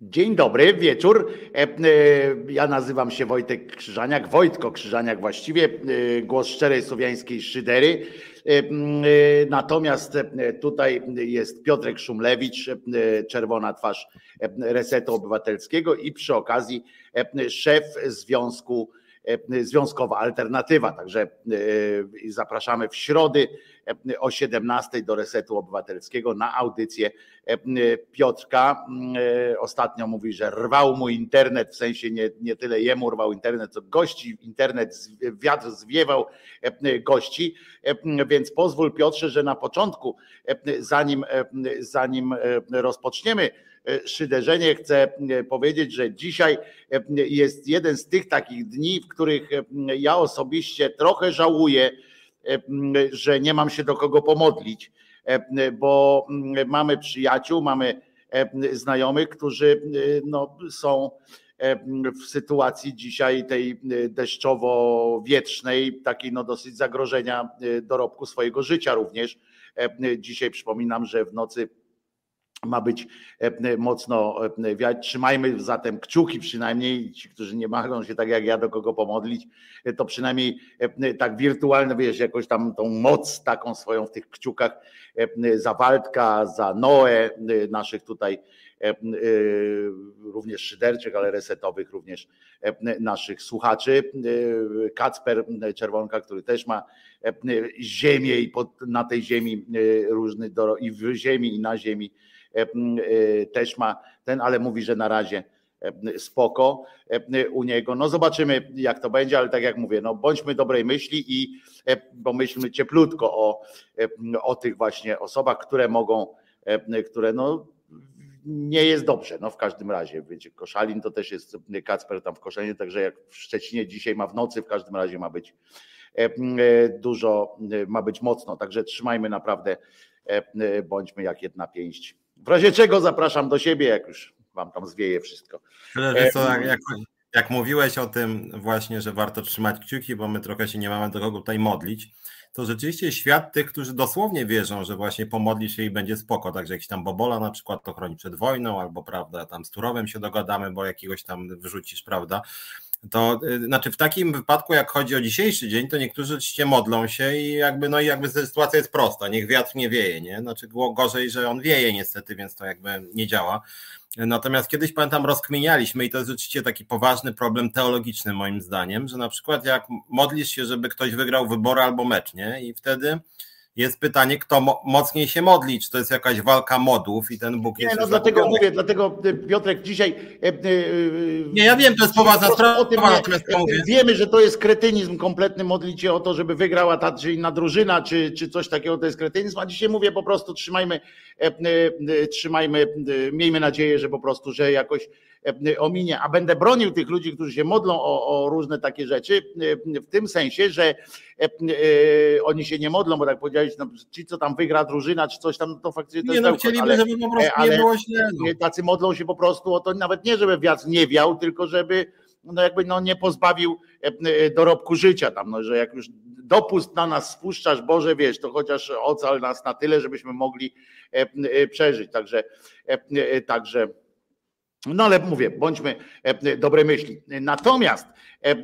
Dzień dobry, wieczór. E, e, ja nazywam się Wojtek Krzyżaniak, Wojtko Krzyżaniak właściwie, e, głos szczerej słowiańskiej szydery. Natomiast tutaj jest Piotrek Szumlewicz, czerwona twarz Resetu Obywatelskiego i przy okazji szef Związku Związkowa Alternatywa. Także zapraszamy w środy o 17 do Resetu Obywatelskiego na audycję Piotrka. Ostatnio mówi, że rwał mu internet, w sensie nie, nie tyle jemu rwał internet, co gości internet, wiatr zwiewał gości, więc pozwól Piotrze, że na początku, zanim, zanim rozpoczniemy szyderzenie, chcę powiedzieć, że dzisiaj jest jeden z tych takich dni, w których ja osobiście trochę żałuję, że nie mam się do kogo pomodlić, bo mamy przyjaciół, mamy znajomych, którzy no, są w sytuacji dzisiaj tej deszczowo-wietrznej, takiej no dosyć zagrożenia dorobku swojego życia również. Dzisiaj przypominam, że w nocy ma być e, mocno e, wiać. Trzymajmy zatem kciuki przynajmniej, ci, którzy nie mogą się tak jak ja do kogo pomodlić, e, to przynajmniej tak wirtualne, wiesz, jakoś tam tą moc taką swoją w tych kciukach za Waldka, za Noę, naszych tutaj również szyderczych, ale resetowych również naszych słuchaczy. Kacper Czerwonka, który też ma ziemię i pod, na tej ziemi różny i w ziemi i na ziemi też ma ten, ale mówi, że na razie e, spoko u niego. No zobaczymy, jak to będzie, ale tak jak mówię, no bądźmy dobrej myśli i pomyślmy cieplutko o, o tych właśnie osobach, które mogą, które no nie jest dobrze, no w każdym razie, wiecie, Koszalin to też jest Kacper tam w Koszalinie, także jak w Szczecinie dzisiaj ma w nocy, w każdym razie ma być dużo, ma być mocno, także trzymajmy naprawdę, bądźmy jak jedna pięść w razie czego zapraszam do siebie, jak już wam tam zwieje wszystko. Tyle, co, jak, jak, jak mówiłeś o tym właśnie, że warto trzymać kciuki, bo my trochę się nie mamy do kogo tutaj modlić, to rzeczywiście świat tych, którzy dosłownie wierzą, że właśnie pomodli się i będzie spoko, także jakiś tam Bobola na przykład to chroni przed wojną, albo prawda, tam z Turowem się dogadamy, bo jakiegoś tam wyrzucisz, prawda, to y, znaczy w takim wypadku, jak chodzi o dzisiejszy dzień, to niektórzy oczywiście modlą się i jakby, no i jakby sytuacja jest prosta, niech wiatr nie wieje, nie? Znaczy gorzej, że on wieje niestety, więc to jakby nie działa. Natomiast kiedyś pamiętam, rozkminialiśmy i to jest rzeczywiście taki poważny problem teologiczny moim zdaniem, że na przykład jak modlisz się, żeby ktoś wygrał wybory albo mecz, nie? I wtedy jest pytanie, kto mo mocniej się modli, czy to jest jakaś walka modów i ten Bóg jest. Nie, no dlatego zagubiony. mówię, dlatego y, Piotrek dzisiaj. E, e, nie, ja wiem, to jest poważna sprawa. O tym nie, wiemy, że to jest kretynizm kompletny modlić się o to, żeby wygrała ta czy inna drużyna, czy, czy coś takiego, to jest kretynizm. A dzisiaj mówię po prostu, trzymajmy, e, trzymajmy, miejmy nadzieję, że po prostu, że jakoś ominie, a będę bronił tych ludzi, którzy się modlą o, o różne takie rzeczy, w tym sensie, że oni się nie modlą, bo tak powiedziałeś, no, ci, co tam wygra drużyna, czy coś tam, to faktycznie to nie, jest no, chcieliby, ale, żeby po prostu ale, nie było źle. No. Tacy modlą się po prostu o to, nawet nie, żeby wiatr nie wiał, tylko żeby no jakby no nie pozbawił e, e, dorobku życia tam, no, że jak już dopust na nas spuszczasz, Boże, wiesz, to chociaż ocal nas na tyle, żebyśmy mogli e, przeżyć. Także, także no ale mówię, bądźmy dobrej myśli. Natomiast E,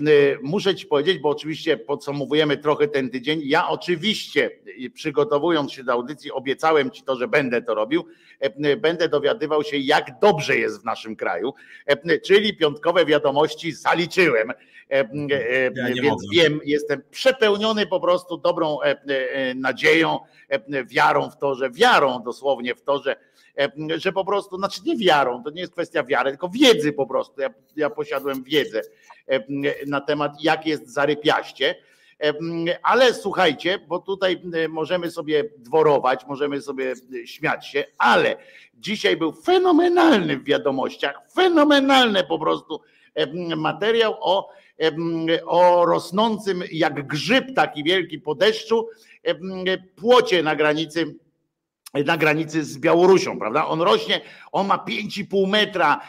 muszę Ci powiedzieć, bo oczywiście podsumowujemy trochę ten tydzień. Ja oczywiście, przygotowując się do audycji, obiecałem Ci to, że będę to robił. E, będę dowiadywał się, jak dobrze jest w naszym kraju. E, czyli piątkowe wiadomości zaliczyłem. Ja Więc mogę. wiem, jestem przepełniony po prostu dobrą nadzieją, wiarą w to, że wiarą dosłownie w to, że że po prostu, znaczy nie wiarą, to nie jest kwestia wiary, tylko wiedzy po prostu. Ja, ja posiadłem wiedzę na temat, jak jest zarypiaście. Ale słuchajcie, bo tutaj możemy sobie dworować, możemy sobie śmiać się, ale dzisiaj był fenomenalny w wiadomościach, fenomenalny po prostu materiał o, o rosnącym jak grzyb taki wielki po deszczu płocie na granicy na granicy z Białorusią, prawda? On rośnie, on ma 5,5 metra,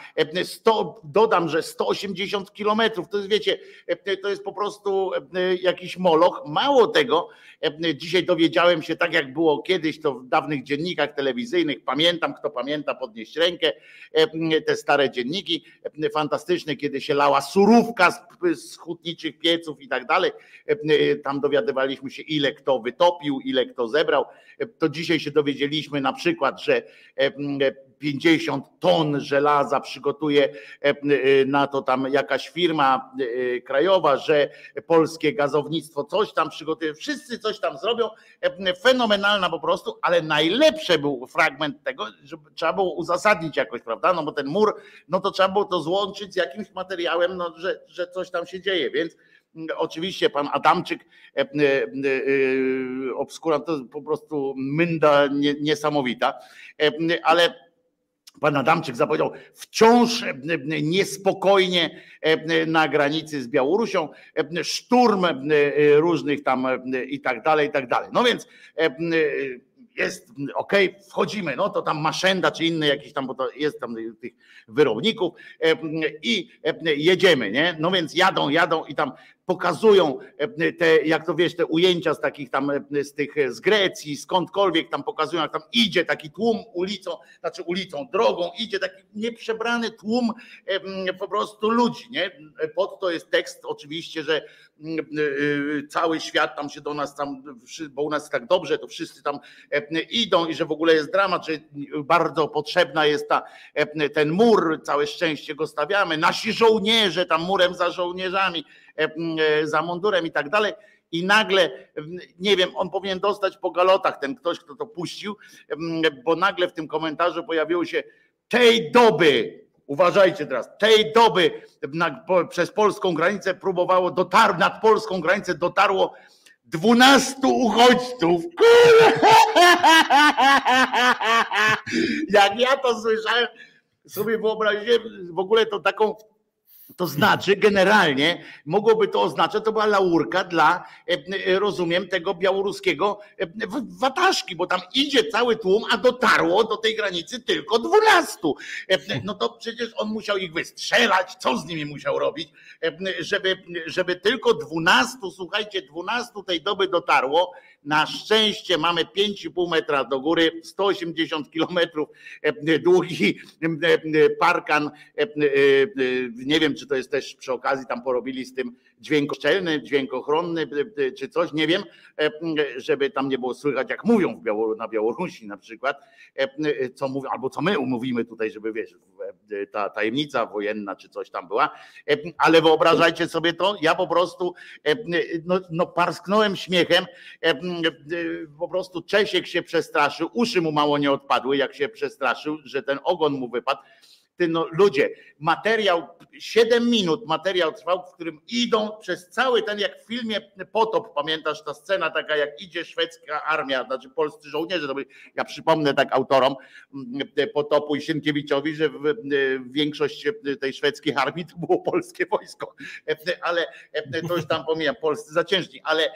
100, dodam, że 180 kilometrów, to jest wiecie, to jest po prostu jakiś moloch. Mało tego, dzisiaj dowiedziałem się, tak jak było kiedyś, to w dawnych dziennikach telewizyjnych, pamiętam, kto pamięta, podnieść rękę, te stare dzienniki, fantastyczne, kiedy się lała surówka z, z hutniczych pieców i tak dalej, tam dowiadywaliśmy się, ile kto wytopił, ile kto zebrał, to dzisiaj się dowiedzieliśmy na przykład, że 50 ton żelaza przygotuje e, e, na to tam jakaś firma e, krajowa, że polskie gazownictwo coś tam przygotuje, wszyscy coś tam zrobią. Fenomenalna po prostu, ale najlepszy był fragment tego, że trzeba było uzasadnić jakoś, prawda? No bo ten mur, no to trzeba było to złączyć z jakimś materiałem, no, że, że coś tam się dzieje, więc Oczywiście pan Adamczyk, obskurant to po prostu mynda niesamowita, ale Pan Adamczyk zapowiedział wciąż e, niespokojnie e, na granicy z Białorusią, e, szturm różnych tam i tak dalej, i tak dalej. No więc jest ok, wchodzimy, no to tam Maszenda czy inny jakiś tam, bo to jest tam tych wyrobników i jedziemy, nie? No więc jadą, jadą i tam pokazują e, te, jak to wiesz, te ujęcia z takich tam, e, z tych, z Grecji, skądkolwiek tam pokazują, jak tam idzie taki tłum ulicą, znaczy ulicą, drogą, idzie taki nieprzebrany tłum e, po prostu ludzi, nie? Pod to jest tekst oczywiście, że cały świat tam się do nas tam, bo u nas tak dobrze, to wszyscy tam idą i że w ogóle jest dramat, że bardzo potrzebna jest ta, ten mur, całe szczęście go stawiamy, nasi żołnierze tam murem za żołnierzami, E, e, za mundurem i tak dalej. I nagle, nie wiem, on powinien dostać po galotach, ten ktoś, kto to puścił, bo nagle w tym komentarzu pojawiło się tej doby, uważajcie teraz, tej doby na, po, przez polską granicę próbowało, dotar, nad polską granicę dotarło 12 uchodźców. Jak ja to słyszałem, sobie wyobraziłem w ogóle to taką to znaczy, generalnie mogłoby to oznaczać, to była laurka dla, e, e, rozumiem, tego białoruskiego e, wataszki, bo tam idzie cały tłum, a dotarło do tej granicy tylko dwunastu. No to przecież on musiał ich wystrzelać, co z nimi musiał robić, żeby, żeby tylko dwunastu, słuchajcie, dwunastu tej doby dotarło na szczęście mamy 5,5 metra do góry, 180 kilometrów e, długi e, e, parkan. Nie wiem, czy to jest też przy okazji tam porobili z tym dźwiękoszczelny, dźwiękochronny czy coś, nie wiem, żeby tam nie było słychać, jak mówią Białoru, na Białorusi na przykład, co mówią, albo co my umówimy tutaj, żeby wiesz, ta tajemnica wojenna czy coś tam była, ale wyobrażajcie sobie to, ja po prostu no, no parsknąłem śmiechem, po prostu Czesiek się przestraszył, uszy mu mało nie odpadły, jak się przestraszył, że ten ogon mu wypadł, no, ludzie, materiał, 7 minut materiał trwał, w którym idą przez cały ten, jak w filmie Potop, pamiętasz ta scena taka, jak idzie szwedzka armia, znaczy polscy żołnierze, to ja przypomnę tak autorom mm, Potopu i Sienkiewiczowi, że w, większość tej szwedzkiej armii to było polskie wojsko, ale to już tam pomijam, polscy zaciężni, ale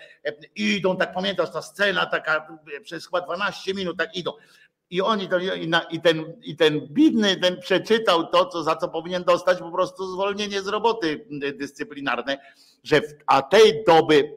idą, tak pamiętasz ta scena taka przez chyba 12 minut, tak idą i oni to, i, na, i, ten, i ten bidny ten przeczytał to, co, za co powinien dostać po prostu zwolnienie z roboty dyscyplinarne, że w, a tej doby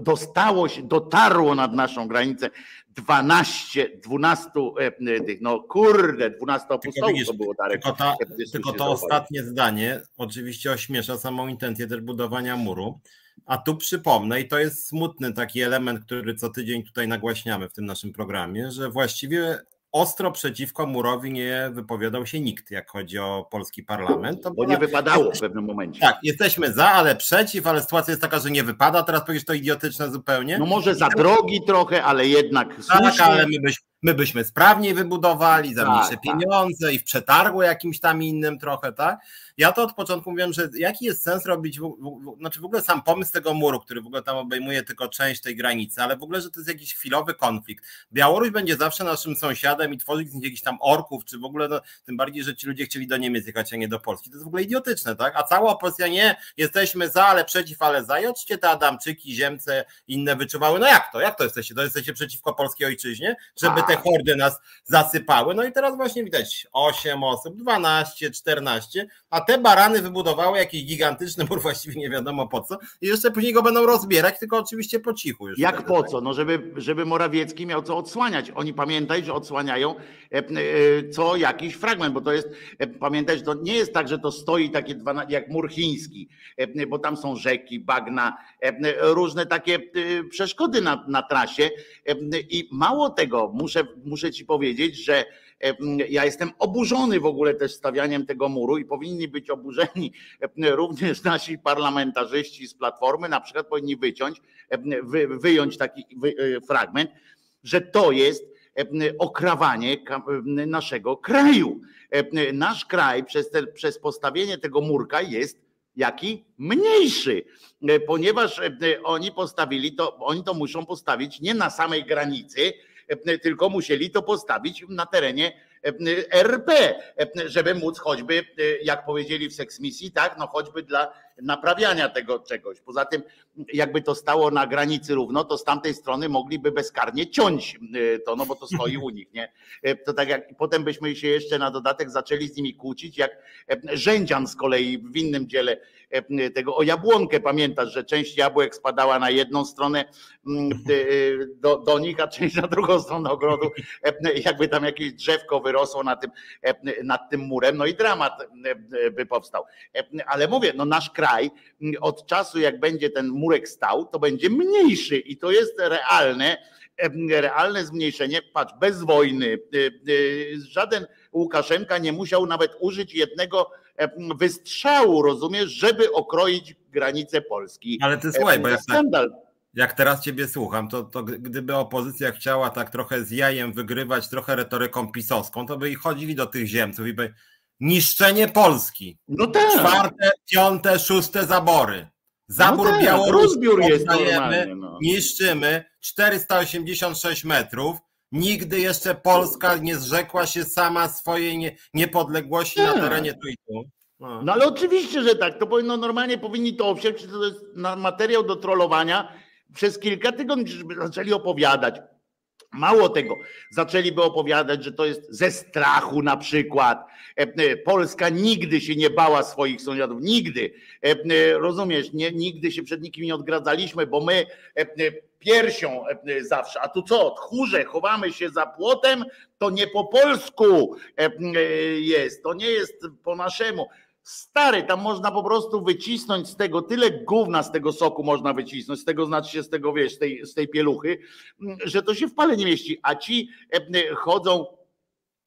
dostało się, dotarło nad naszą granicę 12, 12 e, tych, no kurde, 12 apostołów to było Darek. Tylko, ta, tylko to ostatnie zdanie oczywiście ośmiesza samą intencję też budowania muru, a tu przypomnę, i to jest smutny taki element, który co tydzień tutaj nagłaśniamy w tym naszym programie, że właściwie ostro przeciwko murowi nie wypowiadał się nikt, jak chodzi o polski parlament. To Bo nie wypadało w pewnym momencie. Tak, jesteśmy za, ale przeciw, ale sytuacja jest taka, że nie wypada. Teraz powiesz to idiotyczne zupełnie. No może za drogi trochę, ale jednak tak, ale my byśmy, my byśmy sprawniej wybudowali za tak, mniejsze tak. pieniądze i w przetargu jakimś tam innym trochę, tak? Ja to od początku mówiłem, że jaki jest sens robić, w, w, znaczy w ogóle sam pomysł tego muru, który w ogóle tam obejmuje tylko część tej granicy, ale w ogóle, że to jest jakiś chwilowy konflikt. Białoruś będzie zawsze naszym sąsiadem i tworzyć z nich jakichś tam orków, czy w ogóle, no, tym bardziej, że ci ludzie chcieli do Niemiec jechać, a nie do Polski. To jest w ogóle idiotyczne, tak? A cała opozycja nie, jesteśmy za, ale przeciw, ale za. I oczywiście te Adamczyki, Ziemce, inne wyczuwały, no jak to, jak to jesteście? To jesteście przeciwko polskiej ojczyźnie? Żeby te hordy nas zasypały. No i teraz właśnie widać 8 osób, 12, 14, a te barany wybudowały jakiś gigantyczny mur, właściwie nie wiadomo po co, i jeszcze później go będą rozbierać, tylko oczywiście po cichu. Już Jak po tak. co? No żeby, żeby Morawiecki miał co odsłaniać. Oni pamiętaj, że odsłaniają e, e, co jakiś fragment, bo to jest, e, pamiętaj, że to nie jest tak, że to stoi takie dwa, jak mur chiński, bo tam są rzeki, bagna, różne takie przeszkody na, na trasie i mało tego, muszę, muszę ci powiedzieć, że ja jestem oburzony w ogóle też stawianiem tego muru i powinni być oburzeni również nasi parlamentarzyści z Platformy, na przykład powinni wyciąć, wyjąć taki fragment, że to jest okrawanie naszego kraju. Nasz kraj przez, te, przez postawienie tego murka jest jaki? Mniejszy, ponieważ oni postawili to, oni to muszą postawić nie na samej granicy, tylko musieli to postawić na terenie RP, żeby móc choćby, jak powiedzieli w seksmisji, tak, no choćby dla naprawiania tego czegoś. Poza tym, jakby to stało na granicy równo, to z tamtej strony mogliby bezkarnie ciąć to, no bo to stoi u nich, nie? To tak jak potem byśmy się jeszcze na dodatek zaczęli z nimi kłócić, jak Rzędzian z kolei w innym dziele E, tego o jabłonkę. Pamiętasz, że część jabłek spadała na jedną stronę mm, e, do, do nich, a część na drugą stronę ogrodu. E, jakby tam jakieś drzewko wyrosło na tym, nad tym murem, no i dramat by powstał. Ale mówię, no nasz kraj od czasu jak będzie ten murek stał, to będzie mniejszy i to jest realne realne zmniejszenie, patrz, bez wojny, żaden Łukaszenka nie musiał nawet użyć jednego wystrzału, rozumiesz, żeby okroić granice Polski. Ale ty słuchaj, bo jak, skandal. jak teraz ciebie słucham, to, to gdyby opozycja chciała tak trochę z jajem wygrywać, trochę retoryką pisowską, to by i chodzili do tych ziemców i by niszczenie Polski. No tak. Czwarte, piąte, szóste zabory. Zabór no tak, Białorusi jest no. niszczymy 486 metrów, Nigdy jeszcze Polska nie zrzekła się sama swojej nie, niepodległości na tak. terenie tu i tu. No. no ale oczywiście, że tak. To powinno normalnie powinni to owsieć, to jest materiał do trollowania. Przez kilka tygodni żeby zaczęli opowiadać. Mało tego, zaczęliby opowiadać, że to jest ze strachu na przykład. E, e, Polska nigdy się nie bała swoich sąsiadów, nigdy. E, rozumiesz, nie, nigdy się przed nikim nie odgradzaliśmy, bo my piersią zawsze. A tu co? Tchórze, chowamy się za płotem, to nie po polsku jest, to nie jest po naszemu. Stary, tam można po prostu wycisnąć z tego tyle gówna z tego soku można wycisnąć, z tego znaczy się z tego, wiesz, z tej, z tej pieluchy, że to się w pale nie mieści. A ci chodzą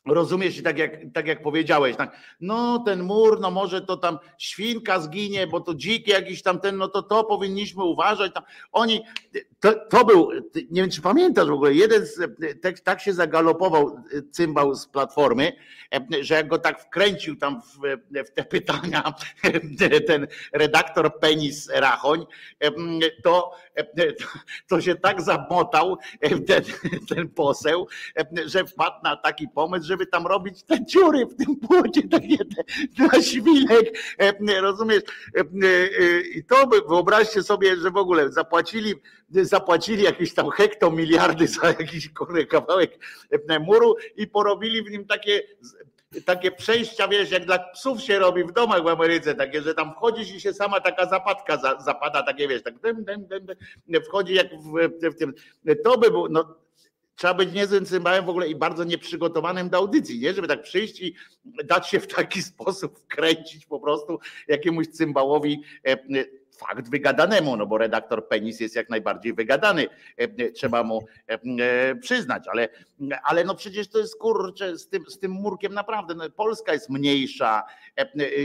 Rozumiesz, tak jak, tak jak powiedziałeś, tak, no ten mur, no może to tam świnka zginie, bo to dziki jakiś tam ten, no to to powinniśmy uważać. Tam. Oni, to, to był, nie wiem czy pamiętasz w ogóle, jeden z, tak, tak się zagalopował cymbał z Platformy, że jak go tak wkręcił tam w, w te pytania ten redaktor Penis Rachoń, to, to się tak zamotał ten, ten poseł, że wpadł na taki pomysł, żeby tam robić te dziury w tym płocie, takie dla świnek, rozumiesz? I to wyobraźcie sobie, że w ogóle zapłacili zapłacili jakieś tam hektomiliardy za jakiś kawałek muru i porobili w nim takie takie przejścia, wiesz, jak dla psów się robi w domach w Ameryce, takie, że tam wchodzisz i się sama taka zapadka za, zapada, takie wiesz, tak dym, dym, dym, dym, wchodzi jak w, w, tym. To by było, no, trzeba być niezłym cymbałem w ogóle i bardzo nieprzygotowanym do audycji, nie? Żeby tak przyjść i dać się w taki sposób wkręcić po prostu jakiemuś cymbałowi e, fakt wygadanemu, no bo redaktor Penis jest jak najbardziej wygadany, e, trzeba mu e, e, przyznać, ale, ale no przecież to jest kurczę z tym, z tym murkiem naprawdę, no Polska jest mniejsza,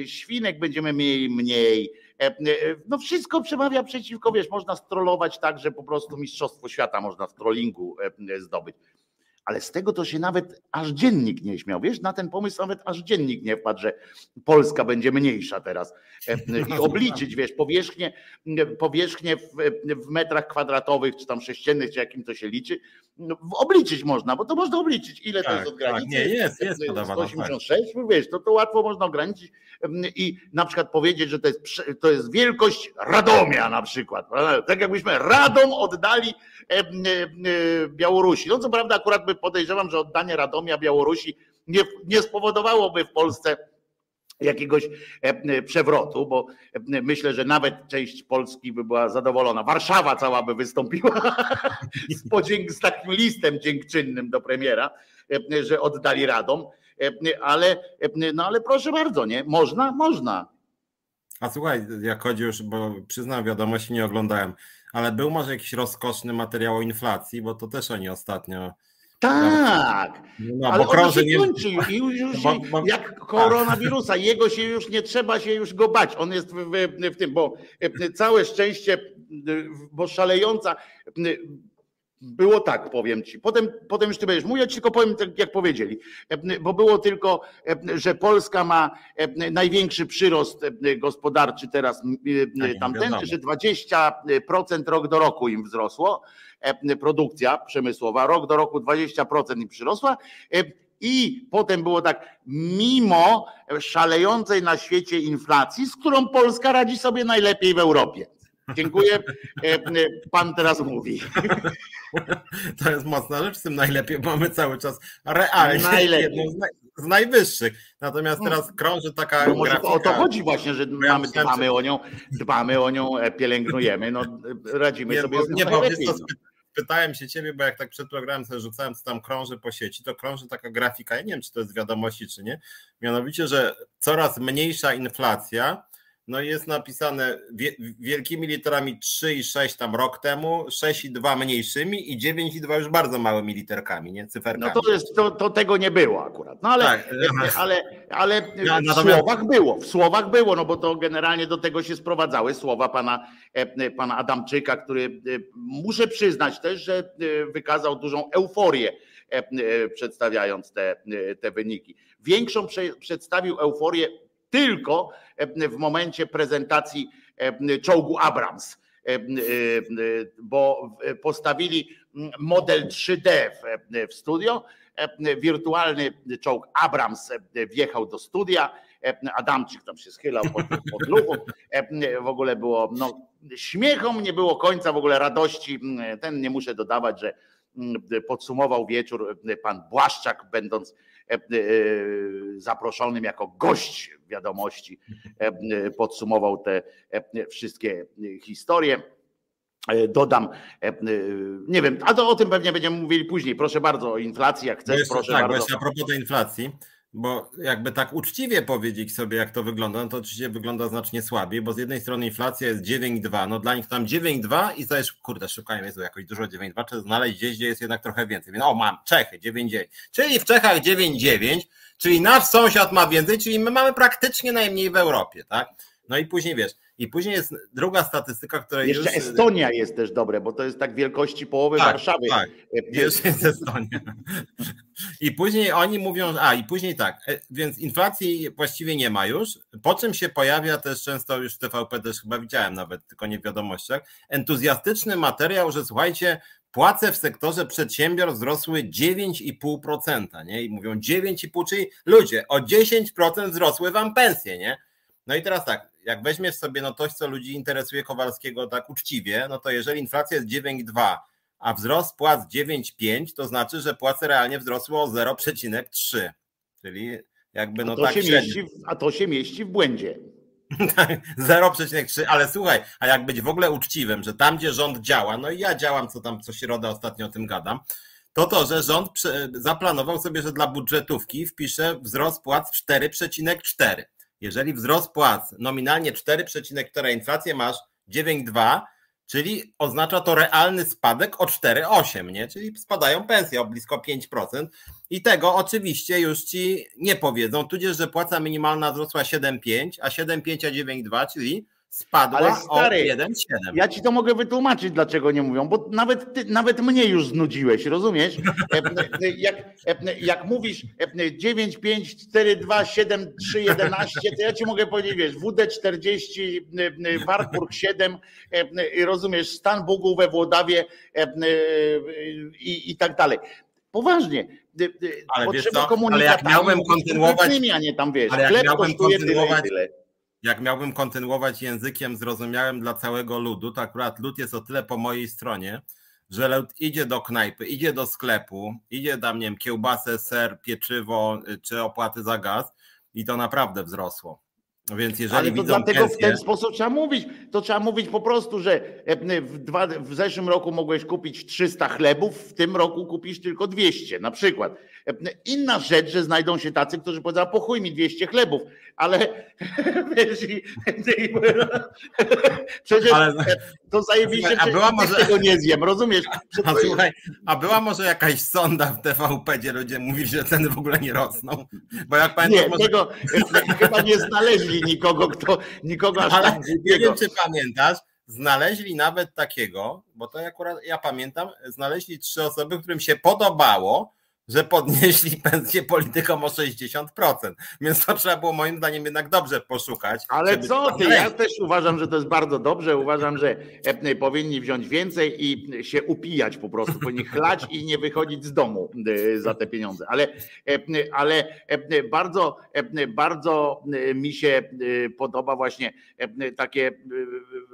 świnek będziemy mieli mniej, no wszystko przemawia przeciwko, wiesz, można strollować tak, że po prostu mistrzostwo świata można w trollingu zdobyć ale z tego to się nawet aż dziennik nie śmiał. Wiesz, na ten pomysł nawet aż dziennik nie wpadł, że Polska będzie mniejsza teraz. E, I obliczyć, wiesz, powierzchnię, powierzchnię w, w metrach kwadratowych, czy tam sześciennych, czy jakim to się liczy, no, obliczyć można, bo to można obliczyć, ile tak, to jest od granicy. Tak, nie, jest, jest 186, tak. wiesz, to, to łatwo można ograniczyć i na przykład powiedzieć, że to jest, to jest wielkość Radomia na przykład. Tak jakbyśmy Radom oddali Białorusi. No co prawda akurat by podejrzewam, że oddanie Radomia Białorusi nie, nie spowodowałoby w Polsce jakiegoś e, przewrotu, bo e, myślę, że nawet część Polski by była zadowolona. Warszawa cała by wystąpiła z, podzięk, z takim listem dziękczynnym do premiera, e, że oddali Radom, ale, no ale proszę bardzo, nie? Można? Można. A słuchaj, jak chodzi już, bo przyznam wiadomości nie oglądałem, ale był może jakiś rozkoszny materiał o inflacji, bo to też oni ostatnio tak, no, ale bo krąży nie... kończy już, już bo, bo... jak koronawirusa, jego się już nie trzeba się już go bać, on jest w, w, w tym, bo e, całe szczęście, bo szalejąca, było tak, powiem ci. Potem, potem już ty będziesz mówił, ja ci tylko powiem tak, jak powiedzieli. Bo było tylko, że Polska ma największy przyrost gospodarczy teraz tak, tamten, że 20% rok do roku im wzrosło produkcja przemysłowa, rok do roku 20% im przyrosła. I potem było tak, mimo szalejącej na świecie inflacji, z którą Polska radzi sobie najlepiej w Europie. Dziękuję. E, pan teraz mówi. To jest mocna rzecz, z tym najlepiej mamy cały czas realnie najlepiej. z, najwyższych. Natomiast teraz hmm. krąży taka no grafika. O to chodzi właśnie, że mamy, dbamy o nią, dbamy o nią, e, pielęgnujemy, no radzimy nie, sobie bo, z nią nie, najlepiej. Bo, pytałem się ciebie, bo jak tak przed programem sobie rzucałem, co tam krąży po sieci, to krąży taka grafika, ja nie wiem, czy to jest wiadomości, czy nie, mianowicie, że coraz mniejsza inflacja no jest napisane wielkimi literami 3 i 6 tam rok temu, 6 i 2 mniejszymi i 9 i 2 już bardzo małymi literkami, nie? Cyferkami. No to, jest, to, to tego nie było akurat. No ale, tak. ale, ale w słowach było, w słowach było, no bo to generalnie do tego się sprowadzały słowa pana, e, pana Adamczyka, który e, muszę przyznać też, że e, wykazał dużą euforię przedstawiając te, te wyniki. Większą przedstawił euforię tylko e, w momencie prezentacji e, czołgu Abrams, e, bo postawili model 3D w studio. Wirtualny czołg Abrams wjechał do studia. Adamczyk tam się schylał pod, pod. W ogóle było no, śmiechom, nie było końca w ogóle radości. Ten nie muszę dodawać, że podsumował wieczór pan Błaszczak, będąc zaproszonym jako gość wiadomości, e, podsumował te wszystkie historie. Dodam, nie wiem, a to o tym pewnie będziemy mówili później. Proszę bardzo, o inflacji, jak chcesz, proszę tak, bardzo. Właśnie a propos tej inflacji, bo jakby tak uczciwie powiedzieć sobie, jak to wygląda, no to oczywiście wygląda znacznie słabiej, bo z jednej strony inflacja jest 9,2, no dla nich tam 9,2 i to jest, kurde, szukają jest jakoś dużo 9,2, czy znaleźć gdzieś, gdzie jest jednak trochę więcej. No mam, Czechy 9,9, czyli w Czechach 9,9, czyli nasz sąsiad ma więcej, czyli my mamy praktycznie najmniej w Europie, tak? No i później wiesz, i później jest druga statystyka, która Jeszcze już... Estonia jest też dobre, bo to jest tak wielkości połowy tak, Warszawy. Tak, jeszcze jest Estonia. I później oni mówią, a i później tak, e, więc inflacji właściwie nie ma już, po czym się pojawia też często już w TVP też chyba widziałem nawet, tylko nie w wiadomościach, entuzjastyczny materiał, że słuchajcie, płace w sektorze przedsiębiorstw wzrosły 9,5%, nie? I mówią 9,5%, czyli ludzie, o 10% wzrosły wam pensje, nie? No i teraz tak, jak weźmiesz sobie no coś, co ludzi interesuje Kowalskiego tak uczciwie, no to jeżeli inflacja jest 9,2, a wzrost płac 9,5, to znaczy, że płace realnie wzrosły o 0,3. Czyli jakby no a to tak się mieści, A to się mieści w błędzie. 0,3, ale słuchaj, a jak być w ogóle uczciwym, że tam, gdzie rząd działa, no i ja działam, co tam co środa ostatnio o tym gadam, to to, że rząd zaplanował sobie, że dla budżetówki wpisze wzrost płac 4,4. Jeżeli wzrost płac nominalnie 4,4 inflację masz 9,2, czyli oznacza to realny spadek o 4,8, nie? Czyli spadają pensje o blisko 5% i tego oczywiście już ci nie powiedzą, tudzież, że płaca minimalna wzrosła 7,5, a 7,5 a 9,2, czyli spadła Ale stary, o 1,7. Ja ci to mogę wytłumaczyć, dlaczego nie mówią, bo nawet, ty, nawet mnie już znudziłeś, rozumiesz? E, e, jak, e, jak mówisz 9, 5, 4, 2, 7, 3, 11, to ja ci mogę powiedzieć, wiesz, WD40, Wartburg 7, rozumiesz, stan Bóg we Włodawie i, i tak dalej. Poważnie. Ale potrzeba komunikacji. Ale jak miałbym kontynuować, a nie tam wiesz, ale jak miałbym kontynuować, tyle, tyle jak miałbym kontynuować językiem zrozumiałym dla całego ludu, to akurat lud jest o tyle po mojej stronie, że lud idzie do knajpy, idzie do sklepu, idzie tam, nie wiem, kiełbasę, ser, pieczywo y, czy opłaty za gaz i to naprawdę wzrosło. Więc jeżeli Ale to widzą dlatego pensję, w ten sposób trzeba mówić. To trzeba mówić po prostu, że e, w, dwa, w zeszłym roku mogłeś kupić 300 chlebów, w tym roku kupisz tylko 200 na przykład. E, inna rzecz, że znajdą się tacy, którzy powiedzą, po chuj mi 200 chlebów, ale wiesz, i, i, przecież Ale- to zajebiście, A była może- tego nie zjem, rozumiesz? A słuchaj, a była może jakaś sonda w TVP, gdzie ludzie mówili, że ceny w ogóle nie rosną? Bo jak pamiętasz, Nie, może tego chyba nie znaleźli nikogo, kto nikogo aż Ale nie wiem, czy pamiętasz, znaleźli nawet takiego, bo to akurat ja pamiętam, znaleźli trzy osoby, którym się podobało, że podnieśli pensję politykom o 60%. Więc to trzeba było moim zdaniem jednak dobrze poszukać. Ale co ty? Ja też uważam, że to jest bardzo dobrze. Uważam, że e, powinni wziąć więcej i się upijać po prostu. Powinni chlać i nie wychodzić z domu e, za te pieniądze. Ale, e, ale bardzo, bardzo mi się podoba właśnie takie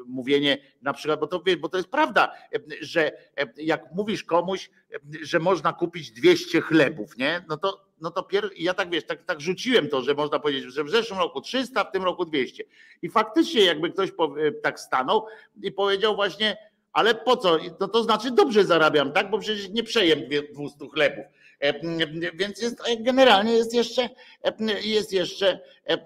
mówienie na przykład, bo to, bo to jest prawda, e, że e, jak mówisz komuś, e, że można kupić 200 chlebów, nie? No to no to pier... ja tak wiesz, tak, tak rzuciłem to, że można powiedzieć, że w zeszłym roku 300, w tym roku 200. I faktycznie jakby ktoś tak stanął i powiedział właśnie, ale po co? No to znaczy dobrze zarabiam, tak? Bo przecież nie przejem dwie- 200 chlebów. E, Więc jest, generalnie jest jeszcze, e, jest jeszcze e, e,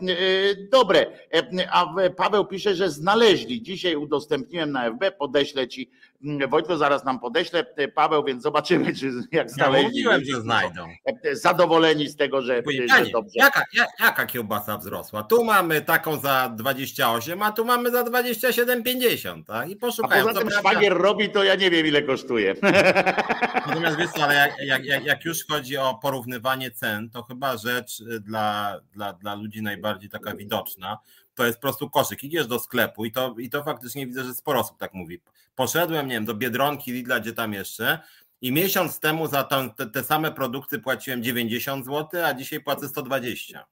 dobre. E, A Paweł pisze, że znaleźli. Dzisiaj udostępniłem na FB, podeślę ci. M, Wojtko zaraz nam podeślę, e, Paweł, więc zobaczymy, czy jak Ja znaleźli. mówiłem, że znajdą. E, zadowoleni z tego, że, Panie, że dobrze. jaka, ja- jaka kiełbasa wzrosła? Tu mamy taką za 28, a tu mamy za 27,50. Tak? I A poszukają. poza Co tym szwagier robi, to ja nie wiem ile kosztuje. Natomiast wiesz ale jak, jak, jak, jak już chodzi o porównywanie cen, to chyba rzecz y, dla, dla, dla ludzi najbardziej taka widoczna, to jest po prostu koszyk. Idziesz do sklepu i to, i to faktycznie widzę, że sporo osób tak mówi. Poszedłem, nie wiem, do Biedronki, Lidla, gdzie tam jeszcze i miesiąc temu za tą, te, te same produkty płaciłem 90 zł, a dzisiaj płacę 120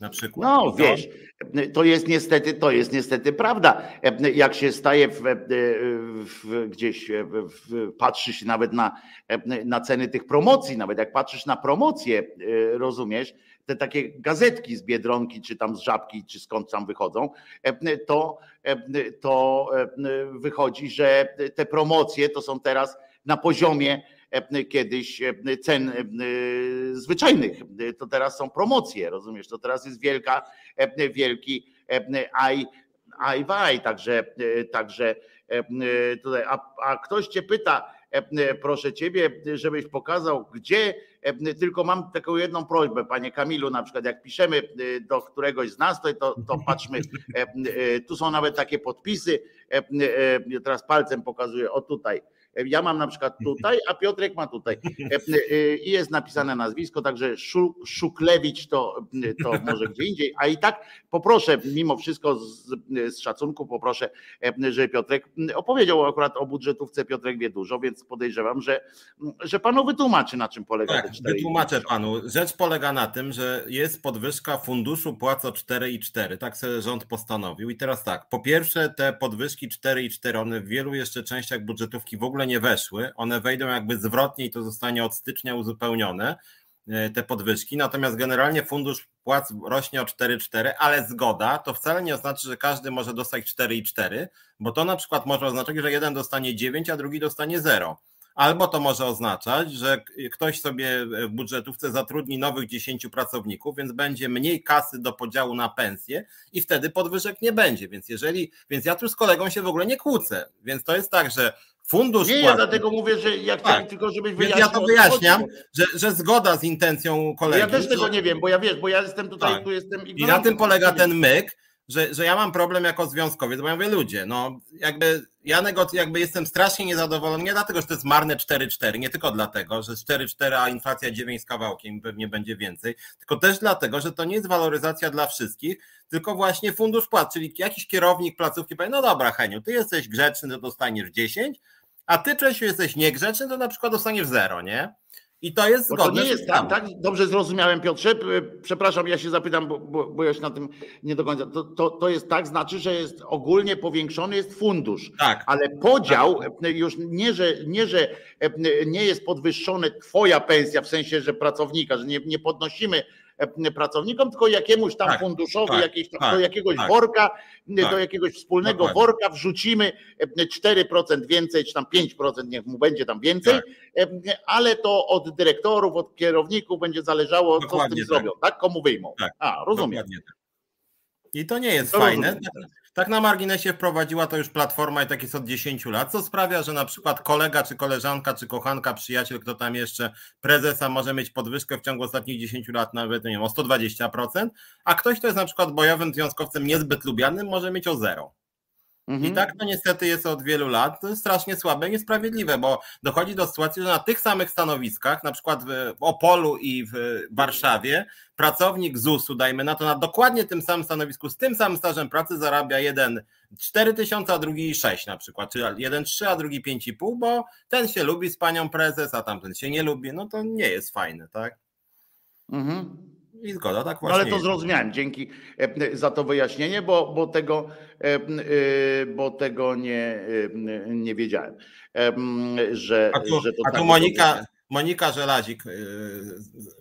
na przykład. No to- wiesz, to jest niestety, to jest niestety prawda. Jak się staje w, w, gdzieś, w, patrzy się nawet na, na ceny tych promocji, nawet jak patrzysz na promocje, rozumiesz, te takie gazetki z Biedronki, czy tam z Żabki, czy skąd tam wychodzą, to, to wychodzi, że te promocje to są teraz na poziomie kiedyś cen zwyczajnych. To teraz są promocje, rozumiesz? To teraz jest wielka, wielki aj, aj, waj, także, także tutaj, a, a ktoś cię pyta, proszę ciebie, żebyś pokazał, gdzie, tylko mam taką jedną prośbę, panie Kamilu, na przykład jak piszemy do któregoś z nas, to, to, patrzmy, tu są nawet takie podpisy, teraz palcem pokazuję, o tutaj, ja mam na przykład tutaj, a Piotrek ma tutaj. I jest napisane nazwisko, także Szuklewicz to, to może gdzie indziej. A i tak poproszę, mimo wszystko z, z szacunku, poproszę, że Piotrek opowiedział akurat o budżetówce. Piotrek wie dużo, więc podejrzewam, że, że panu wytłumaczy, na czym polega Tak, te 4 wytłumaczę panu. Rzecz polega na tym, że jest podwyżka funduszu płac o 4,4. Tak sobie rząd postanowił. I teraz tak, po pierwsze te podwyżki 4,4, one w wielu jeszcze częściach budżetówki w ogóle nie weszły. One wejdą jakby zwrotnie i to zostanie od stycznia uzupełnione, te podwyżki. Natomiast generalnie fundusz płac rośnie o 4,4, ale zgoda to wcale nie oznacza, że każdy może dostać 4,4, bo to na przykład może oznaczać, że jeden dostanie 9, a drugi dostanie 0. Albo to może oznaczać, że ktoś sobie w budżetówce zatrudni nowych 10 pracowników, więc będzie mniej kasy do podziału na pensję i wtedy podwyżek nie będzie. Więc jeżeli, więc ja tu z kolegą się w ogóle nie kłócę. Więc to jest tak, że fundusz. Nie, ja dlatego mówię, że ja chciałem Tak. tylko, żebyś wyjaśnił. ja to wyjaśniam, że, że zgoda z intencją kolegi. Ja też tego nie wiem, bo ja wiesz, bo ja jestem tutaj, Tak. tu jestem I na ignorantem. tym polega ten myk, że, że ja mam problem jako związkowiec, bo ja mówię, ludzie, no jakby ja negoc- jakby jestem strasznie niezadowolony, nie dlatego, że to jest marne 4-4, nie tylko dlatego, że 4-4, a inflacja 9 z kawałkiem pewnie będzie więcej, tylko też dlatego, że to nie jest waloryzacja dla wszystkich, tylko właśnie fundusz płac, czyli jakiś kierownik placówki powie, no dobra Heniu, ty jesteś grzeczny, to dostaniesz 10, a ty Czesiu jesteś niegrzeczny, to na przykład dostaniesz 0, nie? I to jest zgodne. to nie jest tak, tak? Dobrze zrozumiałem, Piotrze. Przepraszam, ja się zapytam, bo, bo, bo ja się na tym nie do końca. To, to, to jest tak, znaczy, że jest ogólnie powiększony jest fundusz. Tak. Ale podział tak. już nie, że nie, że nie jest podwyższone twoja pensja, w sensie, że pracownika, że nie, nie podnosimy pracownikom, tylko jakiemuś tam tak, funduszowi, tak, jakieś, tak, do jakiegoś tak. worka, do tak. jakiegoś wspólnego Dokładnie. worka wrzucimy 4% e, więcej, czy tam 5%, niech mu będzie tam więcej, tak. e, ale to od dyrektorów, od kierowników będzie zależało, Dokładnie co z tym zrobią, tak? Komu wyjmą. A, rozumiem. I to nie jest to fajne. Rozumiem. Tak na marginesie wprowadziła to już platforma i tak jest od 10 lat, co sprawia, że na przykład kolega, czy koleżanka, czy kochanka, przyjaciel, kto tam jeszcze, prezesa może mieć podwyżkę w ciągu ostatnich 10 lat nawet, nie wiem, o 120%, a ktoś, kto jest na przykład bojowym związkowcem niezbyt lubianym, może mieć o zero. Mhm. I tak to niestety jest od wielu lat. To jest strasznie słabe i niesprawiedliwe, bo dochodzi do sytuacji, że na tych samych stanowiskach, na przykład w Opolu i w Warszawie, pracownik ZUS-u, dajmy na to, na dokładnie tym samym stanowisku, z tym samym stażem pracy zarabia jeden 4 tysiące, a drugi 6 na przykład, czy jeden 3, a drugi 5,5, bo ten się lubi z panią prezes, a tamten się nie lubi, no to nie jest fajne, tak? Mhm. I zgoda, tak właśnie. No ale to zrozumiałem. Dzięki e, za to wyjaśnienie, bo, bo, tego, e, e, bo tego nie, nie wiedziałem. Że, a tu, że to a tu tak Monika, Monika Żelazik,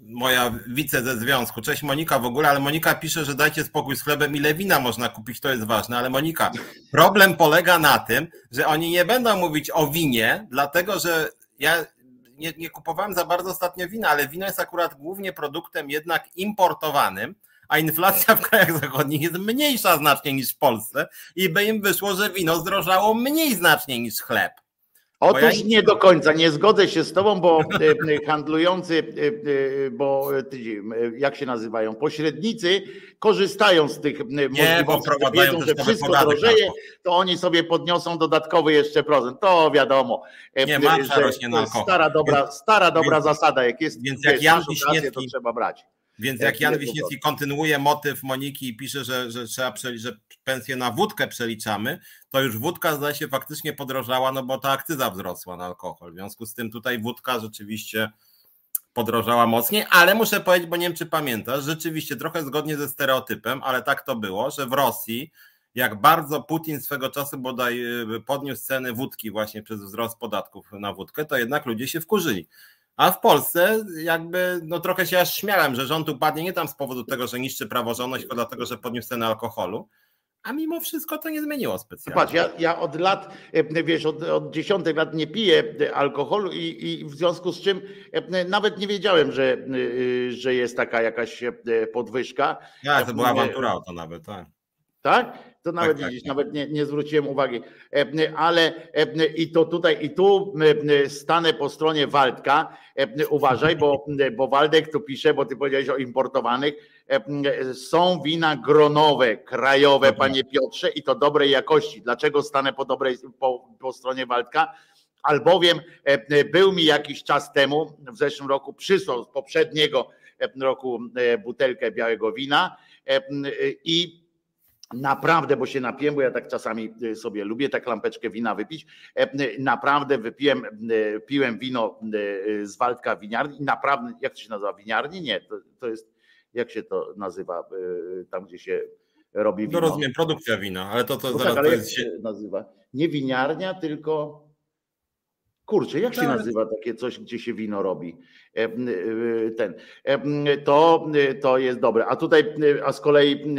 moja wice ze związku. Cześć Monika w ogóle, ale Monika pisze, że dajcie spokój z chlebem, ile wina można kupić, to jest ważne. Ale Monika, problem polega na tym, że oni nie będą mówić o winie, dlatego że ja nie, nie kupowałem za bardzo ostatnio wina, ale wino jest akurat głównie produktem jednak importowanym, a inflacja w krajach zachodnich jest mniejsza znacznie niż w Polsce i by im wyszło, że wino zdrożało mniej znacznie niż chleb. Otóż nie do końca, nie zgodzę się z tobą, bo e, e, handlujący, e, bo jak się nazywają, pośrednicy korzystają z tych nie, możliwości, bo wiedzą, że wszystko drożeje, to oni sobie podniosą dodatkowy jeszcze procent, to wiadomo. Nie, marża rośnie na Stara dobra, stara dobra więc, zasada, jak jest, więc jak Jan Wiśniewski, to trzeba brać. Więc jak Jan Wiśniewski kontynuuje motyw Moniki i pisze, że, że trzeba że pensję na wódkę przeliczamy, to już wódka zdaje się faktycznie podrożała, no bo ta akcyza wzrosła na alkohol. W związku z tym tutaj wódka rzeczywiście podrożała mocniej, ale muszę powiedzieć, bo nie wiem czy pamiętasz, rzeczywiście trochę zgodnie ze stereotypem, ale tak to było, że w Rosji jak bardzo Putin swego czasu bodaj y, podniósł ceny wódki właśnie przez wzrost podatków na wódkę, to jednak ludzie się wkurzyli. A w Polsce jakby no trochę się aż śmiałem, że rząd upadnie nie tam z powodu tego, że niszczy praworządność, tylko dlatego, że podniósł cenę alkoholu. A mimo wszystko to nie zmieniło specjalnie. Patrz, ja, ja od lat, e, wiesz, od, od dziesiątek lat nie piję alkoholu i, i w związku z czym e, nawet nie wiedziałem, że, e, że jest taka jakaś podwyżka. Ja, to była awantura o to nawet, tak. Tak? To nawet tak, tak, nawet nie, nie zwróciłem uwagi. Ale i to tutaj, i tu stanę po stronie Waldka. Uważaj, bo, bo Waldek tu pisze, bo ty powiedziałeś o importowanych. Są wina gronowe, krajowe, mhm. panie Piotrze, i to dobrej jakości. Dlaczego stanę po dobrej po, po stronie Waldka? albowiem był mi jakiś czas temu, w zeszłym roku, przysłał z poprzedniego roku butelkę białego wina i Naprawdę, bo się napiłem, bo ja tak czasami y, sobie lubię tak lampeczkę wina wypić. E, y, naprawdę wypiłem, y, piłem wino z Waldka winiarni naprawdę, jak to się nazywa, winiarni? Nie, to, to jest, jak się to nazywa, tam gdzie się robi no wino. No rozumiem, produkcja wina, ale to, to no zaraz tak, to jest... się nazywa? Nie winiarnia, tylko Kurczę, jak się tak. nazywa takie coś, gdzie się wino robi? E, e, ten. E, to, to jest dobre. A tutaj, a z kolei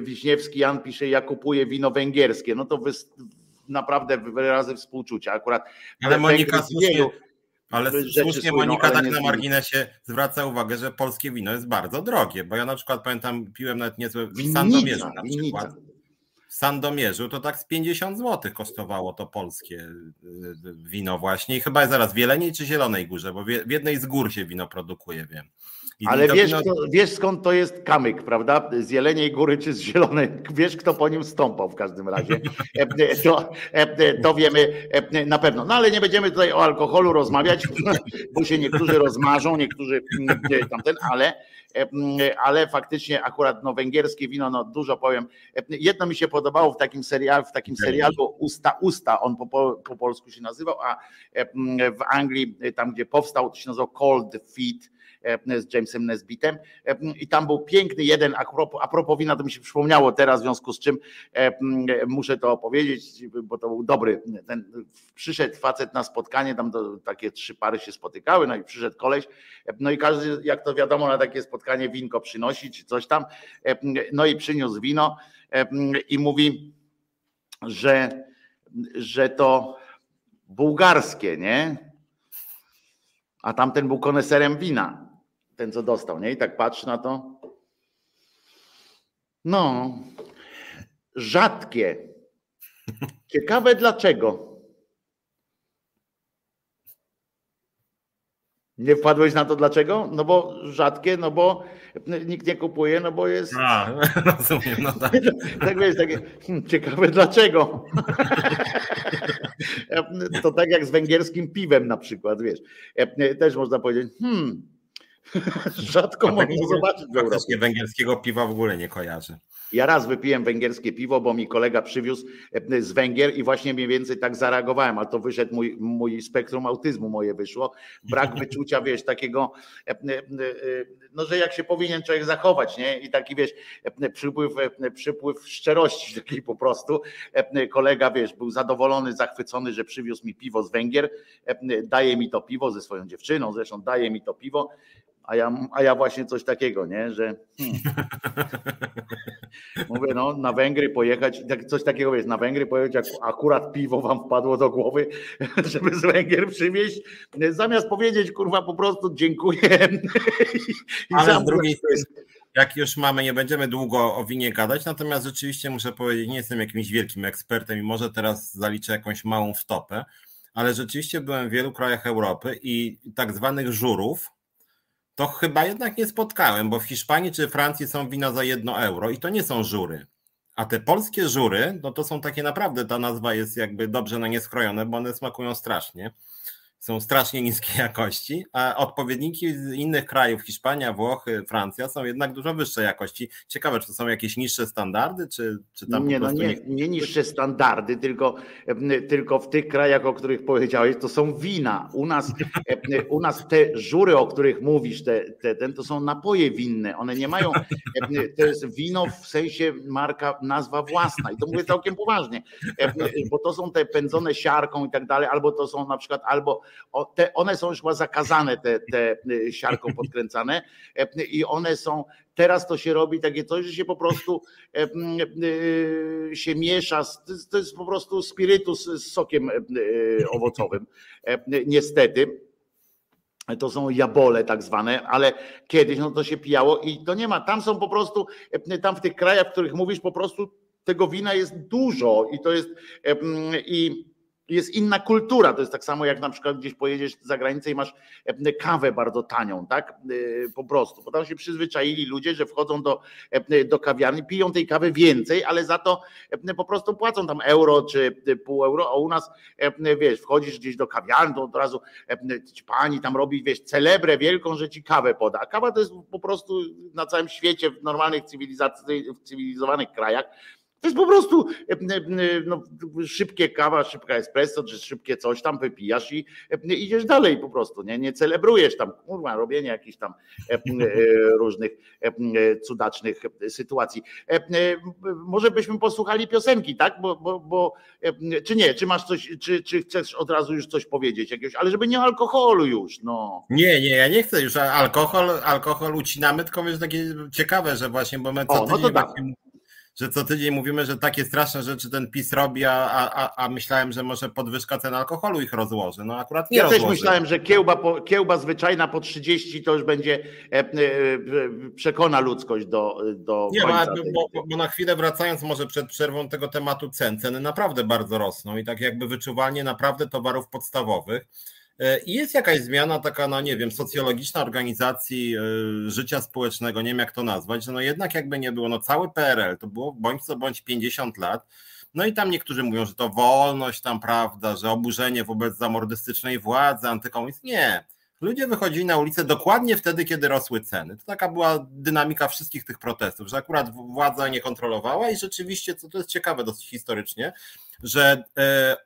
Wiśniewski Jan pisze, ja kupuję wino węgierskie. No to wy, naprawdę wyrazy współczucia. Akurat ale Monika słusznie, ale słusznie Monika tak na marginesie zwraca uwagę, że polskie wino jest bardzo drogie, bo ja na przykład pamiętam, piłem nawet niezłe w Sandomierzu na przykład. Sandomierzu to tak z 50 zł kosztowało to polskie y, y, wino właśnie i chyba zaraz w Jeleniej czy Zielonej Górze, bo w jednej z gór się wino produkuje, wiem. I Ale wiesz, kto, wiesz skąd to jest kamyk, prawda? Z Jeleniej Góry czy z Zielonej? Wiesz kto po nim stąpał w każdym razie. To, to wiemy na pewno. No ale nie będziemy tutaj o alkoholu rozmawiać, bo się niektórzy rozmarzą, niektórzy tamten, ale ale faktycznie akurat no, węgierskie wino, no dużo powiem. Jedno mi się podobało w takim serialu, w takim serialu Usta Usta, on po, po polsku się nazywał, a w Anglii, tam gdzie powstał, to się nazywał Cold Feet E, z Jamesem Nesbitem e, i tam był piękny jeden, a propos, a propos wina, to mi się przypomniało teraz, w związku z czym e, muszę to opowiedzieć, bo to był dobry, ten, przyszedł facet na spotkanie, tam do, takie trzy pary się spotykały, no i przyszedł koleś, no i każdy, jak to wiadomo, na takie spotkanie winko przynosi, czy coś tam, no i przyniósł wino i mówi, że, że to bułgarskie, nie? A tamten był koneserem wina ten co dostał, nie? I tak patrzy na to. No, rzadkie. Ciekawe dlaczego. Nie wpadłeś na to dlaczego? No bo rzadkie, no bo nikt nie kupuje, no bo jest. A, rozumiem, no tak. tak wiesz, takie hmm, ciekawe dlaczego. to tak jak z węgierskim piwem na przykład, wiesz. Też można powiedzieć, hmm, Rzadko można zobaczyć węgierskiego piwa w ogóle nie kojarzy. Ja raz wypiłem węgierskie piwo, bo mi kolega przywiózł e, z Węgier i właśnie mniej więcej tak zareagowałem, ale to wyszedł mój, mój spektrum autyzmu moje wyszło. Brak wyczucia, wiesz, takiego, e, e, no że jak się powinien człowiek zachować, nie? I taki, wiesz, przypływ, przypływ szczerości takiej po prostu. Kolega, wiesz, był zadowolony, zachwycony, że przywiózł mi piwo z Węgier, daje mi to piwo ze swoją dziewczyną, zresztą daje mi to piwo a ja, a ja właśnie coś takiego, nie, że hmm. mówię, no na Węgry pojechać, tak, coś takiego jest, na Węgry pojechać, akurat piwo wam wpadło do głowy, żeby z Węgier przywieźć, zamiast powiedzieć, kurwa, po prostu dziękuję. Ale z drugiej strony, jak już mamy, nie będziemy długo o winie gadać, natomiast rzeczywiście muszę powiedzieć, nie jestem jakimś wielkim ekspertem i może teraz zaliczę jakąś małą wtopę, ale rzeczywiście byłem w wielu krajach Europy i tak zwanych żurów, to chyba jednak nie spotkałem, bo w Hiszpanii czy Francji są wina za jedno euro i to nie są żury. A te polskie żury, no to są takie naprawdę, ta nazwa jest jakby dobrze na nie skrojone, bo one smakują strasznie są strasznie niskiej jakości, a odpowiedniki z innych krajów, Hiszpania, Włochy, Francja, są jednak dużo wyższej jakości. Ciekawe, czy to są jakieś niższe standardy, czy, czy tam nie, no nie, nie... nie niższe standardy, tylko, tylko w tych krajach, o których powiedziałeś, to są wina. U nas, u nas te żury, o których mówisz, te, te, ten, to są napoje winne. One nie mają, to jest wino w sensie marka, nazwa własna. I to mówię całkiem poważnie, bo to są te pędzone siarką i tak dalej, albo to są na przykład, albo te, one są już chyba zakazane, te, te y, siarką podkręcane e, i one są, teraz to się robi takie coś, że się po prostu e, y, się miesza, to jest po prostu spirytus z sokiem e, owocowym, niestety. To są jabole tak zwane, ale kiedyś no to się pijało i to nie ma, tam są po prostu, tam w tych krajach, w których mówisz po prostu tego wina jest dużo i to jest i jest inna kultura. To jest tak samo, jak na przykład gdzieś pojedziesz za granicę i masz e, kawę bardzo tanią, tak? E, po prostu. Bo tam się przyzwyczaili ludzie, że wchodzą do, e, do kawiarni, piją tej kawy więcej, ale za to po prostu płacą tam euro czy pół euro, a u nas wiesz, wchodzisz gdzieś do kawiarni, to od razu pani tam robi, wiesz, celebrę wielką, że ci kawę poda. A kawa to jest po prostu na całym świecie, w normalnych cywilizacji, w cywilizowanych krajach to jest po prostu e, e, no, szybkie kawa, szybka espresso, czy szybkie coś tam wypijasz i e, idziesz dalej po prostu, nie, nie celebrujesz tam, kurwa, robienie jakichś tam różnych cudacznych sytuacji. Może byśmy posłuchali piosenki, tak? Bo, bo, bo czy nie, czy masz coś, czy, czy chcesz od razu już coś powiedzieć jakiegoś, ale żeby nie alkoholu już, no. Nie, nie, ja nie chcę już alkohol, alkohol ucinamy, tylko jest takie ciekawe, że właśnie, bo my co o, no to tak że co tydzień mówimy, że takie straszne rzeczy ten PiS robi, a, a, a myślałem, że może podwyżka cen alkoholu ich rozłoży. No akurat nie Ja rozłoży. też myślałem, że kiełba, po, kiełba zwyczajna po 30 to już będzie e, e, przekona ludzkość do, do nie, końca. Bo, bo, bo, na chwilę wracając może przed przerwą tego tematu cen, ceny naprawdę bardzo rosną i tak jakby wyczuwalnie naprawdę towarów podstawowych I jest jakaś zmiana taka, no nie wiem, socjologiczna organizacji życia społecznego, nie wiem jak to nazwać, że no jednak jakby nie było, no cały PRL to było bądź co bądź 50 lat, no i tam niektórzy mówią, że to wolność tam, prawda, że oburzenie wobec zamordystycznej władzy, antykomunizm. Nie. Ludzie wychodzili na ulicę dokładnie wtedy, kiedy rosły ceny. To taka była dynamika wszystkich tych protestów, że akurat władza nie kontrolowała i rzeczywiście, co to jest ciekawe dosyć historycznie, że e,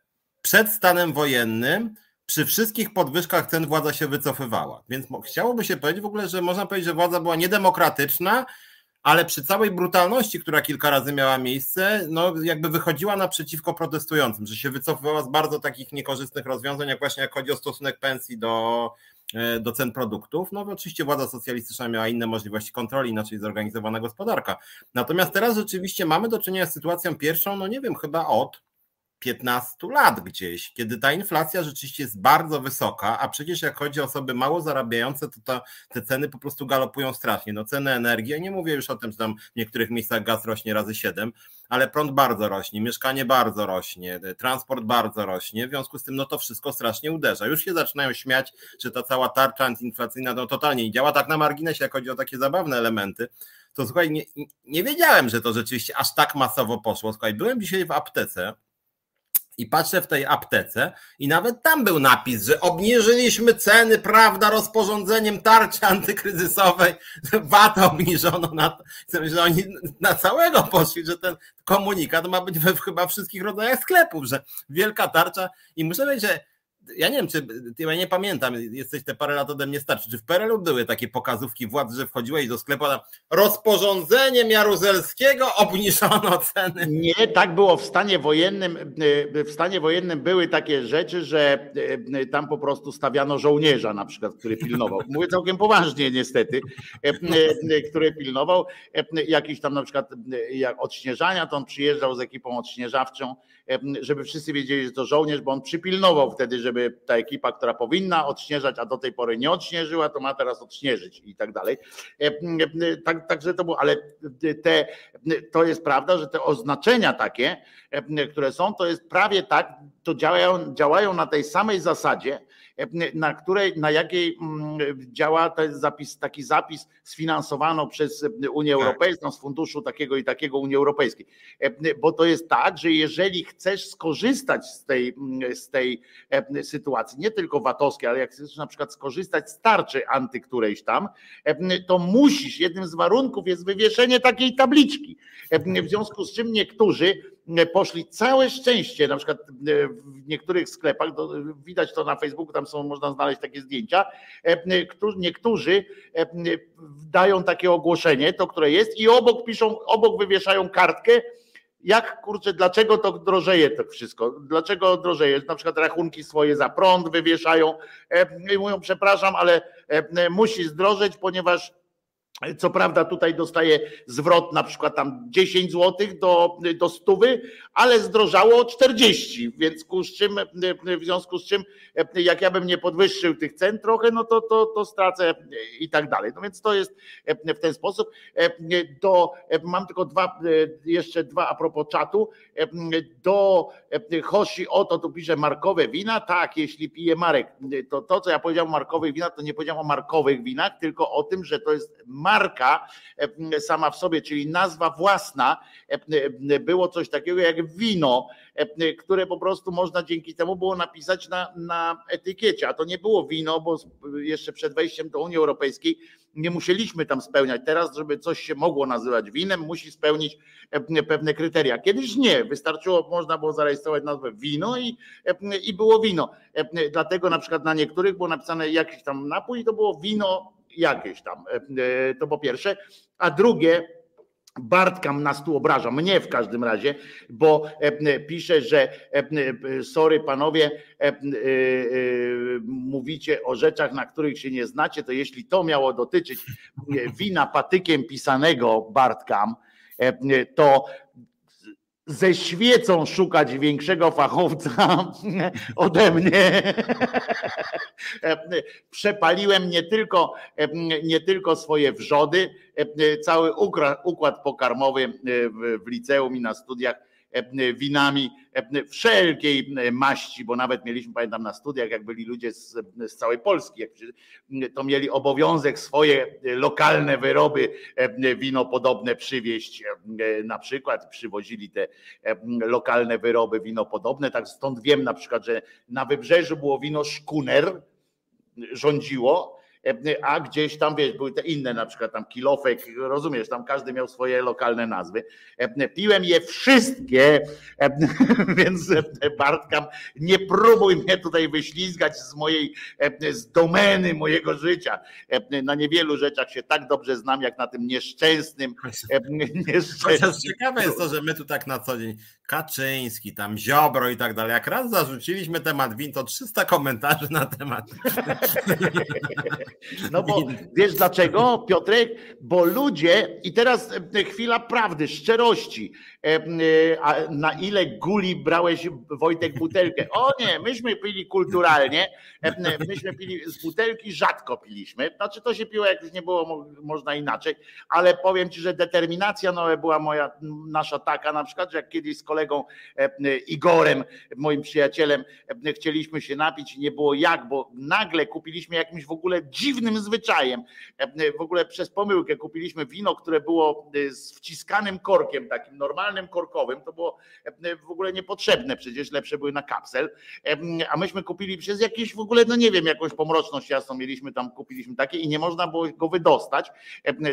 przed stanem wojennym przy wszystkich podwyżkach cen władza się wycofywała. Więc chciałoby się powiedzieć w ogóle, że można powiedzieć, że władza była niedemokratyczna, ale przy całej brutalności, która kilka razy miała miejsce, no jakby wychodziła naprzeciwko protestującym, że się wycofywała z bardzo takich niekorzystnych rozwiązań, jak właśnie jak chodzi o stosunek pensji do, e, do cen produktów. No oczywiście władza socjalistyczna miała inne możliwości kontroli, inaczej zorganizowana gospodarka. Natomiast teraz rzeczywiście mamy do czynienia z sytuacją pierwszą, no nie wiem, chyba od 15 lat gdzieś, kiedy ta inflacja rzeczywiście jest bardzo wysoka, a przecież jak chodzi o osoby mało zarabiające, to, to te ceny po prostu galopują strasznie. No ceny energii, ja nie mówię już o tym, że tam w niektórych miejscach gaz rośnie razy 7, ale prąd bardzo rośnie, mieszkanie bardzo rośnie, transport bardzo rośnie, w związku z tym no to wszystko strasznie uderza. Już się zaczynają śmiać, że ta cała tarcza antyinflacyjna no totalnie nie działa, tak na marginesie, jak chodzi o takie zabawne elementy, to słuchaj, nie, nie wiedziałem, że to rzeczywiście aż tak masowo poszło. Słuchaj, byłem dzisiaj w aptece, i patrzę w tej aptece i nawet tam był napis, że obniżyliśmy ceny, prawda, rozporządzeniem tarczy antykryzysowej, VAT obniżono na, że oni na całego poszli, że ten komunikat ma być we chyba wszystkich rodzajach sklepów, że wielka tarcza. I muszę powiedzieć, że ja nie wiem, czy ja nie pamiętam, jesteś te parę lat ode mnie starszy, czy w PRL-u były takie pokazówki władz, że wchodziłeś do sklepu, a rozporządzeniem Jaruzelskiego obniżono ceny. Nie, tak było w stanie wojennym. W stanie wojennym były takie rzeczy, że e, tam po prostu stawiano żołnierza na przykład, który pilnował. Mówię całkiem poważnie niestety, e, e, który pilnował jakiś tam na przykład jak odśnieżania, to on przyjeżdżał z ekipą odśnieżawczą, żeby wszyscy wiedzieli, że to żołnierz, bo on przypilnował wtedy, żeby żeby ta ekipa, która powinna odśnieżać, a do tej pory nie odśnieżyła, to ma teraz odśnieżyć i tak dalej. E, e, tak, także to było, ale te, to jest prawda, że te oznaczenia takie, e, które są, to jest prawie tak, to działają, działają na tej samej zasadzie, na której, na jakiej mm, działa ten zapis, taki zapis sfinansowano przez Unię tak. Europejską, z funduszu takiego i takiego Unii Europejskiej. Bo to jest tak, że jeżeli chcesz skorzystać z tej, z tej sytuacji, nie tylko VAT-owskiej, ale jak chcesz na przykład skorzystać z tarczy anty którejś tam, to musisz, jednym z warunków jest wywieszenie takiej tabliczki. W związku z czym niektórzy poszli całe szczęście, na przykład w niektórych sklepach, widać to na Facebooku, tam są, można znaleźć takie zdjęcia, niektórzy dają takie ogłoszenie, to które jest i obok piszą, obok wywieszają kartkę, jak kurczę, dlaczego to drożeje to wszystko? Dlaczego drożeje? Na przykład rachunki swoje za prąd wywieszają i mówią, przepraszam, ale musi zdrożeć, ponieważ co prawda tutaj dostaje zwrot na przykład tam 10 zł do, do stówy, ale zdrożało 40, więc z czym, w związku z czym jak ja bym nie podwyższył tych cen trochę, no to, to, to stracę i tak dalej. No więc to jest w ten sposób. Do, mam tylko dwa, jeszcze dwa a propos czatu. Do Hoshi Oto tu pisze markowe wina. Tak, jeśli pije Marek, to to co ja powiedziałem o markowych winach, to nie powiedziałem o markowych winach, tylko o tym, że to jest marka e, sama w sobie, czyli nazwa własna, e, było coś takiego jak wino, e, które po prostu można dzięki temu było napisać na, na etykiecie, a to nie było wino, bo jeszcze przed wejściem do Unii Europejskiej nie musieliśmy tam spełniać. Teraz, żeby coś się mogło nazywać winem, musi spełnić pewne kryteria. Kiedyś nie, wystarczyło, można było zarejestrować nazwę wino i, i było wino. Dlatego na przykład na niektórych było napisane jakiś tam napój to było wino jakieś tam. E, e, to po pierwsze. A drugie, Bartkam nas tu obraża, mnie w każdym razie, bo e, pisze, że sorry panowie, mówicie o rzeczach, na których się nie znacie, to jeśli to miało dotyczyć wina patykiem pisanego Bartkam, to ze świecą szukać większego fachowca ode mnie. Przepaliłem nie tylko, nie tylko swoje wrzody, cały układ pokarmowy w liceum i na studiach winami wszelkiej maści, bo nawet mieliśmy, pamiętam na studiach, jak byli ludzie z, z całej Polski, to mieli obowiązek swoje lokalne wyroby wino podobne przywieźć na przykład, przywozili te lokalne wyroby wino podobne, tak stąd wiem na przykład, że na wybrzeżu było wino Szkuner, rządziło, a gdzieś tam, wiesz, były te inne, na przykład tam kilofek, rozumiesz, tam każdy miał swoje lokalne nazwy. Piłem je wszystkie, więc Bartkam, nie próbuj mnie tutaj wyślizgać z mojej, z domeny mojego życia. Na niewielu rzeczach się tak dobrze znam, jak na tym nieszczęsnym. nieszczęsnym. Ciekawe jest to, że my tu tak na co dzień Kaczyński, tam Ziobro i tak dalej. Jak raz zarzuciliśmy temat win, to 300 komentarzy na temat. No bo wiesz dlaczego, Piotrek? Bo ludzie, i teraz e, chwila prawdy, szczerości. E, e, a na ile guli brałeś Wojtek butelkę? O nie, myśmy pili kulturalnie, myśmy pili z butelki, rzadko piliśmy. Znaczy to się piło, jak już nie było można inaczej, ale powiem ci, że determinacja no, była moja, nasza taka na przykład, że jak kiedyś z kolegą Igorem, moim przyjacielem, chcieliśmy się napić i nie było jak, bo nagle kupiliśmy jakimś w ogóle dziwnym zwyczajem. W ogóle przez pomyłkę kupiliśmy wino, które było z wciskanym korkiem, takim normalnym korkowym. To było w ogóle niepotrzebne, przecież lepsze były na kapsel. A myśmy kupili przez jakieś w ogóle, no nie wiem, jakąś pomroczność jasno mieliśmy tam, kupiliśmy takie i nie można było go wydostać.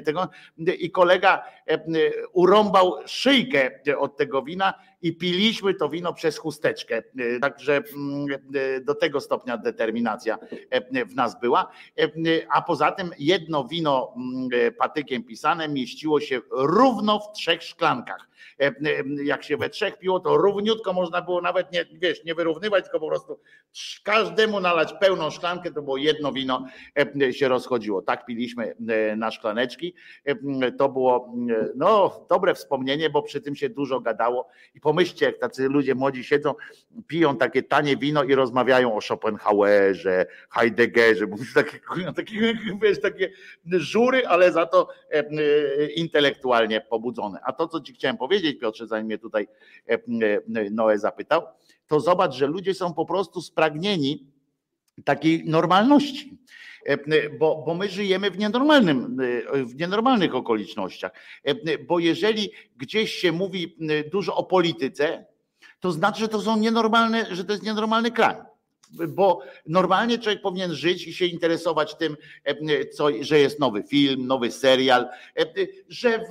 Tego. I kolega urąbał szyjkę od tego wina i piliśmy to wino przez chusteczkę. Także do tego stopnia determinacja w nas była. A poza tym jedno wino patykiem pisane mieściło się równo w trzech szklankach. Jak się we trzech piło, to równiutko można było nawet nie, wiesz, nie wyrównywać, tylko po prostu każdemu nalać pełną szklankę, to było jedno wino się rozchodziło. Tak piliśmy na szklaneczki. To było no, dobre wspomnienie, bo przy tym się dużo gadało i po pomyślcie, jak tacy ludzie młodzi siedzą, piją takie tanie wino i rozmawiają o Schopenhauerze, Heideggerze, bo takie, takie, wiesz, takie żury, ale za to e, e, intelektualnie pobudzone. A to, co ci chciałem powiedzieć, Piotrze, zanim mnie tutaj e, Noe zapytał, to zobacz, że ludzie są po prostu spragnieni takiej normalności. Bo, bo my żyjemy w, nienormalnym, w nienormalnych okolicznościach. Bo jeżeli gdzieś się mówi dużo o polityce, to znaczy, że to są nienormalne, że to jest nienormalny kraj bo normalnie człowiek powinien żyć i się interesować tym, e, co, że jest nowy film, nowy serial, e, że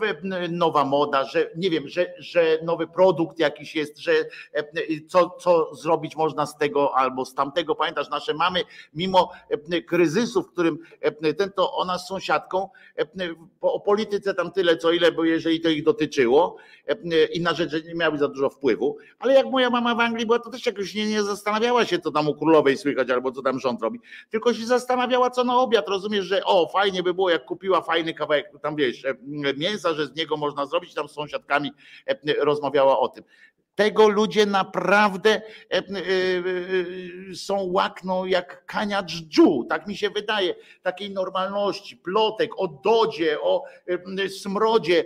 nowa moda, że nie wiem, że, że nowy produkt jakiś jest, że e, co, co zrobić można z tego albo z tamtego. Pamiętasz, nasze mamy, mimo kryzysu, w którym ten to ona z sąsiadką o polityce tam tyle, co ile, bo jeżeli to ich dotyczyło, inna rzecz, że nie miały za dużo wpływu, ale jak moja mama w Anglii była, to też jakoś nie, nie zastanawiała się, co tam u królowej słychać, albo co tam rząd robi, tylko się zastanawiała, co na obiad. Rozumiesz, że o, fajnie by było, jak kupiła fajny kawałek, tam wiesz, e, mięsa, że z niego można zrobić, tam z sąsiadkami e, rozmawiała o tym tego ludzie naprawdę e, są łakną jak kania dżdżu, tak mi się wydaje, takiej normalności, plotek o dodzie, o smrodzie,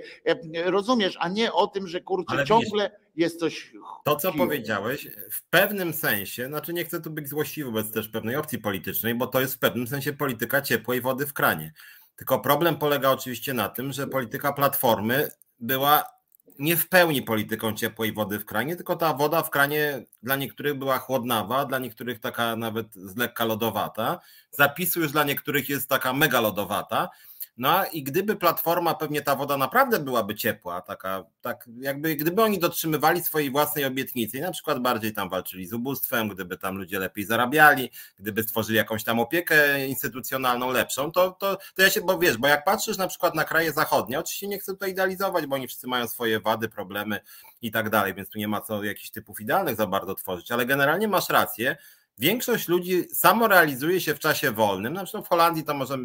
rozumiesz, a nie o tym, że kurczę ciągle jest coś. To, co powiedziałeś, w pewnym sensie, znaczy nie chcę tu być złośliwy wobec też pewnej opcji politycznej, bo to jest w pewnym sensie polityka ciepłej wody w kranie. Tylko problem polega oczywiście na tym, że polityka platformy była nie w pełni polityką ciepłej wody w kranie, tylko ta woda w kranie dla niektórych była chłodnawa, dla niektórych taka nawet z lekka lodowata. Zapisu już dla niektórych jest taka mega lodowata. No i gdyby platforma, pewnie ta woda naprawdę byłaby ciepła, taka, tak jakby gdyby oni dotrzymywali swojej własnej obietnicy i na przykład bardziej tam walczyli z ubóstwem, gdyby tam ludzie lepiej zarabiali, gdyby stworzyli jakąś tam opiekę instytucjonalną lepszą, to, to, to ja się, bo wiesz, bo jak patrzysz na przykład na kraje zachodnie, oczywiście nie chcę tutaj idealizować, bo oni wszyscy mają swoje wady, problemy i tak dalej, więc tu nie ma co jakichś typów idealnych za bardzo tworzyć, ale generalnie masz rację, Większość ludzi samorealizuje się w czasie wolnym. Na przykład w Holandii to może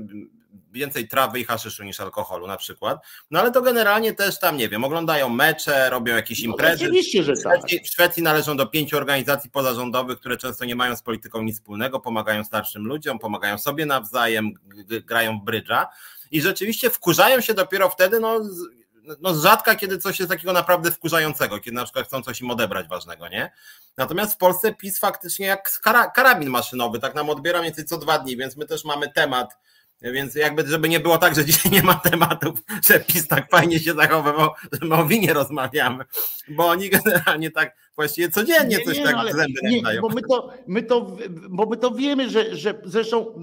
więcej trawy i haszyszu niż alkoholu na przykład. No ale to generalnie też tam, nie wiem, oglądają mecze, robią jakieś no, imprezy. No, oczywiście, że tak. W Szwecji należą do pięciu organizacji pozarządowych, które często nie mają z polityką nic wspólnego, pomagają starszym ludziom, pomagają sobie nawzajem, grają w brydża i rzeczywiście wkurzają się dopiero wtedy, no no rzadka, kiedy coś jest takiego naprawdę wkurzającego, kiedy na przykład chcą coś im odebrać ważnego, nie? Natomiast w Polsce PiS faktycznie jak karabin maszynowy, tak nam odbiera mniej więcej co dwa dni, więc my też mamy temat więc jakby, żeby nie było tak, że dzisiaj nie ma tematów, że PiS tak fajnie się zachowywał, że my o winie rozmawiamy, bo oni generalnie tak właściwie codziennie nie, coś nie, tak no, zęby nie. Bo my to, my to, bo my to wiemy, że, że zresztą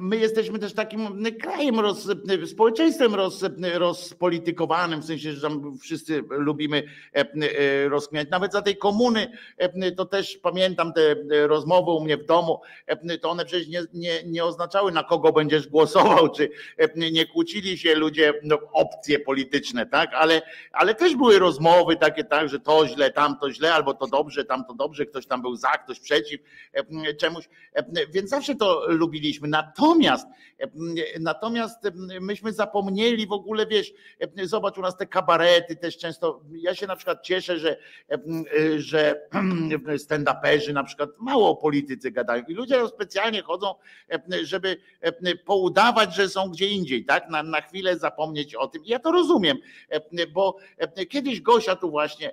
my jesteśmy też takim krajem, roz, społeczeństwem roz, rozpolitykowanym, w sensie, że tam wszyscy lubimy e, e, rozkmiać. Nawet za tej komuny, e, to też pamiętam te rozmowy u mnie w domu, to one przecież nie, nie, nie oznaczały na kogo będziesz głosował, czy nie kłócili się ludzie, no, opcje polityczne, tak, ale, ale też były rozmowy takie, tak, że to źle, tamto źle, albo to dobrze, tam to dobrze, ktoś tam był za, ktoś przeciw e, czemuś, e, więc zawsze to lubiliśmy. Natomiast, e, natomiast myśmy zapomnieli w ogóle, wiesz, zobacz u nas te kabarety też często, ja się na przykład cieszę, że, że stand-uperzy na przykład mało o polityce gadają i ludzie specjalnie chodzą, żeby poudawać, że są gdzie indziej, tak, na, na chwilę zapomnieć o tym. Ja to rozumiem, bo kiedyś Gosia tu właśnie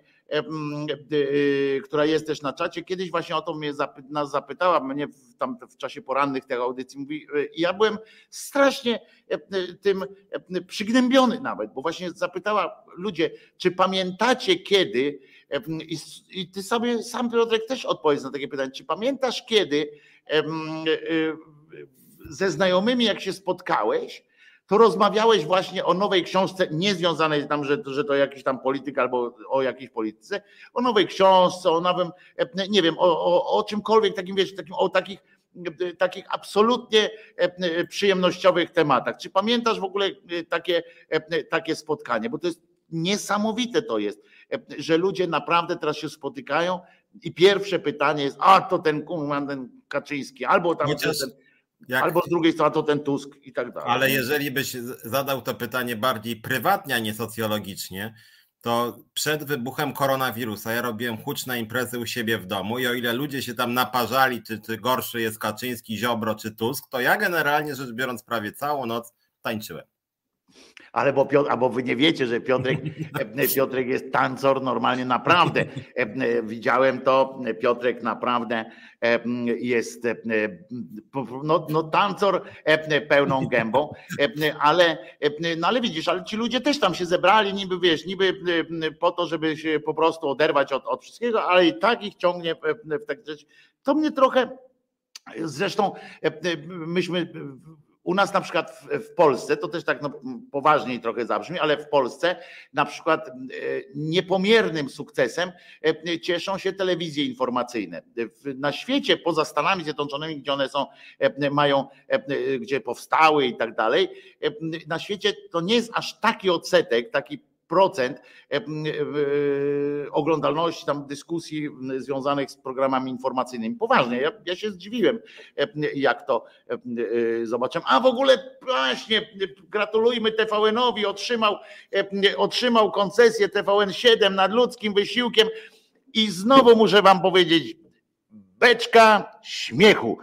która jest też na czacie, kiedyś właśnie o to mnie nas zapytała, mnie w, tam w czasie porannych tych audycji mówi, y, i ja byłem strasznie tym przygnębiony nawet, bo właśnie zapytała ludzie, czy pamiętacie kiedy, i, ty sobie sam Piotrek też odpowiedz na takie pytanie, czy pamiętasz kiedy ze znajomymi jak się spotkałeś, to rozmawiałeś właśnie o nowej książce, nie związanej tam, że, że to jakiś tam polityk albo o jakiejś polityce, o nowej książce, o nowym, e, nie wiem, o, o, o czymkolwiek takim, wiesz, takim, o takich e, takich absolutnie e, przyjemnościowych tematach. Czy pamiętasz w ogóle takie, takie spotkanie? Bo to jest niesamowite to jest, że ludzie naprawdę teraz się spotykają i pierwsze pytanie jest, a to ten ten Kaczyński, albo tam Chociaż... ten jak... Albo z drugiej strony to ten Tusk i tak dalej. Ale jeżeli byś zadał to pytanie bardziej prywatnie, a nie socjologicznie, to przed wybuchem koronawirusa ja robiłem huczne imprezy u siebie w domu i o ile ludzie się tam naparzali, czy, czy gorszy jest Kaczyński, Ziobro czy Tusk, to ja generalnie rzecz biorąc prawie całą noc tańczyłem. Ale bo Piotr, albo wy nie wiecie, że Piotrek, Piotrek jest tancor normalnie naprawdę. Widziałem to, Piotrek naprawdę jest no, no tancor pełną gębą, ale, no ale widzisz, ale ci ludzie też tam się zebrali, niby wiesz, niby po to, żeby się po prostu oderwać od, od wszystkiego, ale i tak ich ciągnie w takie rzeczy. To mnie trochę, zresztą myśmy u nas na przykład w, w Polsce, to też tak no, poważniej trochę zabrzmi, ale w Polsce na przykład e, niepomiernym sukcesem e, cieszą się telewizje informacyjne. Na świecie, poza Stanami Zjednoczonymi, gdzie one są, e, mają, gdzie powstały i tak dalej, na świecie to nie jest aż taki odsetek, taki procent e, e, oglądalności tam dyskusji związanych z programami informacyjnymi. Poważnie, ja, ja się zdziwiłem, e, jak to zobaczyłem. A w ogóle właśnie gratulujmy TVN-owi, otrzymał, otrzymał koncesję TVN7 nad ludzkim wysiłkiem i znowu muszę wam powiedzieć, beczka śmiechu.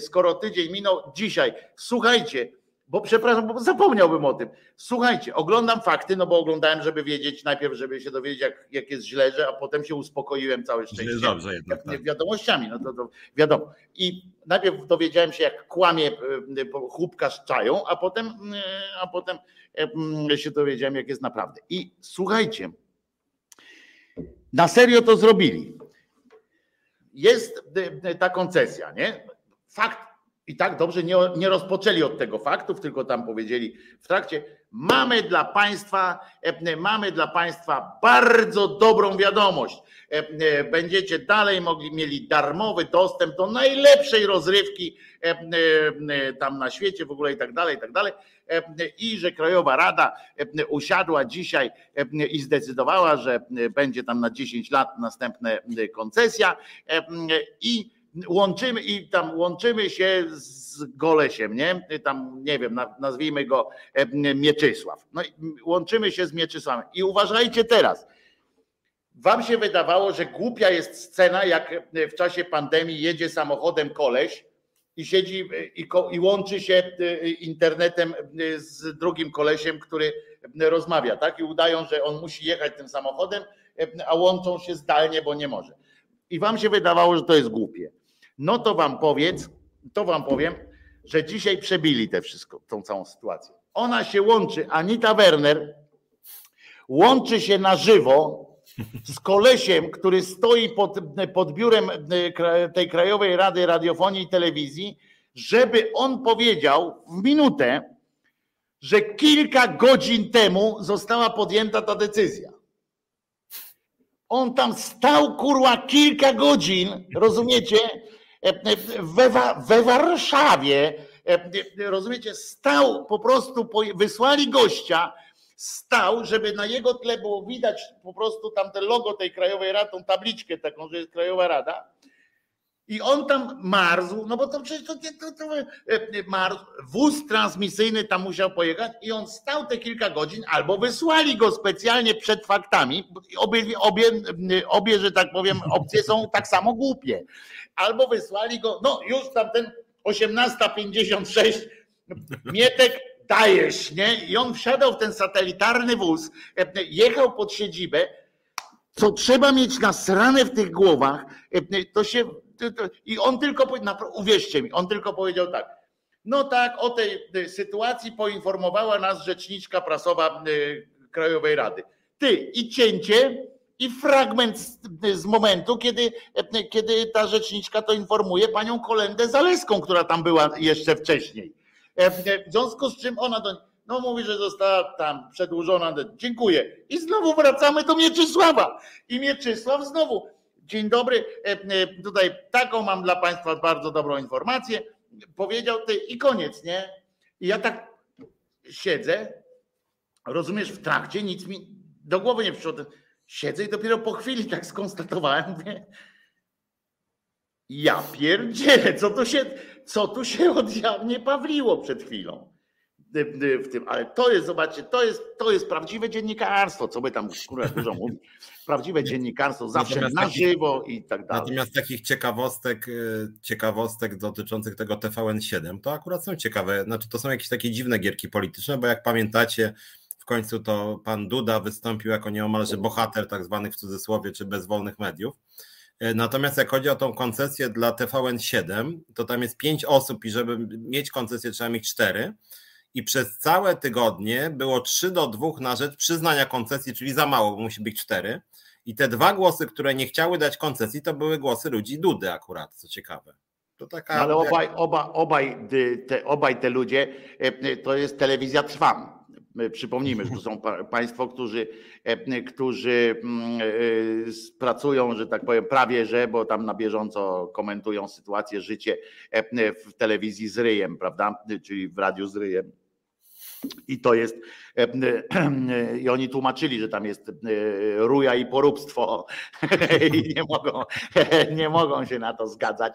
Skoro tydzień minął, dzisiaj, słuchajcie, bo przepraszam, bo zapomniałbym o tym. Słuchajcie, oglądam fakty, no bo oglądałem, żeby wiedzieć, najpierw, żeby się dowiedzieć, jak, jak jest źle, że, a potem się uspokoiłem całe szczęście. Dobrze jednak, tak. Wiadomościami, no to, to wiadomo. I najpierw dowiedziałem się, jak kłamie e, chłopka czają, a potem, e, a potem e, się dowiedziałem, jak jest naprawdę. I słuchajcie, na serio to zrobili. Jest ta koncesja, nie? Fakt i tak dobrze nie, nie rozpoczęli od tego faktów, tylko tam powiedzieli w trakcie, mamy dla państwa, mamy dla państwa bardzo dobrą wiadomość. Będziecie dalej mogli mieli darmowy dostęp do najlepszej rozrywki tam na świecie w ogóle i tak dalej, i tak dalej. I że Krajowa Rada usiadła dzisiaj i zdecydowała, że będzie tam na 10 lat następna koncesja i łączymy i tam łączymy się z Golesiem, nie? Tam nie wiem, nazwijmy go e, Mieczysław. No łączymy się z Mieczysławem. I uważajcie teraz. Wam się wydawało, że głupia jest scena, jak w czasie pandemii jedzie samochodem koleś i siedzi i, i łączy się e, internetem z drugim kolesiem, który rozmawia, tak? I udają, że on musi jechać tym samochodem, a łączą się zdalnie, bo nie może. I wam się wydawało, że to jest głupie. No to wam powiedz, to wam powiem, że dzisiaj przebili te wszystko, tą całą sytuację. Ona się łączy, Anita Werner łączy się na żywo z kolesiem, który stoi pod, pod biurem tej Krajowej Rady Radiofonii i Telewizji, żeby on powiedział w minutę, że kilka godzin temu została podjęta ta decyzja. On tam stał kurwa kilka godzin, rozumiecie, we, we Warszawie, rozumiecie, stał po prostu, wysłali gościa, stał, żeby na jego tle było widać po prostu tam te logo tej Krajowej Rady, tą tabliczkę taką, że jest Krajowa Rada. I on tam marzł, no bo to przecież to, to, to marzł, wóz transmisyjny tam musiał pojechać i on stał te kilka godzin, albo wysłali go specjalnie przed faktami. Obie, obie, obie że tak powiem, opcje są tak samo głupie. Albo wysłali go, no już tam ten 18.56, Mietek dajesz, nie? I on wsiadał w ten satelitarny wóz, e, jechał pod siedzibę, co trzeba mieć nasrane w tych głowach, e, to się, i on tylko, uwierzcie mi, on tylko powiedział tak, no tak, o tej e, sytuacji poinformowała nas rzeczniczka prasowa Krajowej Rady. Ty i cięcie, i fragment z, z, momentu, kiedy, kiedy ta rzeczniczka to informuje panią Kolendę Zaleską, która tam była jeszcze wcześniej. E, w związku z czym ona do no mówi, że została tam przedłużona. Dziękuję. I znowu wracamy do Mieczysława. I Mieczysław znowu. Dzień dobry. E, e, tutaj taką mam dla Państwa bardzo dobrą informację. Powiedział ty i koniec, nie? I ja tak siedzę, rozumiesz, w trakcie nic mi do głowy nie przyszło. Siedzę i dopiero po chwili tak skonstatowałem, mówię, ja pierdzielę, co to się, co tu się odjawnie pawliło przed chwilą. W tym, ale to jest, zobaczcie, to jest, to jest prawdziwe dziennikarstwo, co by tam kurwa dużo mówić. Prawdziwe dziennikarstwo, zawsze natomiast na żywo i tak dalej. Natomiast takich ciekawostek, y, ciekawostek dotyczących tego TVN7, to akurat są ciekawe. Znaczy, to są jakieś takie dziwne gierki polityczne, bo jak pamiętacie, końcu to pan Duda wystąpił jako nieomalże bohater tak zwanych w cudzysłowie, czy bezwolnych mediów E, natomiast jak chodzi o tą koncesję dla TVN7, to tam jest pięć osób i żeby mieć koncesję trzeba mieć cztery. I przez całe tygodnie było 3 do 2 na rzecz przyznania koncesji, czyli za mało, bo musi być cztery. I te dwa głosy, które nie chciały dać koncesji, to były głosy ludzi Dudy akurat, co ciekawe. To taka, Ale obaj, oba, obaj, te, obaj te ludzie e, to jest telewizja Trwam. Przypomnijmy, że to są państwo, którzy, e, którzy e, pracują, że tak powiem, prawie że, bo tam na bieżąco komentują sytuację, życie e, w telewizji z ryjem, prawda? Czyli w radiu z ryjem. I to jest, e, e, i oni tłumaczyli, że tam jest e, ruja i poróbstwo i nie mogą, nie mogą się na to zgadzać,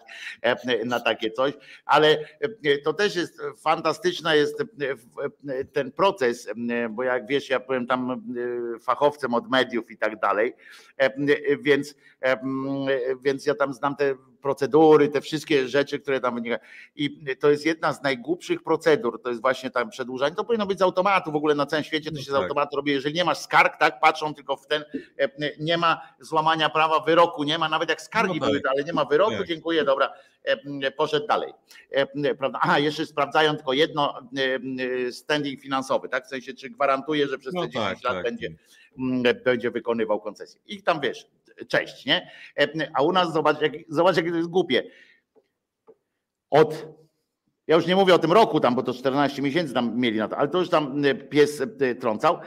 na takie coś, ale to też jest fantastyczna jest ten proces, bo jak wiesz, ja powiem tam fachowcem od mediów i tak dalej, więc, więc ja tam znam te procedury, te wszystkie rzeczy, które tam wynikają. I to jest jedna z najgłupszych procedur, to jest właśnie tam przedłużanie. To powinno być z automatu, w ogóle na całym świecie to no się no tak. z automatu robi. Jeżeli nie masz skarg, tak, patrzą tylko w ten, e, nie ma złamania prawa, wyroku nie ma, nawet jak skargi no tak. były, ale nie ma wyroku, tak. dziękuję, dobra, e, poszedł dalej. E, prawda? Aha, jeszcze sprawdzają tylko jedno, standing finansowy, tak, w sensie, czy gwarantuje, że przez te no 10 tak, lat tak. będzie, będzie wykonywał koncesję. I tam wiesz, cześć, nie? A u nas zobacz, jak, zobacz, jak to jest głupie. Od, ja już nie mówię o tym roku tam, bo to 14 miesięcy tam mieli na to, ale to już tam e, pies e, trącał.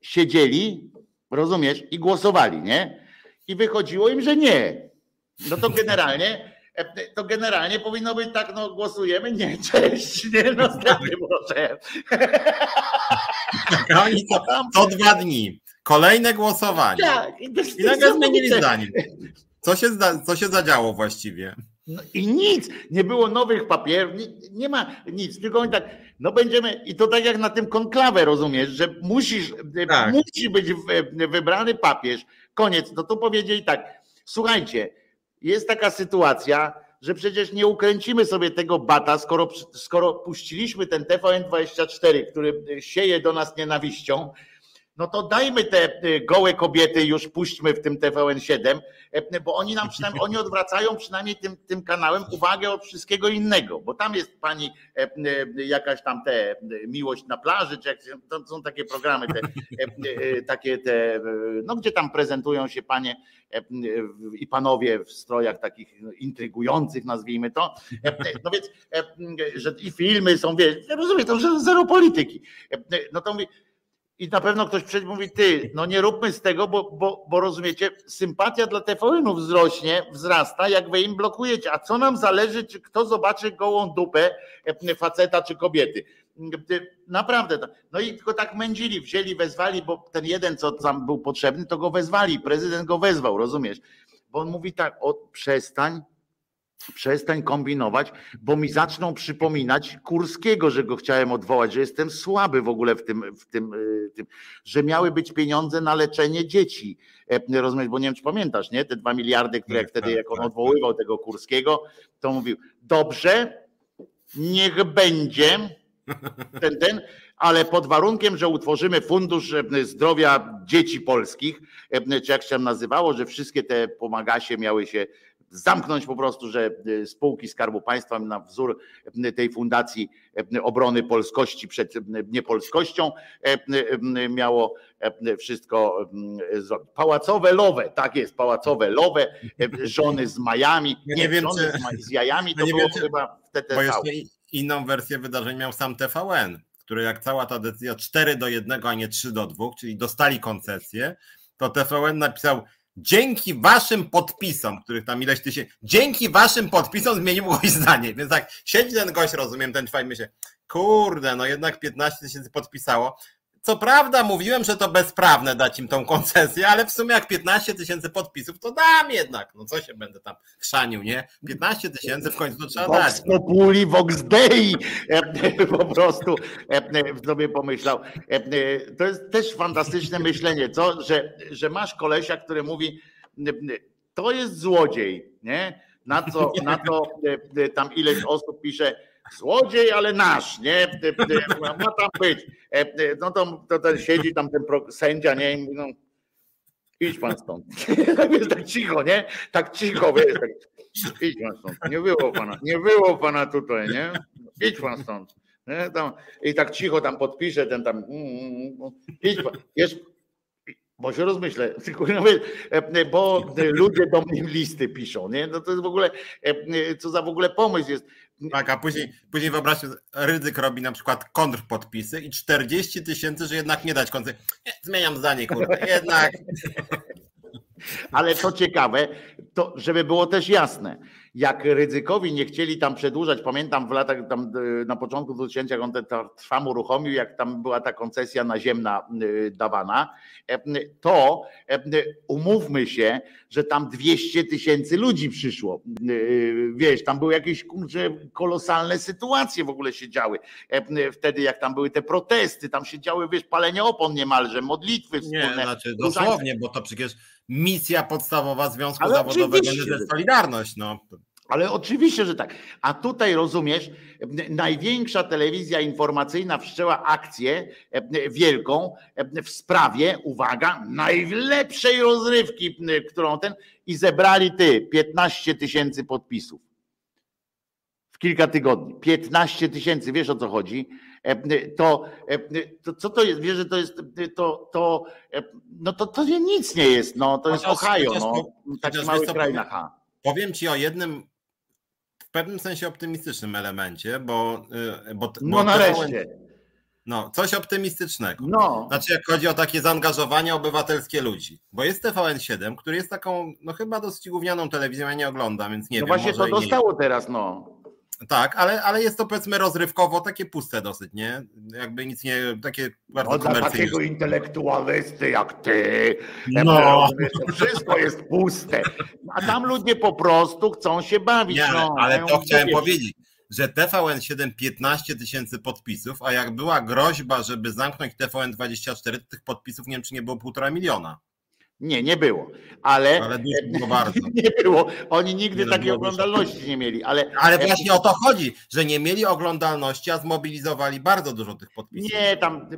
Siedzieli, rozumiesz, i głosowali, nie? I wychodziło im, że nie. No to generalnie e, to generalnie powinno być tak, no głosujemy, nie, cześć, nie, następny proszę. Oni to, to dwa dni. Kolejne głosowanie. Tak. I, I nagle zmienili zdanie. Co się, co się zadziało właściwie? No I nic, nie było nowych papierów, nie, nie, ma nic, tylko oni tak, no będziemy, i to tak jak na tym konklawę rozumiesz, że musisz, tak. musi być wybrany papież, koniec, no to powiedzieli tak, słuchajcie, jest taka sytuacja, że przecież nie ukręcimy sobie tego bata, skoro, skoro puściliśmy ten TVN24, który sieje do nas nienawiścią, no to dajmy te y, gołe kobiety, już puśćmy w tym TVN7, e, bo oni nam przynajmniej, oni odwracają przynajmniej tym, tym kanałem uwagę od wszystkiego innego, bo tam jest pani e, e, jakaś tam te miłość na plaży, czy jak, to są takie programy, te, takie te, no gdzie tam prezentują się panie i panowie w strojach takich intrygujących, nazwijmy to. No więc, że i filmy są, wiesz, rozumiem, to zero polityki. No to mówię, i na pewno ktoś przecież mówi, ty, no nie róbmy z tego, bo, bo, bo rozumiecie, sympatia dla TVN-u wzrośnie, wzrasta, jak wy im blokujecie. A co nam zależy, czy kto zobaczy gołą dupę e, faceta czy kobiety? Naprawdę. No i tylko tak mędzili, wzięli, wezwali, bo ten jeden, co tam był potrzebny, to go wezwali. Prezydent go wezwał, rozumiesz? Bo on mówi tak, o, przestań Przestań kombinować, bo mi zaczną przypominać Kurskiego, że go chciałem odwołać, że jestem słaby w ogóle w tym, w tym, y, tym że miały być pieniądze na leczenie dzieci. E, rozumiesz, bo nie wiem, czy pamiętasz, nie? Te dwa miliardy, które jak wtedy, jak on odwoływał tego Kurskiego, to mówił, dobrze, niech będzie ten, ten, ale pod warunkiem, że utworzymy fundusz e, zdrowia dzieci polskich, e, czy jak się tam nazywało, że wszystkie te pomagasie miały się zamknąć po prostu, że y, spółki Skarbu Państwa na wzór y, tej Fundacji y, Obrony Polskości przed niepolskością miało wszystko zrobić. Pałacowe lowe, tak jest, pałacowe lowe, żony z majami, ja nie, nie wiem, żony czy... z, jajami, to było czy... chyba w TTV. Bo jeszcze inną wersję wydarzeń miał sam TVN, który jak cała ta decyzja 4 do 1, a nie 3 do 2, czyli dostali koncesję, to TVN napisał dzięki waszym podpisom, których tam ileś tysięcy, dzięki waszym podpisom zmienił goś zdanie. Więc tak, siedzi ten gość, rozumiem, ten człowiek myśli, kurde, no jednak 15 tysięcy podpisało. Co prawda mówiłem, że to bezprawne dać im tą koncesję, ale w sumie jak 15 tysięcy podpisów, to dam jednak. No co się będę tam chrzanił, nie? 15 tysięcy w końcu to trzeba Vox dać. Populi, Vox Dei po prostu sobie pomyślał. To jest też fantastyczne myślenie, co? Że, że masz kolesia, który mówi, to jest złodziej, nie? Na co, na to tam ileś osób pisze, Złodziej, ale nasz, nie? Ma tam być. E, e, no to, to ten siedzi tam ten sędzia, nie? I mówi, no, idź pan stąd. Jest tak cicho, nie? Tak cicho, wiesz, tak, idź pan stąd. Nie było pana, nie było pana tutaj, nie? Idź pan stąd. Nie? Tam, I tak cicho tam podpisze ten tam, mm, mm, mm, idź pan. Jest, bo się rozmyślę, e, bo ludzie do mnie listy piszą, nie? No to jest w ogóle, co za w ogóle pomysł jest. Tak, a później, później wyobraźcie, Rydzyk robi na przykład kontrpodpisy i 40 tysięcy, że jednak nie dać koncesji. Zmieniam zdanie, kurde, jednak. Ale co ciekawe, to żeby było też jasne, jak ryzykowi nie chcieli tam przedłużać, pamiętam w latach tam e, na początku 2000, jak on ten trwam uruchomił, jak tam była ta koncesja naziemna e, dawana, e, to umówmy się, że tam 200 tysięcy ludzi przyszło. Wiesz, tam były jakieś kurczę, kolosalne sytuacje w ogóle się działy. Wtedy jak tam były te protesty, tam się działy, wiesz, palenie opon niemalże, modlitwy wspólne. Nie, znaczy dosłownie, bo to przecież misja podstawowa Związku Ale Zawodowego jest Solidarność. No. Ale oczywiście, że tak. A tutaj rozumiesz, największa telewizja informacyjna wszczęła akcję e, wielką e, w sprawie, uwaga, najlepszej rozrywki, którą ten i zebrali ty 15 tysięcy podpisów. W kilka tygodni. 15 tysięcy, wiesz o co chodzi? E, to, to co to jest? Wiesz, że to jest to, to no to, to nic nie jest, no to jest Ohio, no, taki mały kraj na H. Powiem ci o jednym w pewnym sensie optymistycznym elemencie, bo. Bo no bo nareszcie. No, coś optymistycznego. No. Znaczy, jak chodzi o takie zaangażowanie obywatelskie ludzi. Bo jest TVN7, który jest taką, no chyba dosyć gównianą telewizją, ja nie oglądam, więc nie no wiem. Właśnie to dostało teraz, no. Tak, ale, ale jest to powiedzmy rozrywkowo takie puste dosyć, nie? Jakby nic nie, takie bardzo no, dla takiego intelektualisty jak ty, no. to wszystko jest puste. A tam ludzie po prostu chcą się bawić. Nie, no, ale to chciałem powiedzieć, że TVN7 15 tysięcy podpisów, a jak była groźba, żeby zamknąć TVN24, to tych podpisów nie wiem, czy nie było półtora miliona. Nie, nie było. Ale, ale było bardzo. nie było. Oni nigdy nie takiej oglądalności dużo. nie mieli. Ale, ale właśnie o to chodzi, że nie mieli oglądalności, a zmobilizowali bardzo dużo tych podpisów. Nie, tam,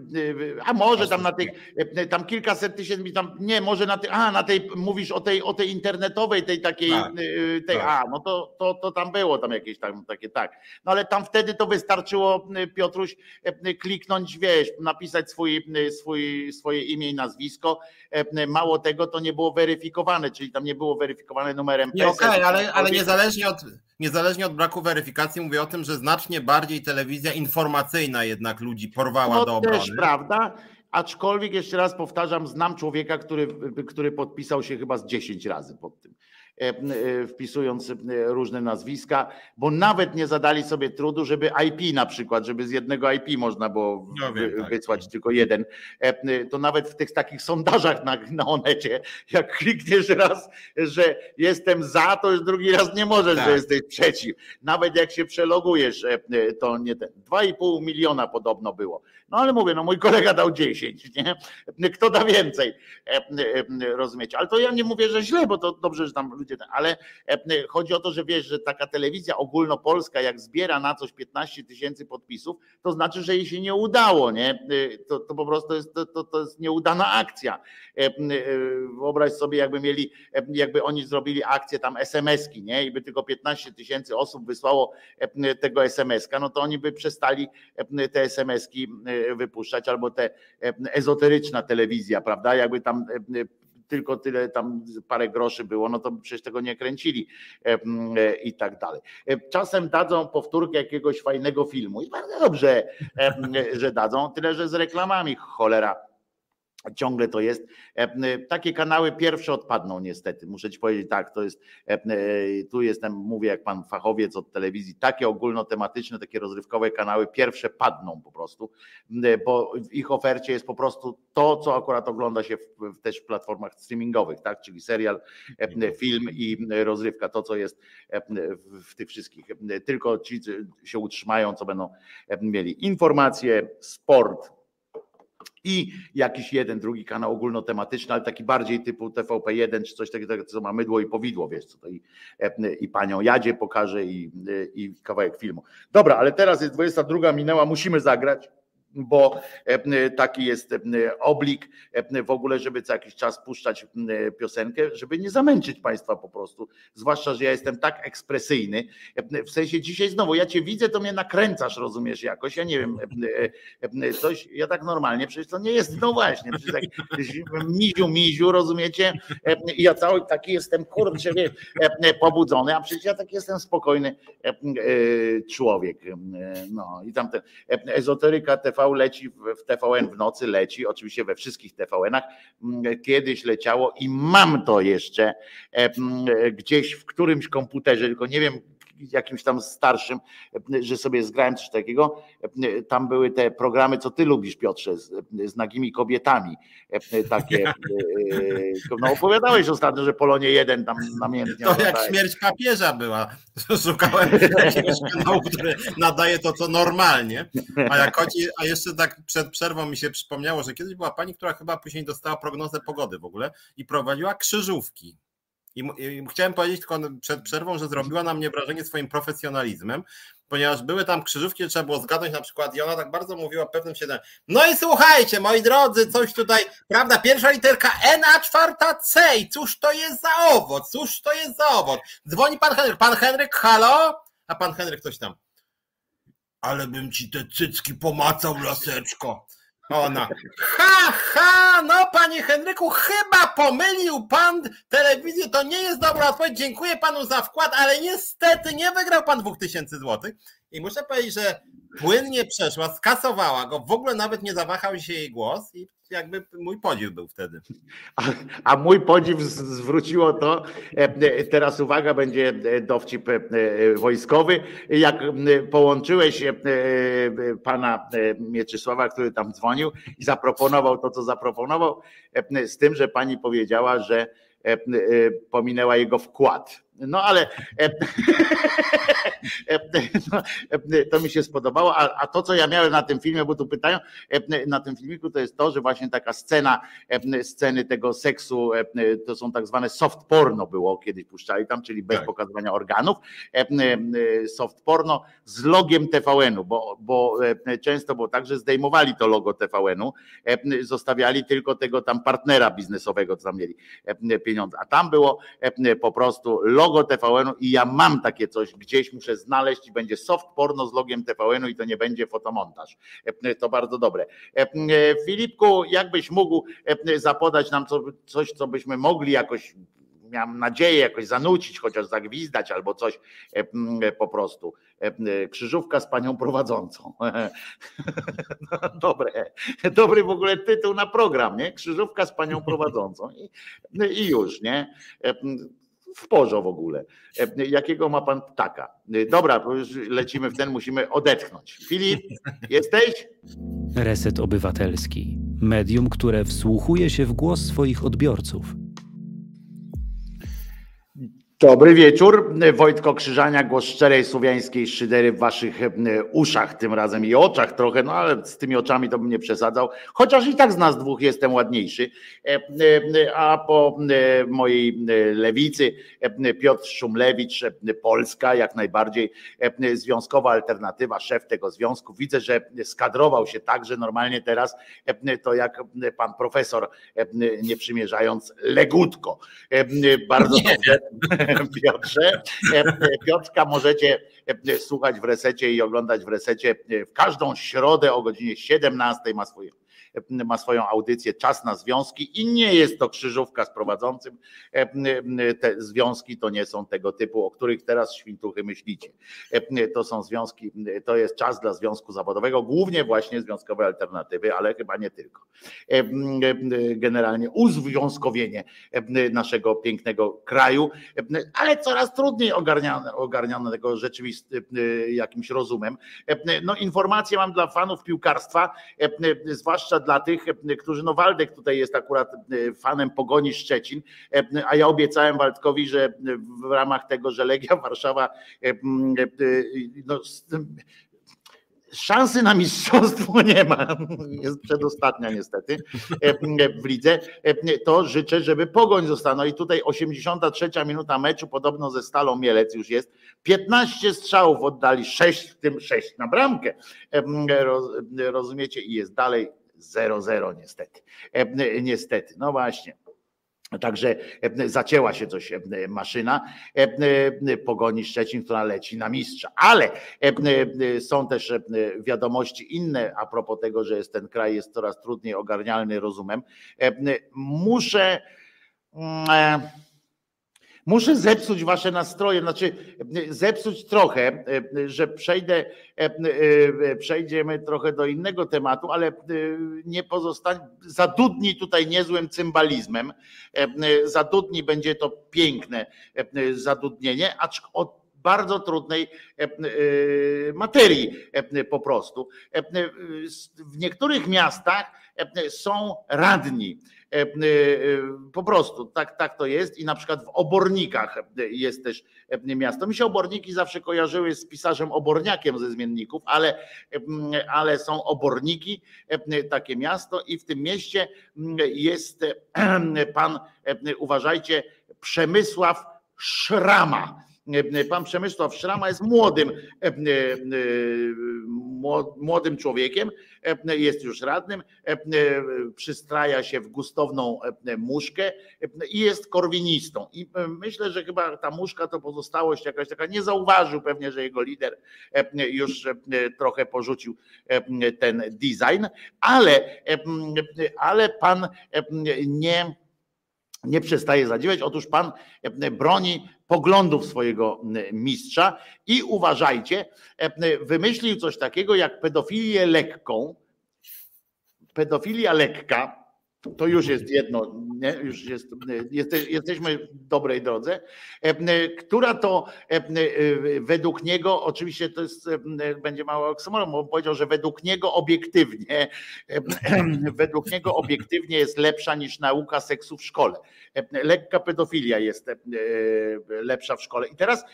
a może tam na tych, tam kilkaset tysięcy, tam, nie, może na tej, a na tej, mówisz o tej, o tej internetowej, tej takiej, tak, tej, tak. a, no to, to, to tam było tam jakieś tam takie, tak. No ale tam wtedy to wystarczyło, Piotruś, kliknąć, wiesz, napisać swój, swój, swoje imię i nazwisko. Mało tego, to nie było weryfikowane, czyli tam nie było weryfikowane numerem PESEL. Okej, okay, ale, ale niezależnie, od, niezależnie od braku weryfikacji mówię o tym, że znacznie bardziej telewizja informacyjna jednak ludzi porwała no, do obrony. też prawda, aczkolwiek jeszcze raz powtarzam, znam człowieka, który, który podpisał się chyba z 10 razy pod tym. E, e, wpisując e, różne nazwiska, bo nawet nie zadali sobie trudu, żeby IP na przykład, żeby z jednego IP można było no wiem, tak, wysłać tylko jeden. To nawet w tych takich sondażach na, na Onecie, jak klikniesz raz, że jestem za, to już drugi raz nie możesz, tak. że jesteś przeciw. Nawet jak się przelogujesz, to nie ten. 2,5 miliona podobno było. No ale mówię, no mój kolega dał 10, nie? Kto da więcej? Rozumiecie? Ale to ja nie mówię, że źle, bo to dobrze, że tam ludzie ale e, chodzi o to, że wiesz, że taka telewizja ogólnopolska, jak zbiera na coś 15 tysięcy podpisów, to znaczy, że jej się nie udało, nie? E, to, to po prostu jest, to, to jest nieudana akcja. E, wyobraź sobie, jakby mieli, jakby oni zrobili akcję tam SMS-ki, nie? I by tylko 15 tysięcy osób wysłało tego SMS-ka, no to oni by przestali te SMS-ki wypuszczać, albo te ezoteryczna telewizja, prawda? Jakby tam tylko tyle tam parę groszy było, no to przecież tego nie kręcili e, e, i tak dalej. E, czasem dadzą powtórkę jakiegoś fajnego filmu i bardzo dobrze, że dadzą, tyle że z reklamami cholera Ciągle to jest. E, e, takie kanały pierwsze odpadną niestety. Muszę ci powiedzieć tak, to jest, e, tu jestem, mówię jak pan fachowiec od telewizji, takie ogólnotematyczne, takie rozrywkowe kanały pierwsze padną po prostu, bo w ich ofercie jest po prostu to, co akurat ogląda się w, też w platformach streamingowych, tak? czyli serial, film i rozrywka, to co jest w tych wszystkich. Tylko ci się utrzymają, co będą mieli informacje, sport, i jakiś jeden, drugi kanał ogólnotematyczny, ale taki bardziej typu TVP1 czy coś takiego, co ma mydło i powidło, wiesz, co to i, i panią Jadzie pokaże i, i kawałek filmu. Dobra, ale teraz jest 22 minęła, musimy zagrać bo e, taki jest e, oblik e, w ogóle, żeby co jakiś czas puszczać piosenkę, żeby nie zamęczyć Państwa po prostu. Zwłaszcza, że ja jestem tak ekspresyjny. W sensie dzisiaj znowu, ja Cię widzę, to mnie nakręcasz, rozumiesz jakoś. Ja nie wiem, coś, ja tak normalnie, przecież to nie jest, no właśnie, przecież tak miziu, miziu, rozumiecie? Ja cały taki jestem, kurczę, wiesz, pobudzony, a przecież ja taki jestem spokojny człowiek. No i tamten ezoteryka TV leci w TVN w nocy, leci, oczywiście we wszystkich TVN-ach. Mm, kiedyś leciało i mam to jeszcze e, gdzieś w którymś komputerze, tylko nie wiem jakimś tam starszym, że sobie zgrałem coś takiego. Tam były te programy, co ty lubisz, Piotrze, z, z nagimi kobietami. Takie, no opowiadałeś ostatnio, że Polonie jeden tam namiętnie. To jak śmierć papieża była. Szukałem jakiegoś kanału, który nadaje to, co normalnie. A jak chodzi, a jeszcze tak przed przerwą mi się przypomniało, że kiedyś była pani, która chyba później dostała prognozę pogody w ogóle i prowadziła krzyżówki. I, I, chciałem powiedzieć tylko przed przerwą, że zrobiła na mnie wrażenie swoim profesjonalizmem, ponieważ były tam krzyżówki, trzeba było zgadnąć na przykład i ona tak bardzo mówiła pewnym się. No i słuchajcie, moi drodzy, coś tutaj, prawda, pierwsza literka N, a czwarta C i cóż to jest za owoc, cóż to jest za owoc. Dzwoni pan Henryk, pan Henryk, halo? A pan Henryk coś tam. Ale bym ci te cycki pomacał, laseczko. Ona. Ha, ha, no panie Henryku, chyba pomylił pan telewizję, to nie jest dobra odpowiedź. Dziękuję panu za wkład, ale niestety nie wygrał pan 2000 złotych. I muszę powiedzieć, że płynnie przeszła, skasowała go, w ogóle nawet nie zawahał się jej głos i jakby mój podziw był wtedy. A, a mój podziw zwróciło to, e, teraz uwaga, będzie e, dowcip e, wojskowy, jak połączyłeś pana Mieczysława, który tam dzwonił i zaproponował to, co zaproponował, z tym, że pani powiedziała, że pominęła jego wkład No ale no, to mi się spodobało, a, a to co ja miałem na tym filmie, bo tu pytają, na tym filmiku to jest to, że właśnie taka scena, sceny tego seksu, to są tak zwane soft porno było kiedyś puszczali tam, czyli bez tak. pokazywania organów, soft porno z logiem TVN-u, bo, bo często było tak, że zdejmowali to logo TVN-u, zostawiali tylko tego tam partnera biznesowego, co tam mieli pieniądze, a tam było po prostu logo TVN-u i ja mam takie coś, gdzieś muszę znaleźć i będzie soft porno z logiem TVN-u i to nie będzie fotomontaż. To bardzo dobre. Filipku, jakbyś mógł zapodać nam coś, co byśmy mogli jakoś miałem nadzieję jakoś zanucić, chociaż zagwizdać albo coś po prostu. Krzyżówka z panią prowadzącą. No, dobre. Dobry w ogóle tytuł na program, nie? Krzyżówka z panią prowadzącą. I, i już, nie? W porze w ogóle. Jakiego ma pan ptaka? Dobra, już lecimy w ten, musimy odetchnąć. Filip, jesteś? Reset Obywatelski. Medium, które wsłuchuje się w głos swoich odbiorców. Dobry wieczór. Wojtko Krzyżania, głos szczerej słowiańskiej szydery w waszych e, uszach, tym razem i oczach trochę, no ale z tymi oczami to bym nie przesadzał, chociaż i tak z nas dwóch jestem ładniejszy. E, e, a po mojej lewicy Piotr Szumlewicz, Polska, jak najbardziej związkowa alternatywa, szef tego związku. Widzę, że skadrował się tak, że normalnie teraz to jak pan profesor, nie przymierzając, legutko. Bardzo dobrze. Piotrze. Piotrka możecie słuchać w resecie i oglądać w resecie w każdą środę o godzinie 17 ma ma swoją audycję Czas na Związki i nie jest to krzyżówka z prowadzącym. Te związki to nie są tego typu, o których teraz świntuchy myślicie. To są związki, to jest czas dla związku zawodowego, głównie właśnie związkowe alternatywy, ale chyba nie tylko. Generalnie uzwiązkowienie naszego pięknego kraju, ale coraz trudniej ogarniane tego rzeczywistym jakimś rozumem. No informacje mam dla fanów piłkarstwa, zwłaszcza dla tych, którzy, no Waldek tutaj jest akurat e, fanem Pogoni Szczecin, e, a ja obiecałem Waldkowi, że w ramach tego, że Legia Warszawa e, no, szansy na mistrzostwo nie ma, jest przedostatnia niestety w lidze, to życzę, żeby Pogoń została. I tutaj 83 minuta meczu, podobno ze Stalą Mielec już jest, 15 strzałów oddali, 6 w tym 6 na bramkę, rozumiecie, i jest dalej 0-0 niestety. E, niestety, no właśnie. Także e, zacięła się coś e, maszyna pogoni Szczecin, która leci na mistrza. Ale są też wiadomości inne a propos tego, że jest ten kraj jest coraz trudniej ogarnialny rozumem. Muszę mm, Muszę zepsuć wasze nastroje, znaczy zepsuć trochę, że przejdę, przejdziemy trochę do innego tematu, ale nie pozostanie, zadudni tutaj niezłym cymbalizmem, zadudni będzie to piękne zadudnienie, acz od bardzo trudnej materii po prostu. W niektórych miastach są radni E, e, po prostu tak, tak to jest i na przykład w Obornikach jest też miasto. Mi się Oborniki zawsze kojarzyły z pisarzem Oborniakiem ze zmienników, ale, ale są Oborniki, takie miasto i w tym mieście jest pan, uważajcie, Przemysław Szrama. Pan Przemysław Szrama jest młodym, młodym człowiekiem, jest już radnym, przystraja się w gustowną muszkę i jest korwinistą. I myślę, że chyba ta muszka to pozostałość jakaś taka, nie zauważył pewnie, że jego lider już trochę porzucił ten design, ale, ale pan nie nie przestaje zadziwiać. Otóż pan broni poglądów swojego mistrza i uważajcie, wymyślił coś takiego jak pedofilię lekką. Pedofilia lekka To już jest jedno, nie? już jest, jesteśmy w dobrej drodze, która to według niego, oczywiście to jest, będzie mało oksymoron, bo powiedział, że według niego obiektywnie, według niego obiektywnie jest lepsza niż nauka seksu w szkole. Lekka pedofilia jest lepsza w szkole. I teraz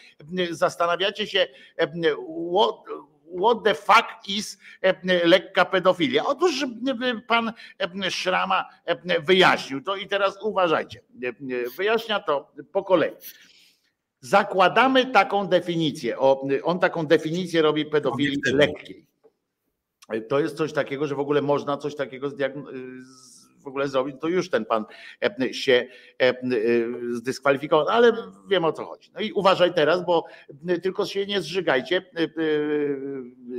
zastanawiacie się, what, what the fuck is lekka pedofilia? Otóż pan Szrama wyjaśnił to i teraz uważajcie. Wyjaśnia to po kolei. Zakładamy taką definicję. On taką definicję robi pedofilii lekkiej. To jest coś takiego, że w ogóle można coś takiego w ogóle zrobić, to już ten pan się zdyskwalifikował, ale wiem o co chodzi. No i uważaj teraz, bo tylko się nie zżygajcie,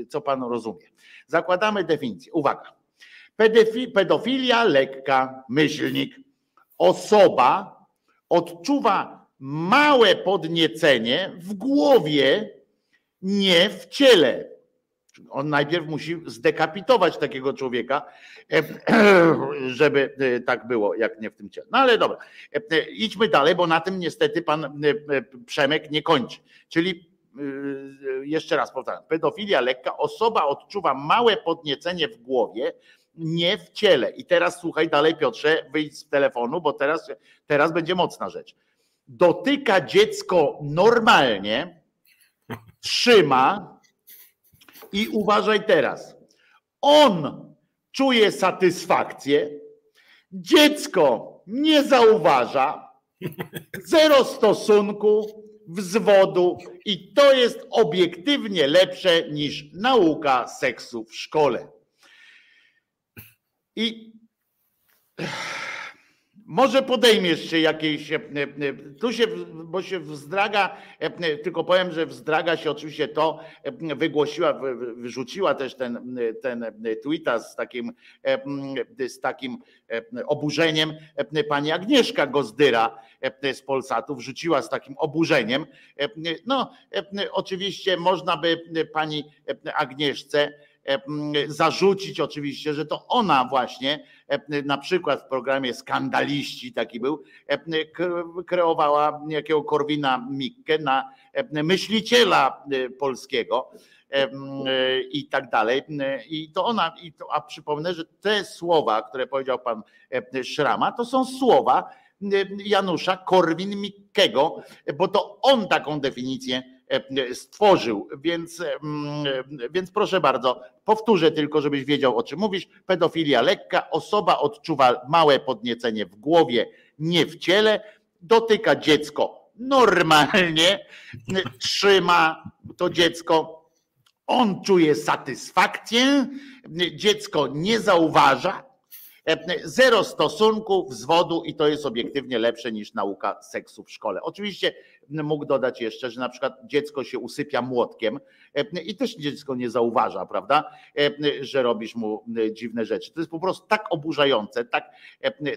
co pan rozumie. Zakładamy definicję. Uwaga. Pedofilia lekka, myślnik. Osoba odczuwa małe podniecenie w głowie, nie w ciele on najpierw musi zdekapitować takiego człowieka, żeby e, tak było, jak nie w tym ciele. No ale dobra, e, idźmy dalej, bo na tym niestety pan e, Przemek nie kończy. Czyli jeszcze raz powtarzam, pedofilia lekka, osoba odczuwa małe podniecenie w głowie, nie w ciele. I teraz słuchaj dalej, Piotrze, wyjdź z telefonu, bo teraz, teraz będzie mocna rzecz. Dotyka dziecko normalnie, trzyma, i uważaj teraz. On czuje satysfakcję, dziecko nie zauważa, zero stosunku, wzwodu i to jest obiektywnie lepsze niż nauka seksu w szkole. I może podejmiesz się jakiejś, e, e, tu się, bo się wzdraga, e, tylko powiem, że wzdraga się oczywiście to, wygłosiła, wyrzuciła też ten, ten tweeta z takim, z takim oburzeniem pani Agnieszka Gozdyra z Polsatu, wrzuciła z takim oburzeniem. No, oczywiście można by pani Agnieszce zarzucić oczywiście, że to ona właśnie na przykład w programie Skandaliści taki był, kreowała jakiego Korwina Mikke na myśliciela polskiego i tak dalej. I to ona, i to, a przypomnę, że te słowa, które powiedział pan Szrama, to są słowa Janusza Korwin-Mikkego, bo to on taką definicję E, stworzył. Więc, więc proszę bardzo, powtórzę tylko, żebyś wiedział o czym mówisz. Pedofilia lekka, osoba odczuwa małe podniecenie w głowie, nie w ciele, dotyka dziecko normalnie, trzyma to dziecko, on czuje satysfakcję, dziecko nie zauważa, zero stosunku, wzwodu i to jest obiektywnie lepsze niż nauka seksu w szkole. Oczywiście mógł dodać jeszcze, że na przykład dziecko się usypia młotkiem e, i też dziecko nie zauważa, prawda, e, że robisz mu e, dziwne rzeczy. To jest po prostu tak oburzające, tak,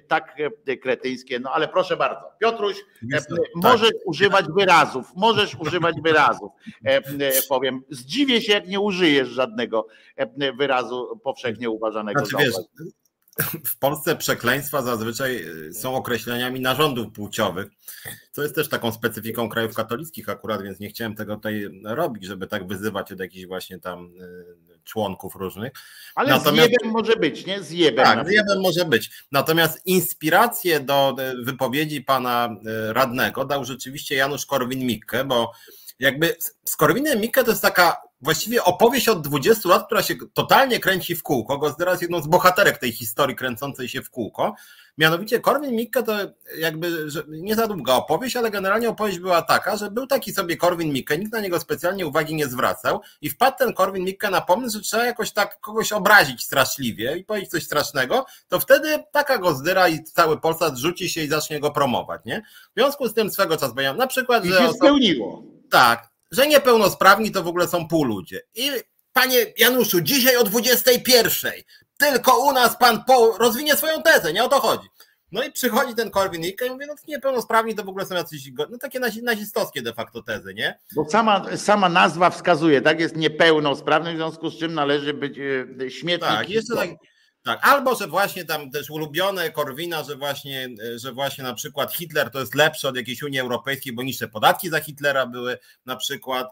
tak kretyńskie. No ale proszę bardzo, Piotruś, możesz tak. używać wyrazów, możesz używać wyrazów. Powiem, zdziwię się, jak nie użyjesz żadnego wyrazu powszechnie uważanego znaczy, za w Polsce przekleństwa zazwyczaj y, są określeniami narządów płciowych, co jest też taką specyfiką krajów katolickich akurat, więc nie chciałem tego tutaj robić, żeby tak wyzywać od jakichś właśnie tam y, członków różnych. Ale Natomiast, zjebem może być, nie? Zjebem. Tak, zjebem może być. Natomiast inspirację do y, wypowiedzi pana radnego dał rzeczywiście Janusz Korwin-Mikke, bo jakby z Korwinem Mikke to jest taka właściwie opowieść od 20 lat, która się totalnie kręci w kółko. Gozdera jest jedną z bohaterek tej historii kręcącej się w kółko. Mianowicie Korwin Mikke to jakby nie za długa opowieść, ale generalnie opowieść była taka, że był taki sobie Korwin Mikke, nikt na niego specjalnie uwagi nie zwracał i wpadł ten Korwin Mikke na pomysł, że trzeba jakoś tak kogoś obrazić straszliwie i powiedzieć coś strasznego, to wtedy taka Gozdyra i cały Polsat rzuci się i zacznie go promować, nie? W związku z tym swego czasu, bo na przykład, I że... się spełniło. Tak, że niepełnosprawni to w ogóle są pół ludzie. I panie Januszu, dzisiaj o 21 tylko u nas pan po, rozwinie swoją tezę, nie o to chodzi. No i przychodzi ten Korwin Mikke i mówi, no niepełnosprawni to w ogóle są jacyś, no takie nazistowskie de facto tezy, nie? Bo sama, sama nazwa wskazuje, tak, jest niepełnosprawny, w związku z czym należy być e, śmietnik. Tak, jeszcze tak, Tak, albo że właśnie tam też ulubione Korwina, że właśnie, że właśnie na przykład Hitler to jest lepszy od jakiejś Unii Europejskiej, bo niższe podatki za Hitlera były na przykład,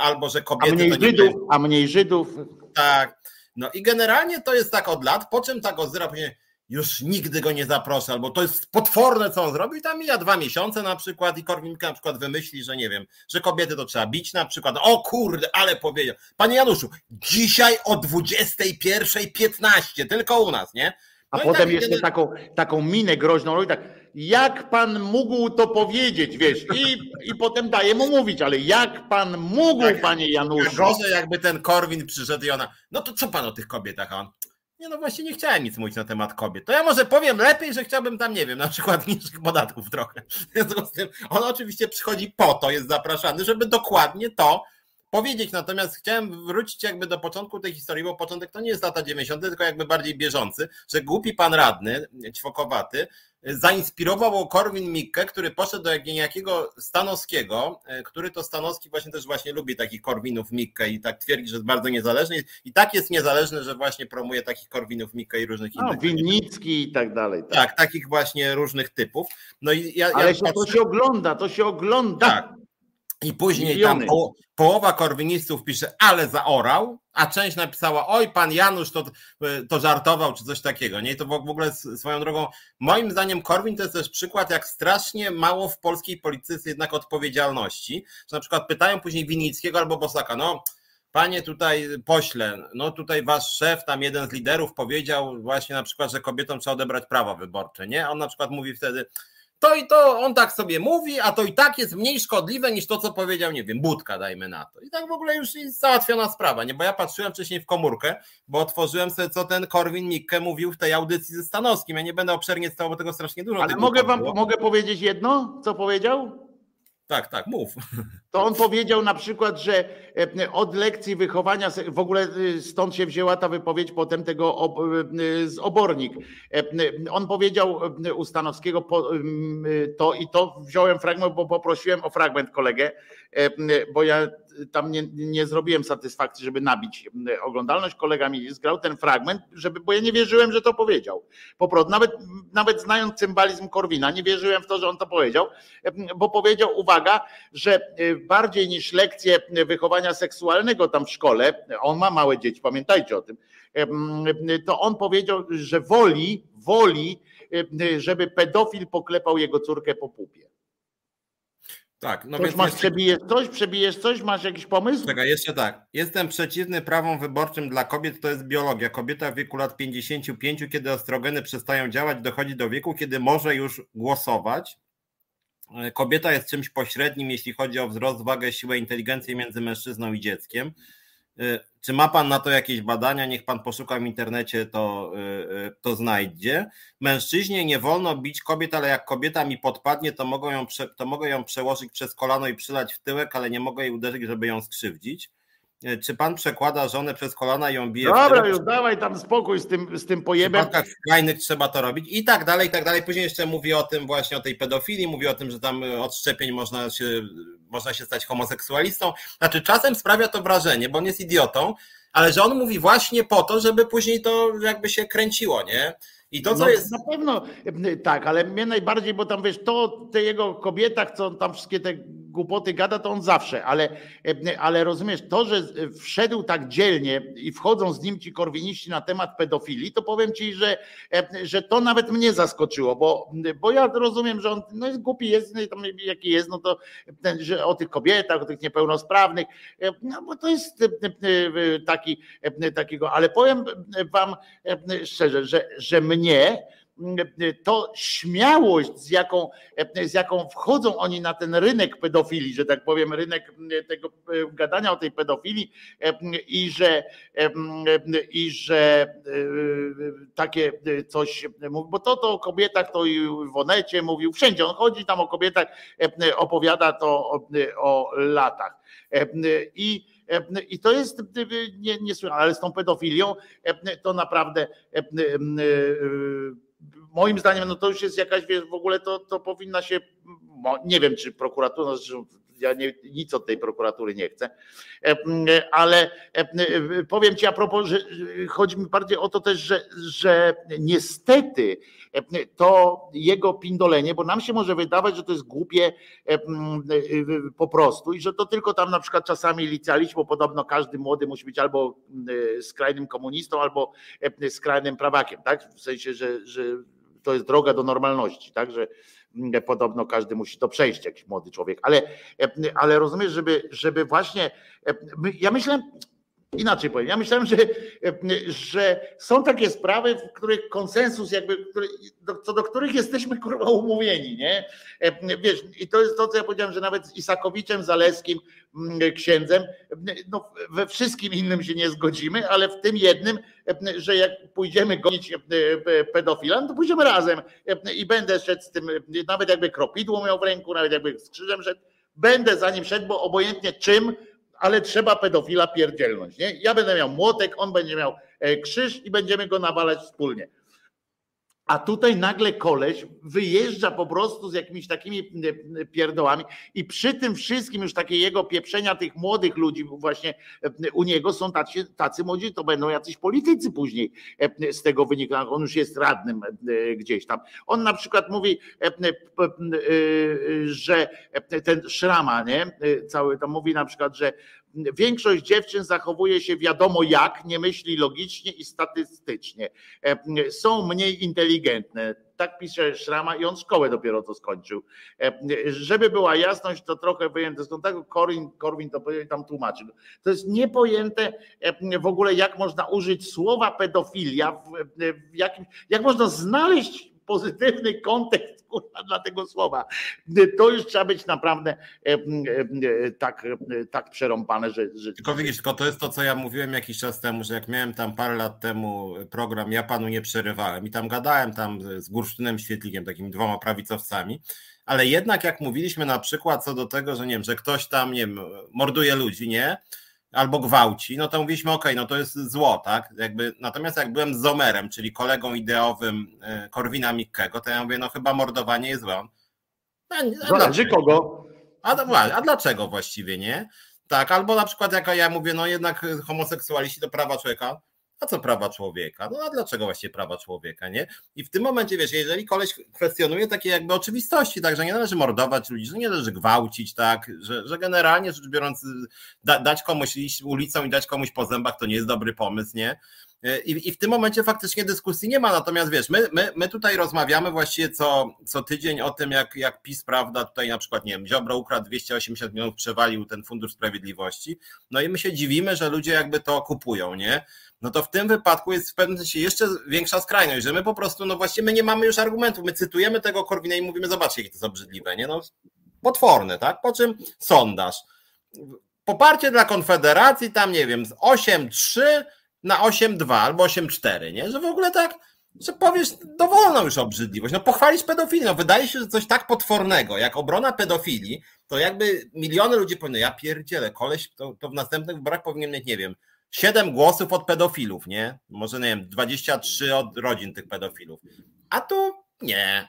albo że kobiety. A mniej to Żydów, a mniej Żydów. Tak. No i generalnie to jest tak od lat, po czym tak Ozdyra później już nigdy go nie zaproszę, albo to jest potworne, co on zrobił, i tam mija dwa miesiące na przykład i korwin na przykład wymyśli, że nie wiem, że kobiety to trzeba bić na przykład, o kurde, ale powiedział. Panie Januszu, dzisiaj o 21.15, tylko u nas, nie? No A potem tak, jeszcze taką, taką minę groźną robi tak, jak pan mógł to powiedzieć, wiesz, i, i potem daje mu mówić, ale jak pan mógł, tak, panie Januszu? Gorzej jakby ten Korwin przyszedł i ona, no to co pan o tych kobietach, a on, nie no właśnie nie chciałem nic mówić na temat kobiet. To ja może powiem lepiej, że chciałbym tam, nie wiem, na przykład niższych podatków trochę. W tym on oczywiście przychodzi po to, jest zapraszany, żeby dokładnie to powiedzieć. Natomiast chciałem wrócić jakby do początku tej historii, bo początek to nie jest lata 90., tylko jakby bardziej bieżący, że głupi pan radny, ćwokowaty, zainspirował Korwin Mikke, który poszedł do niejakiego Stanowskiego, e, który to Stanowski właśnie też właśnie lubi takich Korwinów Mikke i tak twierdzi, że jest bardzo niezależny i tak jest niezależny, że właśnie promuje takich Korwinów Mikke i różnych no, innych. Winnicki i tak dalej. Tak. tak. takich właśnie różnych typów. No i ja, Ale ja się, patrzę... to się ogląda, to się ogląda. Tak. I później tam po, połowa korwinistów pisze, ale zaorał, a część napisała, oj, pan Janusz to, to żartował, czy coś takiego. Nie, to w ogóle swoją drogą, moim zdaniem Korwin to jest też przykład, jak strasznie mało w polskiej polityce jednak odpowiedzialności. Że na przykład pytają później Winickiego albo Bosaka, no panie tutaj pośle, no tutaj wasz szef, tam jeden z liderów powiedział właśnie na przykład, że kobietom trzeba odebrać prawa wyborcze, nie? On na przykład mówi wtedy, to i to on tak sobie mówi, a to i tak jest mniej szkodliwe niż to, co powiedział, nie wiem, Budka, dajmy na to. I tak w ogóle już jest załatwiona sprawa, nie? Bo ja patrzyłem wcześniej w komórkę, bo otworzyłem sobie, co ten Korwin Mikke mówił w tej audycji ze Stanowskim. Ja nie będę obszernie stało, bo tego strasznie dużo. Ale mogę wam, mogę powiedzieć jedno, co powiedział? Tak, tak, mów. To on powiedział na przykład, że e, od lekcji wychowania, w ogóle e, stąd się wzięła ta wypowiedź potem tego e, z obornik. On powiedział u Stanowskiego to i to wziąłem fragment, bo poprosiłem o fragment kolegę, bo ja tam nie, nie zrobiłem satysfakcji, żeby nabić oglądalność. Kolega mi zgrał ten fragment, żeby, bo ja nie wierzyłem, że to powiedział. Po prostu, nawet, nawet znając cymbalizm Korwina, nie wierzyłem w to, że on to powiedział, bo powiedział, uwaga, że bardziej niż lekcje wychowania seksualnego tam w szkole, on ma małe dzieci, pamiętajcie o tym, to on powiedział, że woli, woli, żeby pedofil poklepał jego córkę po pupie. Tak, no więc masz, przebijesz coś, przebijesz coś, masz jakiś pomysł? Czekaj, jeszcze tak. Jestem przeciwny prawom wyborczym dla kobiet, to jest biologia. Kobieta w wieku lat 55, kiedy estrogeny przestają działać, dochodzi do wieku, kiedy może już głosować. E, kobieta jest czymś pośrednim, jeśli chodzi o wzrost, wagę, siłę, inteligencję między mężczyzną i dzieckiem. Czy ma Pan na to jakieś badania? Niech Pan poszuka w internecie, to, e, to znajdzie. Mężczyźnie nie wolno bić kobiet, ale jak kobieta mi podpadnie, to mogą, ją, to mogę ją przełożyć przez kolano i przylać w tyłek, ale nie mogę jej uderzyć, żeby ją skrzywdzić. E, czy pan przekłada żonę przez kolana i ją bije? Dobra, już dawaj tam spokój z tym, z tym pojebem. W przypadkach skrajnych trzeba to robić i tak dalej, i tak dalej. Później jeszcze mówi o tym właśnie, o tej pedofilii, mówi o tym, że tam od szczepień można się, można się stać homoseksualistą. Znaczy czasem sprawia to wrażenie, bo on jest idiotą, ale że on mówi właśnie po to, żeby później to jakby się kręciło, nie? I to, co no, jest. Na pewno tak, ale mnie najbardziej, bo tam wiesz, to te jego kobietach, co tam wszystkie te głupoty gada, to on zawsze, ale, ale rozumiesz, to, że wszedł tak dzielnie i wchodzą z nim ci korwiniści na temat pedofilii, to powiem ci, że, że to nawet mnie zaskoczyło, bo, bo ja rozumiem, że on no jest głupi, jest no jaki jest, no to że o tych kobietach, o tych niepełnosprawnych, no bo to jest taki, takiego, ale powiem wam szczerze, że, że mnie to śmiałość, z jaką, z jaką wchodzą oni na ten rynek pedofilii, że tak powiem, rynek tego gadania o tej pedofilii i że, i że takie coś bo to, to o kobietach to i w Onecie mówił, wszędzie on chodzi tam o kobietach, opowiada to o, o latach. I i to jest niesłychane, ale z tą pedofilią to naprawdę moim zdaniem, no to już jest jakaś, wiesz, w ogóle to, to powinna się nie wiem, czy prokuratura, ja nie, nic od tej prokuratury nie chcę, ale powiem ci a propos, że chodzi mi bardziej o to też, że, że niestety to jego pindolenie, bo nam się może wydawać, że to jest głupie po prostu i że to tylko tam na przykład czasami licealiści, bo podobno każdy młody musi być albo skrajnym komunistą, albo skrajnym prawakiem, tak? W sensie, że, że to jest droga do normalności, tak? Że, podobno każdy musi to przejść, jakiś młody człowiek, ale, ale rozumiesz, żeby, żeby właśnie, ja myślę, Inaczej powiem, ja myślałem, że, że są takie sprawy, w których konsensus, jakby, co do których jesteśmy kurwa umówieni, nie? Wiesz, i to jest to, co ja powiedziałem, że nawet z Isakowiczem, Zaleskim, mm, księdzem, no we wszystkim innym się nie zgodzimy, ale w tym jednym, że jak pójdziemy gonić pedofila, no to pójdziemy razem i będę szedł z tym, nawet jakby kropidło miał w ręku, nawet jakby z krzyżem szedł, będę za nim szedł, bo obojętnie czym, ale trzeba pedofila pierdzielnąć. Nie? Ja będę miał młotek, on będzie miał e, krzyż i będziemy go nawalać wspólnie. A tutaj nagle koleś wyjeżdża po prostu z jakimiś takimi e, pierdołami i przy tym wszystkim już takie jego pieprzenia tych młodych ludzi właśnie e, u niego są tacy, tacy młodzi, to będą jacyś politycy później z tego wynika. On już jest radnym gdzieś tam. On na przykład mówi, że ten Szrama, nie? Cały tam mówi na przykład, że Większość dziewczyn zachowuje się wiadomo jak, nie myśli logicznie i statystycznie. E, są mniej inteligentne. Tak pisze Szrama i on szkołę dopiero to skończył. E, żeby była jasność, to trochę wyjęte stąd. Tak Korwin, Korwin to tam tłumaczy. To jest niepojęte e, w ogóle, jak można użyć słowa pedofilia, w, w jakim, jak można znaleźć pozytywny kontekst kurwa, dla tego słowa. To już trzeba być naprawdę tak, tak przerąbane, że, że. Tylko widzisz, tylko to jest to, co ja mówiłem jakiś czas temu, że jak miałem tam parę lat temu program, ja panu nie przerywałem i tam gadałem tam z Gursztynem Świetlikiem, takimi dwoma prawicowcami. Ale jednak jak mówiliśmy na przykład co do tego, że nie wiem, że ktoś tam, nie wiem, morduje ludzi, nie? Albo gwałci, no to mówiliśmy, ok, no to jest zło, tak? Jakby, natomiast jak byłem z Zomerem, czyli kolegą ideowym e, Korwina Mikkego, to ja mówię, no chyba mordowanie jest złe. No, Zależy kogo. A, a dlaczego właściwie nie? Tak, albo na przykład jak ja mówię, no jednak homoseksualiści to prawa człowieka, a co prawa człowieka? No a dlaczego właśnie prawa człowieka, nie? I w tym momencie, wiesz, jeżeli koleś kwestionuje takie jakby oczywistości, tak, że nie należy mordować ludzi, że nie należy gwałcić, tak, że, że generalnie rzecz biorąc da, dać komuś iść ulicą i dać komuś po zębach to nie jest dobry pomysł, nie? I, I, w tym momencie faktycznie dyskusji nie ma, natomiast wiesz, my, my, my tutaj rozmawiamy właściwie co, co tydzień o tym, jak, jak PiS, prawda, tutaj na przykład, nie wiem, Ziobro ukradł 280 milionów, przewalił ten Fundusz Sprawiedliwości, no i my się dziwimy, że ludzie jakby to kupują, nie? no to w tym wypadku jest w pewnym sensie jeszcze większa skrajność, że my po prostu, no właściwie my nie mamy już argumentów, my cytujemy tego Korwina i mówimy, zobaczcie, jakie to jest obrzydliwe, nie? No, potworne, tak? Po czym sondaż. Poparcie dla Konfederacji tam, nie wiem, z 8,3 na 8,2 albo 8,4, nie? Że w ogóle tak, że powiesz dowolną już obrzydliwość. No pochwalić pedofilię. No wydaje się, że coś tak potwornego jak obrona pedofilii, to jakby miliony ludzi powinny, ja pierdzielę, koleś to, to w następnych wyborach powinien mieć, nie wiem, 7 głosów od pedofilów, nie? Może nie wiem, 23 od rodzin tych pedofilów. A tu nie.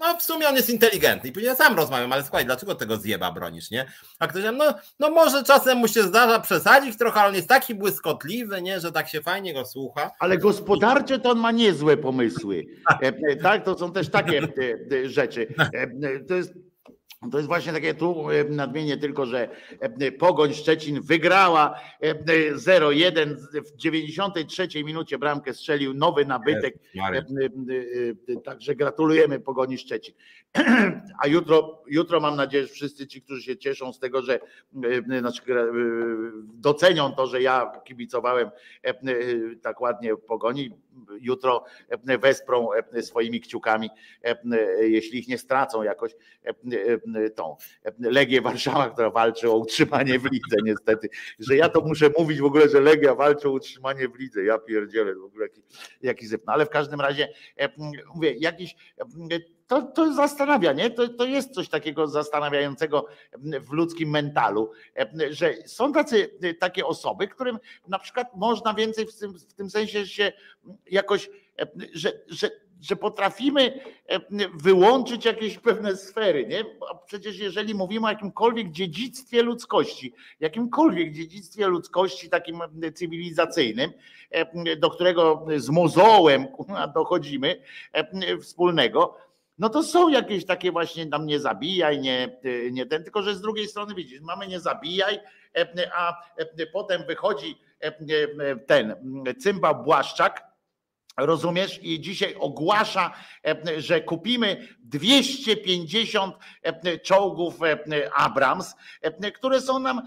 No w sumie on jest inteligentny i później ja sam rozmawiam, ale słuchaj, dlaczego tego zjeba bronisz, nie? A ktoś no, no może czasem mu się zdarza przesadzić trochę, ale on jest taki błyskotliwy, nie, że tak się fajnie go słucha. Ale gospodarcze to on ma niezłe pomysły. E, e, tak, to są też takie e, rzeczy. To jest to jest właśnie takie tu e, nadmienię tylko, że e, Pogoń Szczecin wygrała 0-1 e, w 93 minucie bramkę strzelił nowy nabytek. Także gratulujemy Pogoni Szczecin. A jutro, jutro mam nadzieję, że wszyscy ci, którzy się cieszą z tego, że znaczy, docenią to, że ja kibicowałem tak ładnie Pogoni, jutro wesprą swoimi kciukami, jeśli ich nie stracą jakoś tą Legię Warszawa, która walczy o utrzymanie w lidze niestety, że ja to muszę mówić w ogóle, że Legia walczy o utrzymanie w lidze, ja pierdzielę w ogóle jaki, jaki zyp. No ale w każdym razie mówię, jakiś to, to zastanawia, nie? To, to jest coś takiego zastanawiającego w ludzkim mentalu, że są tacy, takie osoby, którym na przykład można więcej w tym, w tym sensie się jakoś, że, że że potrafimy wyłączyć jakieś pewne sfery, nie? Bo przecież jeżeli mówimy o jakimkolwiek dziedzictwie ludzkości, jakimkolwiek dziedzictwie ludzkości takim cywilizacyjnym, do którego z mozołem dochodzimy wspólnego, no to są jakieś takie właśnie tam nie zabijaj, nie, nie ten, tylko że z drugiej strony widzisz, mamy nie zabijaj, a potem wychodzi ten cymbał Błaszczak, rozumiesz, i dzisiaj ogłasza, że kupimy 250 czołgów Abrams, które są nam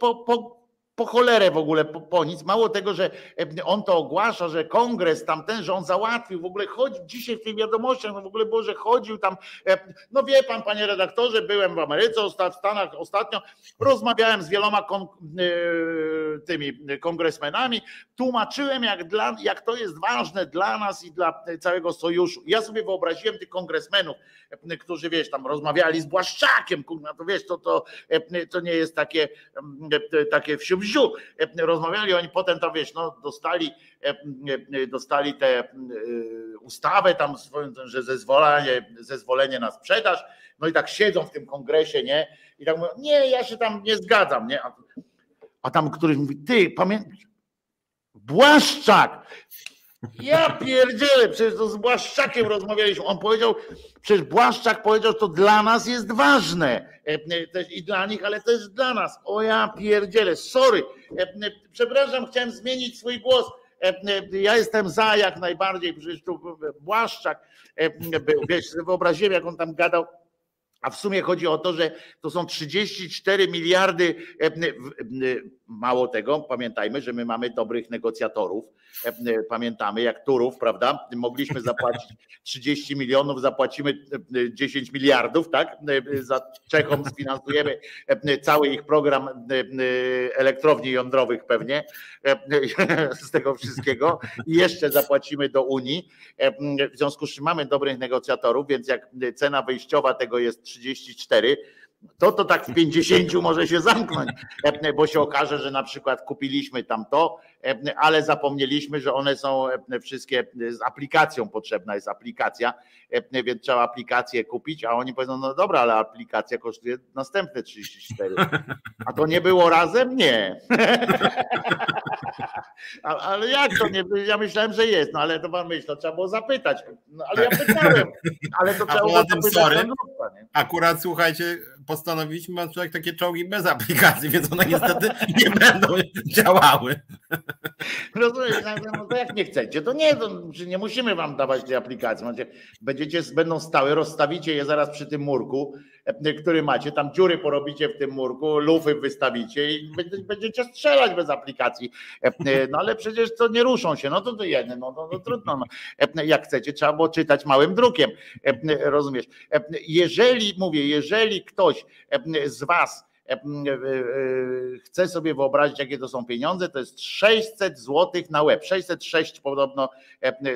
po, po po cholerę w ogóle, po, po, nic. Mało tego, że e, on to ogłasza, że kongres tamten, że on załatwił, w ogóle chodzi dzisiaj w tych wiadomościach, no w ogóle było, że chodził tam, e, no wie pan, panie redaktorze, byłem w Ameryce, w Stanach ostatnio, rozmawiałem z wieloma kon, e, tymi kongresmenami, tłumaczyłem, jak, dla, jak to jest ważne dla nas i dla całego sojuszu. Ja sobie wyobraziłem tych kongresmenów, którzy wiesz, tam rozmawiali z Błaszczakiem, kurwa, to wiesz, to, to, to nie jest takie, takie wsiu wziu. Rozmawiali oni potem to wiesz, no dostali, dostali tę ustawę tam, że zezwolenie, zezwolenie na sprzedaż, no i tak siedzą w tym kongresie, nie? I tak mówią, nie, ja się tam nie zgadzam, nie? A, a tam któryś mówi, ty, pamiętasz, Błaszczak, ja pierdzielę, przecież to z Błaszczakiem rozmawialiśmy. On powiedział, przecież Błaszczak powiedział, że to dla nas jest ważne. E, e, I dla nich, ale też dla nas. O ja pierdzielę, sorry. E, przepraszam, chciałem zmienić swój głos. Ja jestem za jak najbardziej, przecież tu Błaszczak był, wiesz, wyobraziłem, jak on tam gadał a w sumie chodzi o to, że to są 34 miliardy. E, e, mało tego, pamiętajmy, że my mamy dobrych negocjatorów. E, pamiętamy, jak Turów, prawda? Mogliśmy zapłacić 30 milionów, zapłacimy 10 miliardów, tak? Za Czechom sfinansujemy cały ich program elektrowni jądrowych pewnie z tego wszystkiego i jeszcze zapłacimy do Unii. W związku z czym mamy dobrych negocjatorów, więc jak cena wyjściowa tego jest 34, to to tak w 50 może się zamknąć, bo się okaże, że na przykład kupiliśmy tam to, ale zapomnieliśmy, że one są wszystkie z aplikacją potrzebna jest aplikacja, więc trzeba aplikację kupić, a oni powiedzą, no dobra, ale aplikacja kosztuje następne 34. A to nie było razem? Nie. Ale jak to nie? Ja myślałem, że jest, no ale to pan myśli, to trzeba było zapytać. No, ale ja pytałem, ale to trzeba było zapytać. Sorry, akurat słuchajcie, postanowiliśmy mam człowiek takie czołgi bez aplikacji, więc one niestety nie będą działały. Rozumiesz, no to jak nie chcecie, to nie, to nie musimy wam dawać tej aplikacji. Będziecie, będą stałe, rozstawicie je zaraz przy tym murku, e, który macie, tam dziury porobicie w tym murku, lufy wystawicie i będziecie strzelać bez aplikacji. E, e, no ale przecież to nie ruszą się, no to to jedne, no to, to trudno. No. Jak chcecie, trzeba było czytać małym drukiem. Rozumiesz? Jeżeli, mówię, jeżeli ktoś z was chcę sobie wyobrazić, jakie to są pieniądze. To jest 600 złotych na web. 606 podobno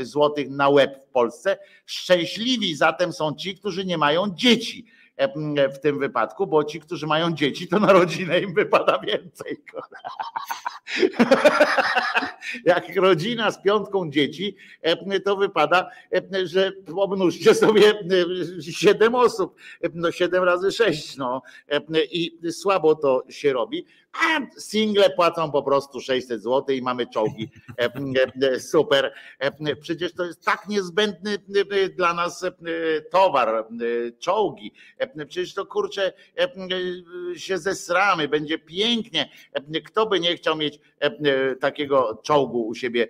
złotych na web w Polsce. Szczęśliwi zatem są ci, którzy nie mają dzieci w tym wypadku, bo ci, którzy mają dzieci, to na rodzinę im wypada więcej. Jak rodzina z piątką dzieci, to wypada, że obnóżcie sobie siedem osób, no siedem razy sześć, no i słabo to się robi a single płacą po prostu 600 zł i mamy czołgi. E, e, super. E, przecież to jest tak niezbędny dla nas towar, czołgi. Przecież to kurczę się zesramy, będzie pięknie. Kto by nie chciał mieć takiego czołgu u siebie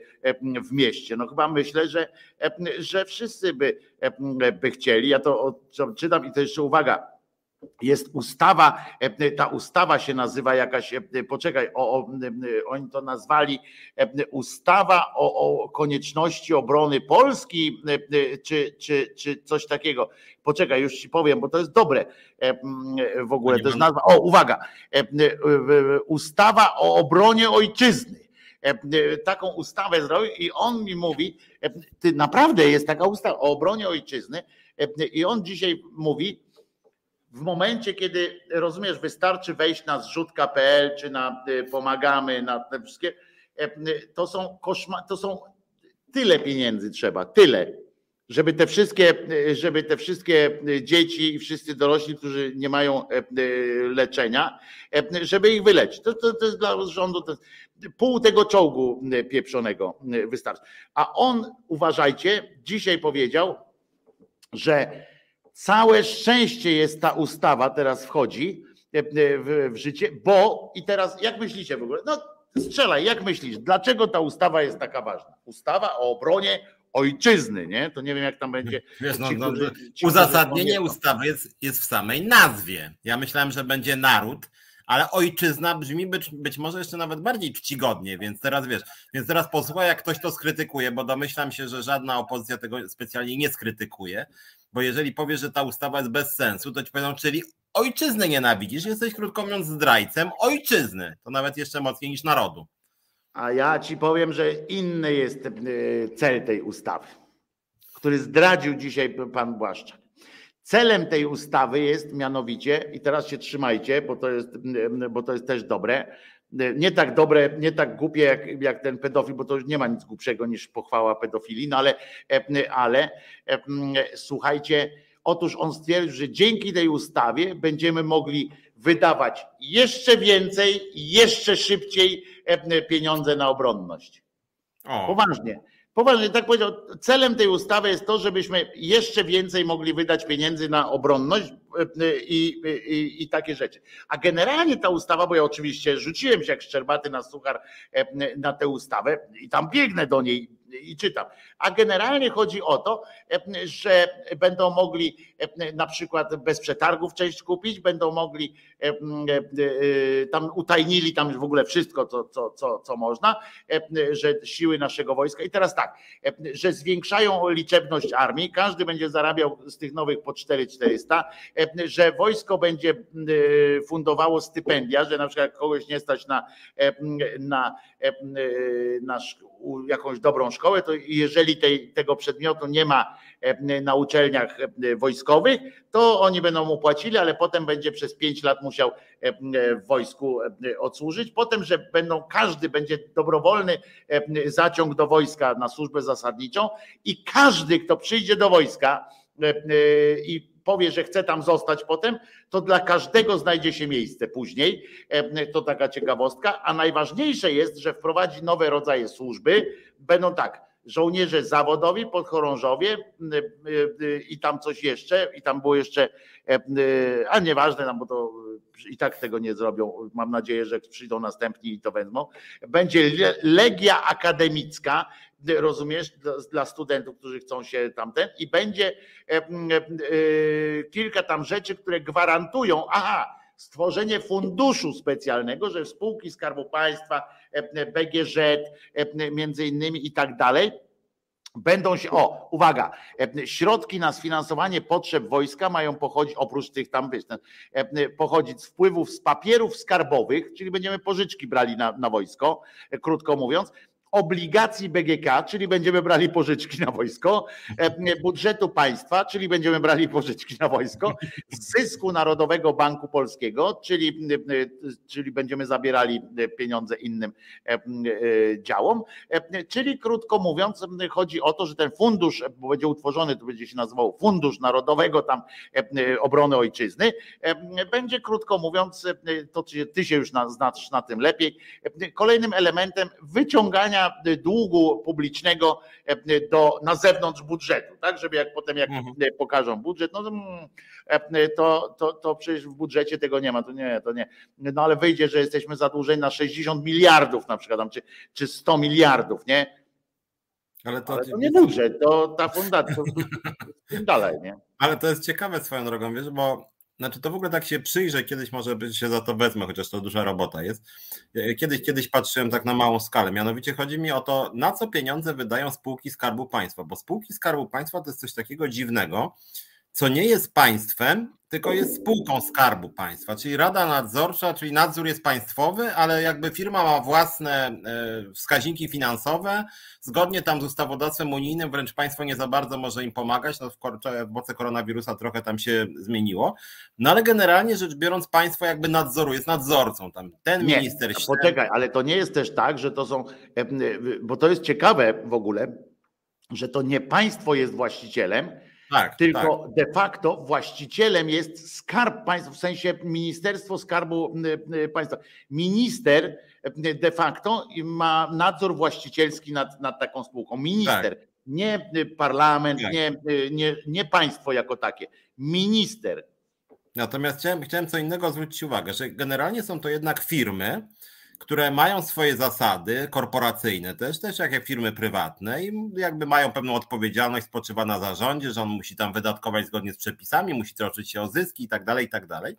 w mieście? No chyba myślę, że, że wszyscy by, by chcieli. Ja to czytam i to jeszcze uwaga jest ustawa, e, ta ustawa się nazywa jakaś, e, poczekaj, o, o, e, oni to nazwali ustawa o, o konieczności obrony Polski, czy, czy, czy coś takiego. Poczekaj, już ci powiem, bo to jest dobre w ogóle. To jest nazwa, o uwaga, ustawa o obronie ojczyzny. Taką ustawę zrobił i on mi mówi, ty naprawdę jest taka ustawa o obronie ojczyzny i on dzisiaj mówi, w momencie, kiedy rozumiesz, wystarczy wejść na zrzutka.pl czy na y, pomagamy, na te wszystkie, e, y, to są koszma, to są tyle pieniędzy trzeba, tyle, żeby te wszystkie, żeby te wszystkie dzieci i wszyscy dorośli, którzy nie mają e, leczenia, e, żeby ich wyleczyć. To, to, to jest dla rządu to pół tego czołgu pieprzonego wystarczy. A on, uważajcie, dzisiaj powiedział, że całe szczęście jest ta ustawa, teraz wchodzi e, w, w życie, bo i teraz jak myślicie w ogóle? No strzelaj, jak myślisz, dlaczego ta ustawa jest taka ważna? Ustawa o obronie ojczyzny, nie? To nie wiem, jak tam będzie. Wiesz, no, no, ci, uzasadnienie ustawy jest, jest w samej nazwie. Ja myślałem, że będzie naród, ale ojczyzna brzmi być, być może jeszcze nawet bardziej czcigodnie, więc teraz wiesz, więc teraz posłuchaj, jak ktoś to skrytykuje, bo domyślam się, że żadna opozycja tego specjalnie nie skrytykuje, bo jeżeli powiesz, że ta ustawa jest bez sensu, to ci powiedzą, czyli ojczyzny nienawidzisz, jesteś krótko mówiąc zdrajcem ojczyzny, to nawet jeszcze mocniej niż narodu. A ja ci powiem, że inny jest e, cel tej ustawy, który zdradził dzisiaj pan Błaszczak. Celem tej ustawy jest mianowicie, i teraz się trzymajcie, bo to jest, bo to jest też dobre, nie tak dobre, nie tak głupie jak, jak ten pedofil, bo to już nie ma nic głupszego niż pochwała pedofilii, no ale, ale słuchajcie, otóż on stwierdził, że dzięki tej ustawie będziemy mogli wydawać jeszcze więcej, jeszcze szybciej pieniądze na obronność. O. Poważnie. Poważnie, tak powiedział, celem tej ustawy jest to, żebyśmy jeszcze więcej mogli wydać pieniędzy na obronność e, i, i, i, takie rzeczy. A generalnie ta ustawa, bo ja oczywiście rzuciłem się jak szczerbaty na suchar e, na tę ustawę i tam biegnę do niej i czytam. A generalnie chodzi o to, że będą mogli na przykład bez przetargów część kupić, będą mogli tam utajnili tam w ogóle wszystko, co, co, co, co można, że siły naszego wojska. I teraz tak, że zwiększają liczebność armii, każdy będzie zarabiał z tych nowych po 4400, że wojsko będzie fundowało stypendia, że na przykład kogoś nie stać na, na, na jakąś dobrą szkołę, to jeżeli tej, tego przedmiotu nie ma na uczelniach wojskowych, to oni będą mu płacili, ale potem będzie przez pięć lat musiał w wojsku odsłużyć. Potem, że będą, każdy będzie dobrowolny zaciąg do wojska na służbę zasadniczą i każdy, kto przyjdzie do wojska i powie, że chce tam zostać potem, to dla każdego znajdzie się miejsce później. To taka ciekawostka. A najważniejsze jest, że wprowadzi nowe rodzaje służby. Będą tak, żołnierze zawodowi, podchorążowie i tam coś jeszcze, i tam było jeszcze, a nieważne, no bo to i tak tego nie zrobią. Mam nadzieję, że przyjdą następni i to wezmą. Będzie legia akademicka, rozumiesz, dla studentów, którzy chcą się tamten i będzie kilka tam rzeczy, które gwarantują, aha, stworzenie funduszu specjalnego, że spółki Skarbu Państwa, BGŻ, między innymi i tak dalej, Będą się, o, uwaga, środki na sfinansowanie potrzeb wojska mają pochodzić, oprócz tych tam, wiesz, pochodzić z wpływów z papierów skarbowych, czyli będziemy pożyczki brali na, na wojsko, krótko mówiąc, obligacji BGK, czyli będziemy brali pożyczki na wojsko, e, budżetu państwa, czyli będziemy brali pożyczki na wojsko, zysku Narodowego Banku Polskiego, czyli, e, czyli będziemy zabierali pieniądze innym e, działom, czyli krótko mówiąc, chodzi o to, że ten fundusz, będzie utworzony, to będzie się nazywał Fundusz Narodowego tam Obrony Ojczyzny, będzie krótko mówiąc, to ty się już znasz na tym lepiej, kolejnym elementem wyciągania długu publicznego e, do, na zewnątrz budżetu, tak? Żeby jak potem jak mhm. pokażą budżet, no e, to, to, to przecież w budżecie tego nie ma, to nie, to nie. No ale wyjdzie, że jesteśmy zadłużeni na 60 miliardów na przykład, czy, czy 100 miliardów, nie? Ale to, ale to nie budżet, to ta fundacja, to, dalej, nie? Ale to jest ciekawe swoją drogą, wiesz, bo znaczy to w ogóle tak się przyjrzę, kiedyś może się za to wezmę, chociaż to duża robota jest. E, kiedyś, kiedyś patrzyłem tak na małą skalę, mianowicie chodzi mi o to, na co pieniądze wydają spółki Skarbu Państwa, bo spółki Skarbu Państwa to jest coś takiego dziwnego, co nie jest państwem, tylko jest spółką Skarbu Państwa, czyli Rada Nadzorcza, czyli nadzór jest państwowy, ale jakby firma ma własne e, wskaźniki finansowe, zgodnie tam z ustawodawstwem unijnym, wręcz państwo nie za bardzo może im pomagać, no w mocy koronawirusa trochę tam się zmieniło, no ale generalnie rzecz biorąc państwo jakby nadzoru, jest nadzorcą tam, ten nie, minister... Poczekaj, ale to nie jest też tak, że to są, e, bo to jest ciekawe w ogóle, że to nie państwo jest właścicielem, tak, tylko tak. de facto właścicielem jest skarb państwa, w sensie Ministerstwo Skarbu Państwa. Minister de facto ma nadzór właścicielski nad, nad taką spółką. Minister, tak. nie parlament, tak. nie, nie, nie państwo jako takie. Minister. Natomiast chciałem, chciałem co innego zwrócić uwagę, że generalnie są to jednak firmy, które mają swoje zasady korporacyjne też, też jak firmy prywatne i jakby mają pewną odpowiedzialność, spoczywa na zarządzie, że on musi tam wydatkować zgodnie z przepisami, musi troszczyć się o zyski i tak dalej, i tak dalej.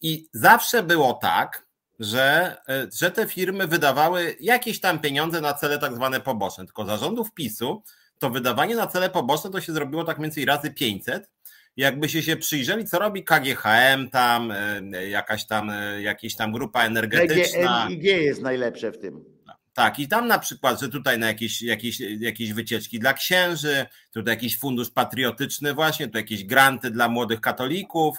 I zawsze było tak, że, e, że te firmy wydawały jakieś tam pieniądze na cele tak zwane poboczne, tylko zarządów PiSu to wydawanie na cele poboczne to się zrobiło tak mniej więcej razy 500, jakbyście się przyjrzeli, co robi KGHM, tam e, jakaś tam, e, jakaś tam grupa energetyczna. PGNiG jest najlepsze w tym. Tak, i tam na przykład, że tutaj na jakieś, jakieś, jakieś wycieczki dla księży, tutaj jakiś fundusz patriotyczny właśnie, tu jakieś granty dla młodych katolików,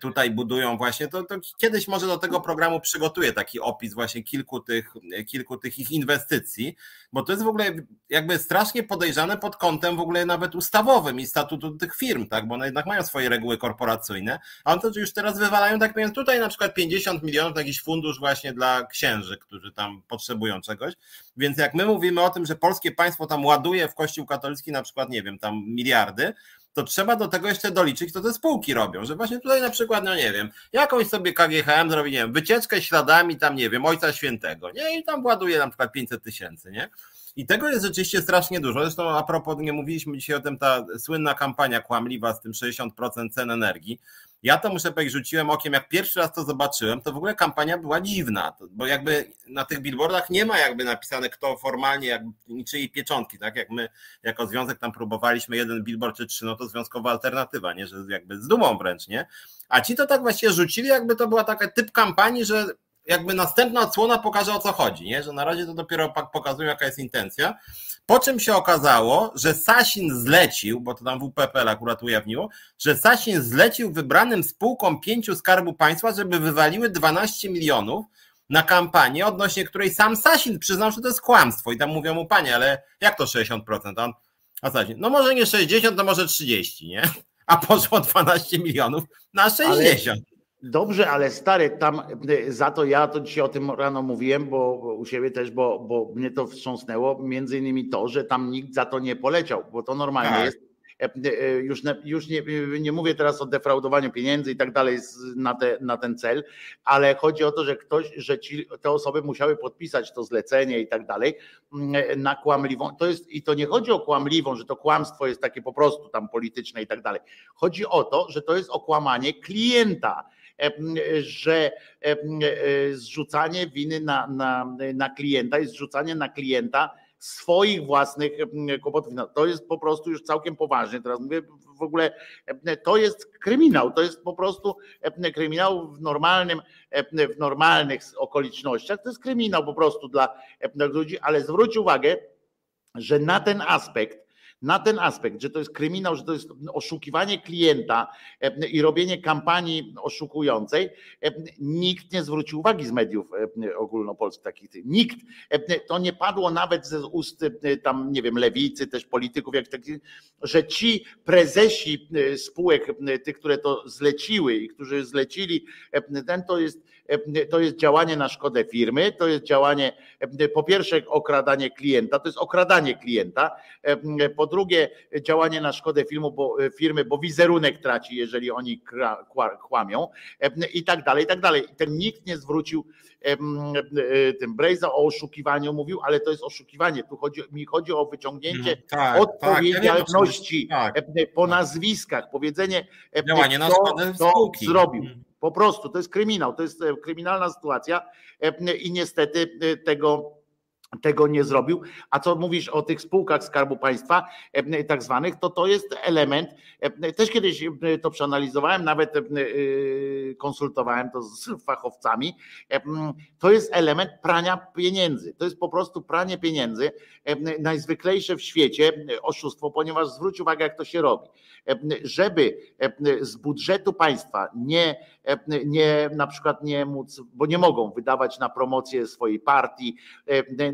tutaj budują właśnie, to, to kiedyś może do tego programu przygotuję taki opis właśnie kilku tych, kilku tych ich inwestycji, bo to jest w ogóle jakby strasznie podejrzane pod kątem w ogóle nawet ustawowym i statutu tych firm, tak, bo one jednak mają swoje reguły korporacyjne, a one to już teraz wywalają, tak powiem, tutaj na przykład 50 milionów jakiś fundusz właśnie dla księży, którzy tam potrzebują czegoś, więc jak my mówimy o tym, że polskie państwo tam ładuje w Kościół katolicki na przykład, nie wiem, tam miliardy, to trzeba do tego jeszcze doliczyć, co te spółki robią, że właśnie tutaj na przykład, no nie wiem, jakąś sobie KGHM zrobi, nie wiem, wycieczkę śladami tam, nie wiem, Ojca Świętego, nie, i tam ładuje na przykład 500 tysięcy, nie? I tego jest rzeczywiście strasznie dużo. Zresztą a propos, nie mówiliśmy dzisiaj o tym, ta słynna kampania kłamliwa z tym 60% cen energii. Ja to muszę powiedzieć, rzuciłem okiem, jak pierwszy raz to zobaczyłem, to w ogóle kampania była dziwna, bo jakby na tych billboardach nie ma jakby napisane kto formalnie, jak niczyjej pieczątki, tak jak my jako związek tam próbowaliśmy jeden billboard czy trzy, no to związkowa alternatywa, nie, że jakby z dumą wręcz, nie? A ci to tak właściwie rzucili, jakby to była taka typ kampanii, że jakby następna odsłona pokaże o co chodzi, nie? że na razie to dopiero pokazują jaka jest intencja. Po czym się okazało, że Sasin zlecił, bo to tam WPPL akurat ujawniło, że Sasin zlecił wybranym spółkom pięciu Skarbu Państwa, żeby wywaliły 12 milionów na kampanię, odnośnie której sam Sasin przyznał, że to jest kłamstwo. I tam mówią mu, panie, ale jak to 60%? A on, a Sasin, no może nie 60, to może 30, nie? A poszło 12 milionów na 60. Ale Dobrze, ale stary, tam y, za to ja to dzisiaj o tym rano mówiłem, bo u siebie też, bo, bo mnie to wstrząsnęło, między innymi to, że tam nikt za to nie poleciał, bo to normalnie tak. jest. E, e, już, już nie, nie mówię teraz o defraudowaniu pieniędzy i tak dalej na, te, na ten cel, ale chodzi o to, że ktoś, że ci, te osoby musiały podpisać to zlecenie i tak dalej mm, na kłamliwą. To jest, I to nie chodzi o kłamliwą, że to kłamstwo jest takie po prostu tam polityczne i tak dalej. Chodzi o to, że to jest okłamanie klienta że e, zrzucanie winy na, na, na klienta jest zrzucanie na klienta swoich własnych kłopotów. No, to jest po prostu już całkiem poważnie. Teraz mówię w ogóle, to jest kryminał, to jest po prostu kryminał w normalnym, w normalnych okolicznościach. To jest kryminał po prostu dla ludzi, ale zwróć uwagę, że na ten aspekt na ten aspekt, że to jest kryminał, że to jest oszukiwanie klienta e, i robienie kampanii oszukującej, e, nikt nie zwrócił uwagi z mediów e, ogólnopolskich takich. Nikt. To nie padło nawet ze ust tam, nie wiem, lewicy, też polityków, jak taki, że ci prezesi spółek, tych, które to zleciły i którzy zlecili, ten to jest, to jest działanie na szkodę firmy, to jest działanie, po pierwsze okradanie klienta, to jest okradanie klienta, po drugie działanie na szkodę filmu, bo, firmy, bo wizerunek traci, jeżeli oni kłamią i tak dalej, i tak dalej. Ten nikt nie zwrócił tym Brejza o oszukiwaniu mówił, ale to jest oszukiwanie. Tu chodzi, mi chodzi o wyciągnięcie mhm. tak, odpowiedzialności tak, tak, po nazwiskach, powiedzenie, działanie na kto zrobił. Po prostu to jest kryminał, to jest kryminalna sytuacja i niestety tego tego nie zrobił. A co mówisz o tych spółkach Skarbu Państwa, tak zwanych, to to jest element, też kiedyś to przeanalizowałem, nawet konsultowałem to z fachowcami, to jest element prania pieniędzy. To jest po prostu pranie pieniędzy, najzwyklejsze w świecie oszustwo, ponieważ zwróć uwagę, jak to się robi. Żeby z budżetu państwa nie, nie na przykład nie móc, bo nie mogą wydawać na promocję swojej partii,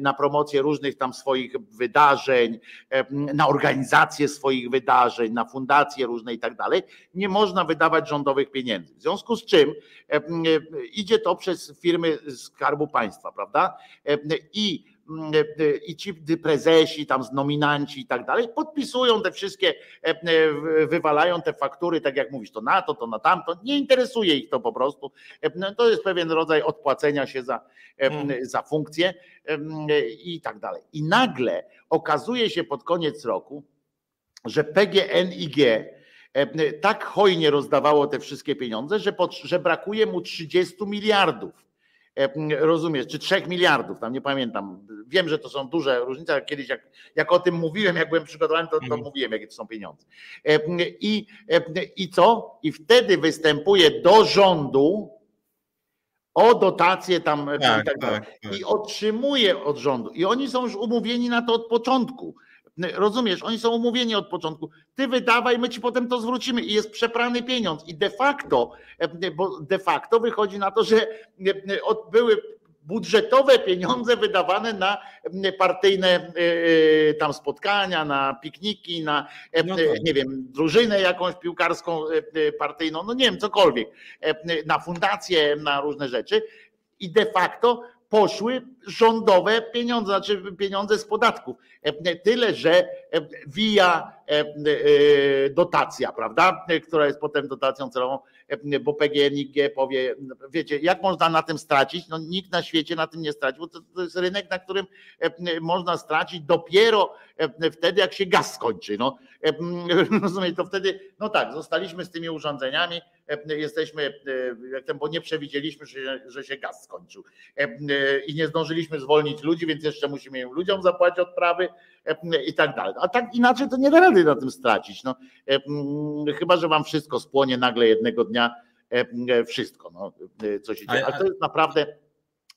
na promocję różnych tam swoich wydarzeń, na organizację swoich wydarzeń, na fundacje różne i tak dalej, nie można wydawać rządowych pieniędzy. W związku z czym idzie to przez firmy Skarbu Państwa, prawda? I e, e, i ci prezesi, tam z nominanci i tak dalej, podpisują te wszystkie, e, wywalają te faktury, tak jak mówisz, to na to, to na tamto, nie interesuje ich to po prostu. No, to jest pewien rodzaj odpłacenia się za, hmm. za funkcję i tak dalej. I nagle okazuje się pod koniec roku, że PGNiG tak hojnie rozdawało te wszystkie pieniądze, że, pod, że brakuje mu 30 miliardów. E, rozumiesz, czy 3 miliardów, tam nie pamiętam. Wiem, że to są duże różnice, ale kiedyś jak, jak o tym mówiłem, jak byłem przygotowany, to, to mhm. mówiłem, jakie to są pieniądze. E, I, e, I co? I wtedy występuje do rządu o dotację tam tak, i tak dalej. Tak, tak. I otrzymuje od rządu. I oni są już umówieni na to od początku. Rozumiesz, oni są umówieni od początku. Ty wydawaj, my ci potem to zwrócimy i jest przeprany pieniądz. I de facto, bo de facto wychodzi na to, że były budżetowe pieniądze wydawane na partyjne e, e, tam spotkania, na pikniki, na no tak. nie wiem, drużynę jakąś piłkarską partyjną, no nie wiem, cokolwiek, na fundacje, na różne rzeczy. I de facto poszły rządowe pieniądze, znaczy pieniądze z podatków. E, tyle, że e, e, dotacja, prawda, która jest potem dotacją celową, bo PGNiG powie, wiecie, jak można na tym stracić? No nikt na świecie na tym nie straci, bo to, to jest rynek, na którym można stracić dopiero wtedy, jak się gaz skończy. No, rozumiem, to wtedy, no tak, zostaliśmy z tymi urządzeniami, jesteśmy, bo nie przewidzieliśmy, że, że się gaz skończył i nie zdążyliśmy zwolnić ludzi, więc jeszcze musimy ludziom zapłacić odprawy i tak dalej. A tak inaczej to nie da rady na tym stracić. No, chyba, że wam wszystko spłonie nagle jednego dnia, wszystko, no, co się dzieje. Ale to jest naprawdę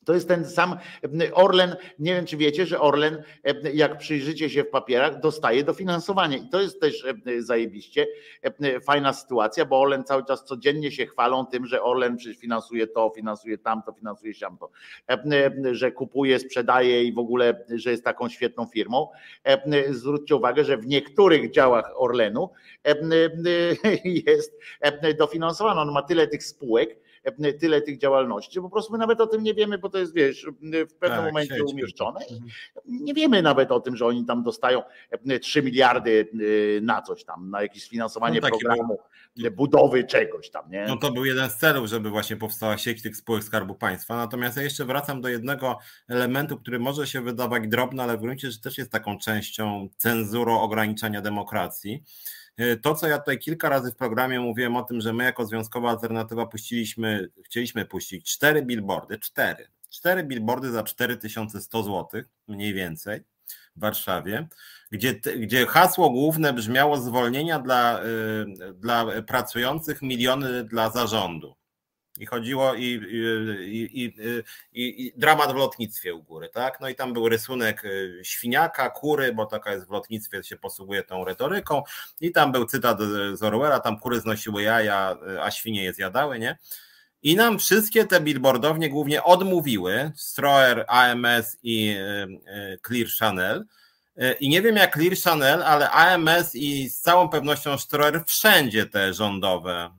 to jest ten sam Orlen. Nie wiem, czy wiecie, że Orlen, jak przyjrzycie się w papierach, dostaje dofinansowanie. I to jest też zajebiście fajna sytuacja, bo Orlen cały czas codziennie się chwalą tym, że Orlen finansuje to, finansuje tamto, finansuje tamto, że kupuje, sprzedaje i w ogóle, że jest taką świetną firmą. Zwróćcie uwagę, że w niektórych działach Orlenu jest dofinansowane. On ma tyle tych spółek, E, tyle tych działalności. Po prostu my nawet o tym nie wiemy, bo to jest, wiesz, w pewnym tak, momencie sieć, umieszczone. I mhm. nie wiemy nawet o tym, że oni tam dostają 3 e, miliardy e, na coś tam, na jakieś sfinansowanie no programu, był... budowy czegoś tam. Nie? No to był jeden z celów, żeby właśnie powstała sieć tych spółek Skarbu Państwa. Natomiast ja jeszcze wracam do jednego elementu, który może się wydawać drobny, ale w gruncie rzeczy też jest taką częścią cenzurą ograniczania demokracji. E, to, co ja tutaj kilka razy w programie mówiłem o tym, że my jako Związkowa Alternatywa puściliśmy, chcieliśmy puścić cztery billboardy, cztery, cztery billboardy za 4100 zł, mniej więcej w Warszawie, gdzie, gdzie hasło główne brzmiało zwolnienia dla, e, dla pracujących, miliony dla zarządu. I chodziło i, i, i, i, dramat w lotnictwie u góry, tak? No i tam był rysunek y, świniaka, kury, bo taka jest w lotnictwie, się posługuje tą retoryką. I tam był cytat z Orwella, tam kury znosiły jaja, y, a świnie je zjadały, nie? I nam wszystkie te billboardownie głównie odmówiły, Stroer, AMS i y, Clear Channel. I nie wiem jak Clear Channel, ale AMS i z całą pewnością Stroer wszędzie te rządowe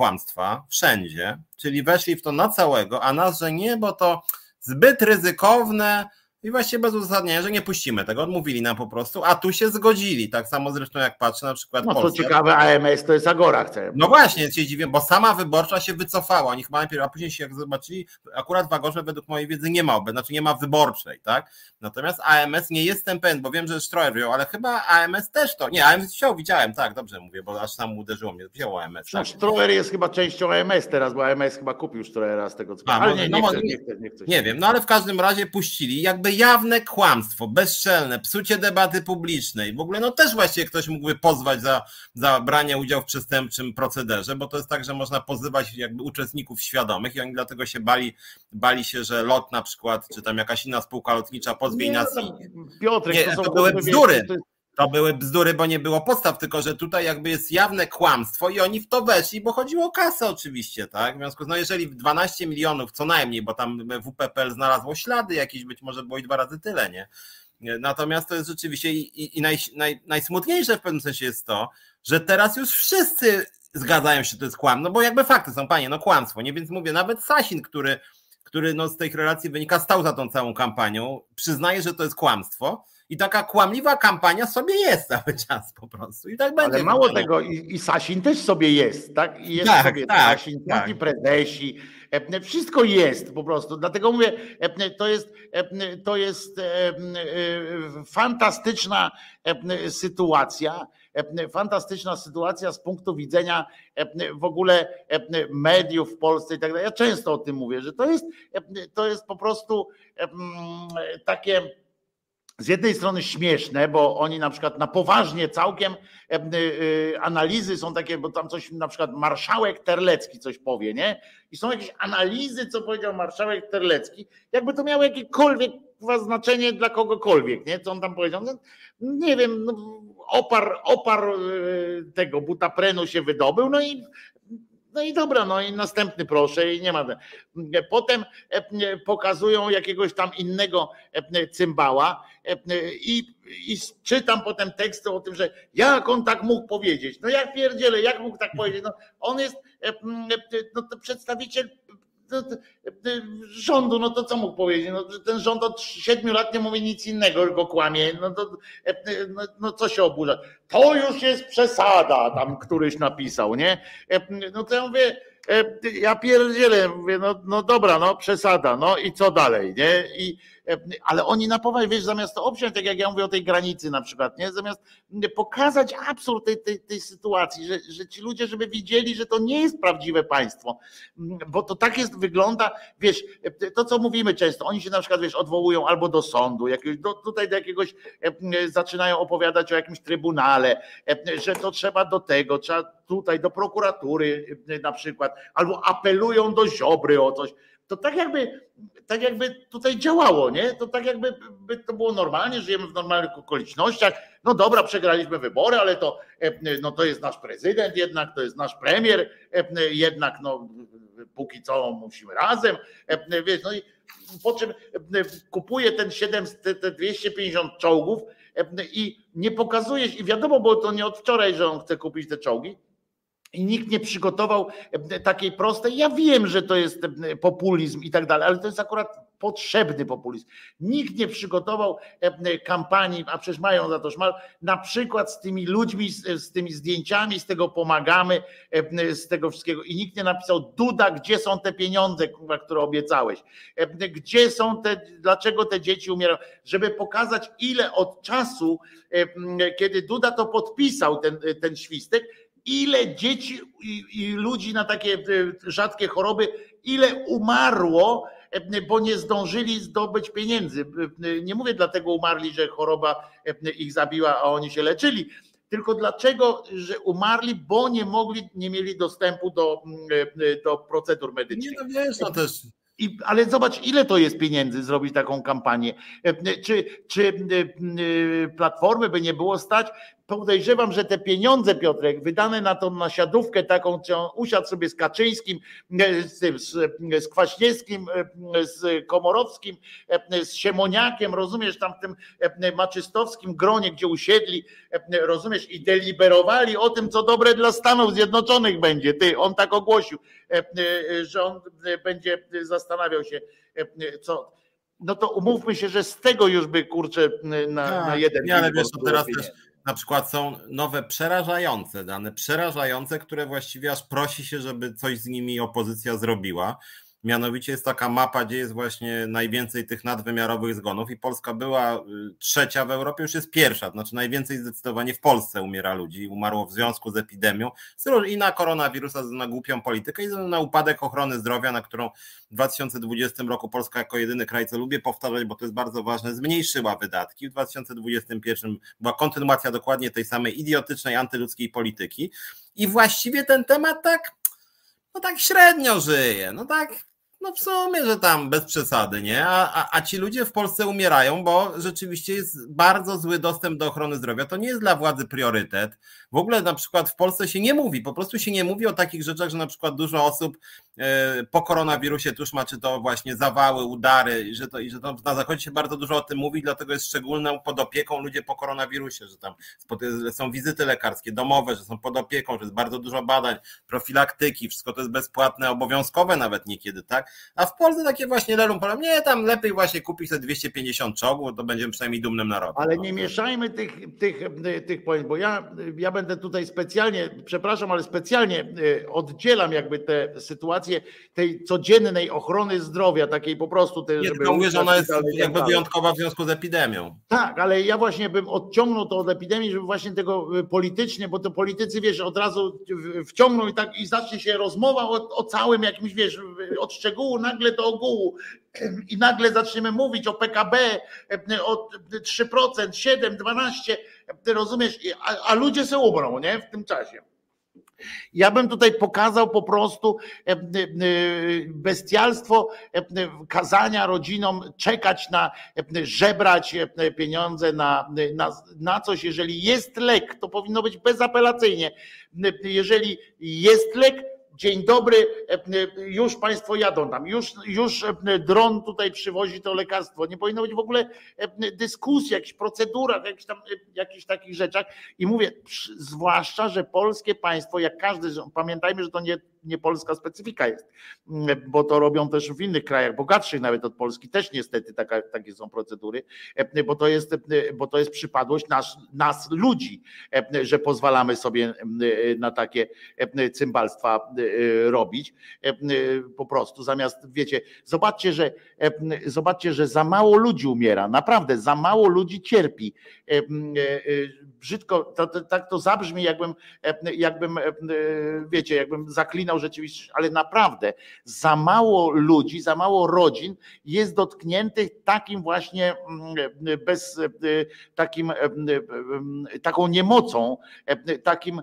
kłamstwa wszędzie, czyli weszli w to na całego, a nas, że nie, bo to zbyt ryzykowne, i właściwie bez uzasadnienia, że nie puścimy tego, odmówili nam po prostu, a tu się zgodzili. Tak samo zresztą jak patrzę na przykład. No to ciekawe, AMS to jest Agora, chcę. No właśnie, się dziwię, bo sama wyborcza się wycofała. Oni chyba najpierw, a później się jak zobaczyli, akurat w Agorze według mojej wiedzy nie ma, znaczy nie ma wyborczej, tak? Natomiast AMS nie jestem pewien, bo wiem, że Stroyer wziął, ale chyba AMS też to. Nie, AMS wziął, widziałem, tak, dobrze mówię, bo aż sam uderzyło mnie, wziął AMS. Tak. No, Stroyer jest chyba częścią AMS teraz, bo AMS chyba kupił Stroyera z tego co. A, ale nie, nie, no, chcę, nie, chcę, nie, chcę, nie wiem, no ale w każdym razie puścili, jakby jawne kłamstwo bezczelne, psucie debaty publicznej. W ogóle no też właściwie ktoś mógłby pozwać za, za branie udziału w przestępczym procederze, bo to jest tak, że można pozywać jakby uczestników świadomych i oni dlatego się bali, bali się, że lot na przykład, czy tam jakaś inna spółka lotnicza pozwie nas. No, Piotrek, nie, to, to były bzdury. to były bzdury, bo nie było podstaw, tylko że tutaj jakby jest jawne kłamstwo i oni w to weszli, bo chodziło o kasę oczywiście, tak? W związku z no jeżeli 12 milionów co najmniej, bo tam WPPL znalazło ślady jakieś, być może było i dwa razy tyle, nie? Natomiast to jest rzeczywiście i, i, i naj, naj, najsmutniejsze w pewnym sensie jest to, że teraz już wszyscy zgadzają się, że to jest kłam, no bo jakby fakty są, panie, no kłamstwo, nie? Więc mówię, nawet Sasin, który, który no z tej relacji wynika, stał za tą całą kampanią, przyznaje, że to jest kłamstwo, i taka kłamliwa kampania sobie jest cały czas po prostu. I tak będzie. Ale mało tego, i, i Sasin też sobie jest, tak? I jest tak, sobie tak, Sasin, tak. i prezesi. e, Wszystko jest po prostu. Dlatego mówię, e, to jest, e, to jest e, fantastyczna sytuacja. Fantastyczna sytuacja z punktu widzenia w ogóle mediów w Polsce i tak dalej. Ja często o tym mówię, że to jest, to jest po prostu takie z jednej strony śmieszne, bo oni na przykład na poważnie całkiem e, e, analizy są takie, bo tam coś na przykład marszałek Terlecki coś powie, nie? I są jakieś analizy, co powiedział marszałek Terlecki, jakby to miało jakiekolwiek znaczenie dla kogokolwiek, nie? Co on tam powiedział? No, nie wiem, no, opar, opar e, tego butaprenu się wydobył, no i no i dobra, no i następny proszę i nie ma. Potem pokazują jakiegoś tam innego cymbała i, i czytam potem teksty o tym, że jak on tak mógł powiedzieć. No jak pierdzielę, jak mógł tak powiedzieć? No on jest no to przedstawiciel rządu, no to co mógł powiedzieć? No, ten rząd od siedmiu lat nie mówi nic innego, tylko kłamie. No, to, no, no co się oburza? To już jest przesada, tam któryś napisał, nie? No to ja mówię, ja pierdzielę, mówię, no, no dobra, no przesada, no i co dalej, nie? I, ale oni na poważnie, wiesz, zamiast to obciąć, tak jak ja mówię o tej granicy na przykład, nie? Zamiast pokazać absurd tej, tej, tej sytuacji, że, że ci ludzie, żeby widzieli, że to nie jest prawdziwe państwo, bo to tak jest, wygląda, wiesz, to co mówimy często, oni się na przykład, wiesz, odwołują albo do sądu, jakiegoś, do, tutaj do jakiegoś, zaczynają opowiadać o jakimś trybunale, że to trzeba do tego, trzeba tutaj do prokuratury na przykład, albo apelują do Ziobry o coś, to tak jakby, tak jakby tutaj działało, nie? To tak jakby by to było normalnie, żyjemy w normalnych okolicznościach. No dobra, przegraliśmy wybory, ale to, no to jest nasz prezydent jednak, to jest nasz premier, jednak no póki co musimy razem, wiesz, no i po czym kupuje ten 7, te 250 czołgów i nie pokazujesz, i wiadomo, bo to nie od wczoraj, że on chce kupić te czołgi, i nikt nie przygotował e, takiej prostej. Ja wiem, że to jest e, populizm i tak dalej, ale to jest akurat potrzebny populizm. Nikt nie przygotował e, kampanii, a przecież mają za to szmal, na przykład z tymi ludźmi, z, tymi zdjęciami, z tego pomagamy, z tego wszystkiego. I nikt nie napisał, Duda, gdzie są te pieniądze, które obiecałeś? Gdzie są te, dlaczego te dzieci umierają? Żeby pokazać, ile od czasu, kiedy Duda to podpisał, ten, ten świstek, ile dzieci i, ludzi na takie e, rzadkie choroby, ile umarło, e, bo nie zdążyli zdobyć pieniędzy. E, nie mówię dlatego umarli, że choroba ich zabiła, a oni się leczyli. Tylko dlaczego, że umarli, bo nie mogli, nie mieli dostępu do, do procedur medycznych. Nie, no wiesz, no też i, ale zobacz, ile to jest pieniędzy zrobić taką kampanię. Czy, czy platformy by nie było stać podejrzewam, że te pieniądze, Piotrek, wydane na tą nasiadówkę taką, czy on usiadł sobie z Kaczyńskim, e, z, z, z Kwaśniewskim, e, z Komorowskim, e, z Siemoniakiem, rozumiesz, tam w tym maczystowskim gronie, gdzie usiedli, rozumiesz, i deliberowali o tym, co dobre dla Stanów Zjednoczonych będzie. Ty, on tak ogłosił, że on będzie zastanawiał się, co no to umówmy się, że z tego już by kurczę na, tak, na jeden. Ale wiesz, to teraz też na przykład są nowe przerażające dane, przerażające, które właściwie aż prosi się, żeby coś z nimi opozycja zrobiła. Mianowicie jest taka mapa, gdzie jest właśnie najwięcej tych nadwymiarowych zgonów i Polska była y, trzecia w Europie, już jest pierwsza, znaczy najwięcej zdecydowanie w Polsce umiera ludzi, umarło w związku z epidemią i na koronawirusa, na głupią politykę i na upadek ochrony zdrowia, na którą w 2020 roku Polska jako jedyny kraj, co lubię powtarzać, bo to jest bardzo ważne, zmniejszyła wydatki. W 2021 była kontynuacja dokładnie tej samej idiotycznej, antyludzkiej polityki. I właściwie ten temat tak no tak średnio żyje, no tak no w sumie, że tam bez przesady, nie? A, a, a, ci ludzie w Polsce umierają, bo rzeczywiście jest bardzo zły dostęp do ochrony zdrowia. To nie jest dla władzy priorytet. W ogóle na przykład w Polsce się nie mówi, po prostu się nie mówi o takich rzeczach, że na przykład dużo osób e, po koronawirusie tuż ma czy to właśnie zawały, udary i że, to, i że to na zachodzie się bardzo dużo o tym mówi, dlatego jest szczególną pod opieką ludzie po koronawirusie, że tam są wizyty lekarskie, domowe, że są pod opieką, że jest bardzo dużo badań, profilaktyki, wszystko to jest bezpłatne, obowiązkowe nawet niekiedy, tak? A w Polsce takie właśnie lelum, nie, tam lepiej właśnie kupić te 250 czołgów, to będziemy przynajmniej dumnym narodem. Ale no. nie mieszajmy tych, tych, tych pojęć, bo ja, ja będę tutaj specjalnie, przepraszam, ale specjalnie e, oddzielam jakby tę sytuację tej codziennej ochrony zdrowia, takiej po prostu. Tej, nie, żeby tylko mówię, że ona jest jakby wyjątkowa w związku z epidemią. Tak, ale ja właśnie bym odciągnął to od epidemii, żeby właśnie tego e, politycznie, bo to politycy, wiesz, od razu wciągną i tak i zacznie się rozmowa o, o całym jakimś, wiesz, od szczegółu nagle do ogółu i nagle zaczniemy mówić o PKB o 3%, 7, 12, rozumiesz, a, a ludzie się ubrą, nie, w tym czasie. Ja bym tutaj pokazał po prostu bestialstwo kazania rodzinom czekać na, żebrać pieniądze na, na, na coś. Jeżeli jest lek, to powinno być bezapelacyjnie. Jeżeli jest lek, Dzień dobry, e, e, już Państwo jadą tam, już, już e, dron tutaj przywozi to lekarstwo. Nie powinno być w ogóle dyskusji, jakichś procedurach, jakichś tam jakichś takich rzeczach. I mówię, zwłaszcza, że polskie państwo, jak każdy, pamiętajmy, że to nie nie polska specyfika jest, bo to robią też w innych krajach, bogatszych nawet od Polski, też niestety taka, takie są procedury, bo to jest, bo to jest przypadłość nas, nas ludzi, że pozwalamy sobie na takie cymbalstwa robić po prostu, zamiast, wiecie, zobaczcie, że zobaczcie, że za mało ludzi umiera, naprawdę, za mało ludzi cierpi. Brzydko, tak to zabrzmi, jakbym, jakbym, wiecie, jakbym zaklinał rzeczywistość, ale naprawdę za mało ludzi, za mało rodzin jest dotkniętych takim właśnie mm, bez e, takim, e, e, taką niemocą, takim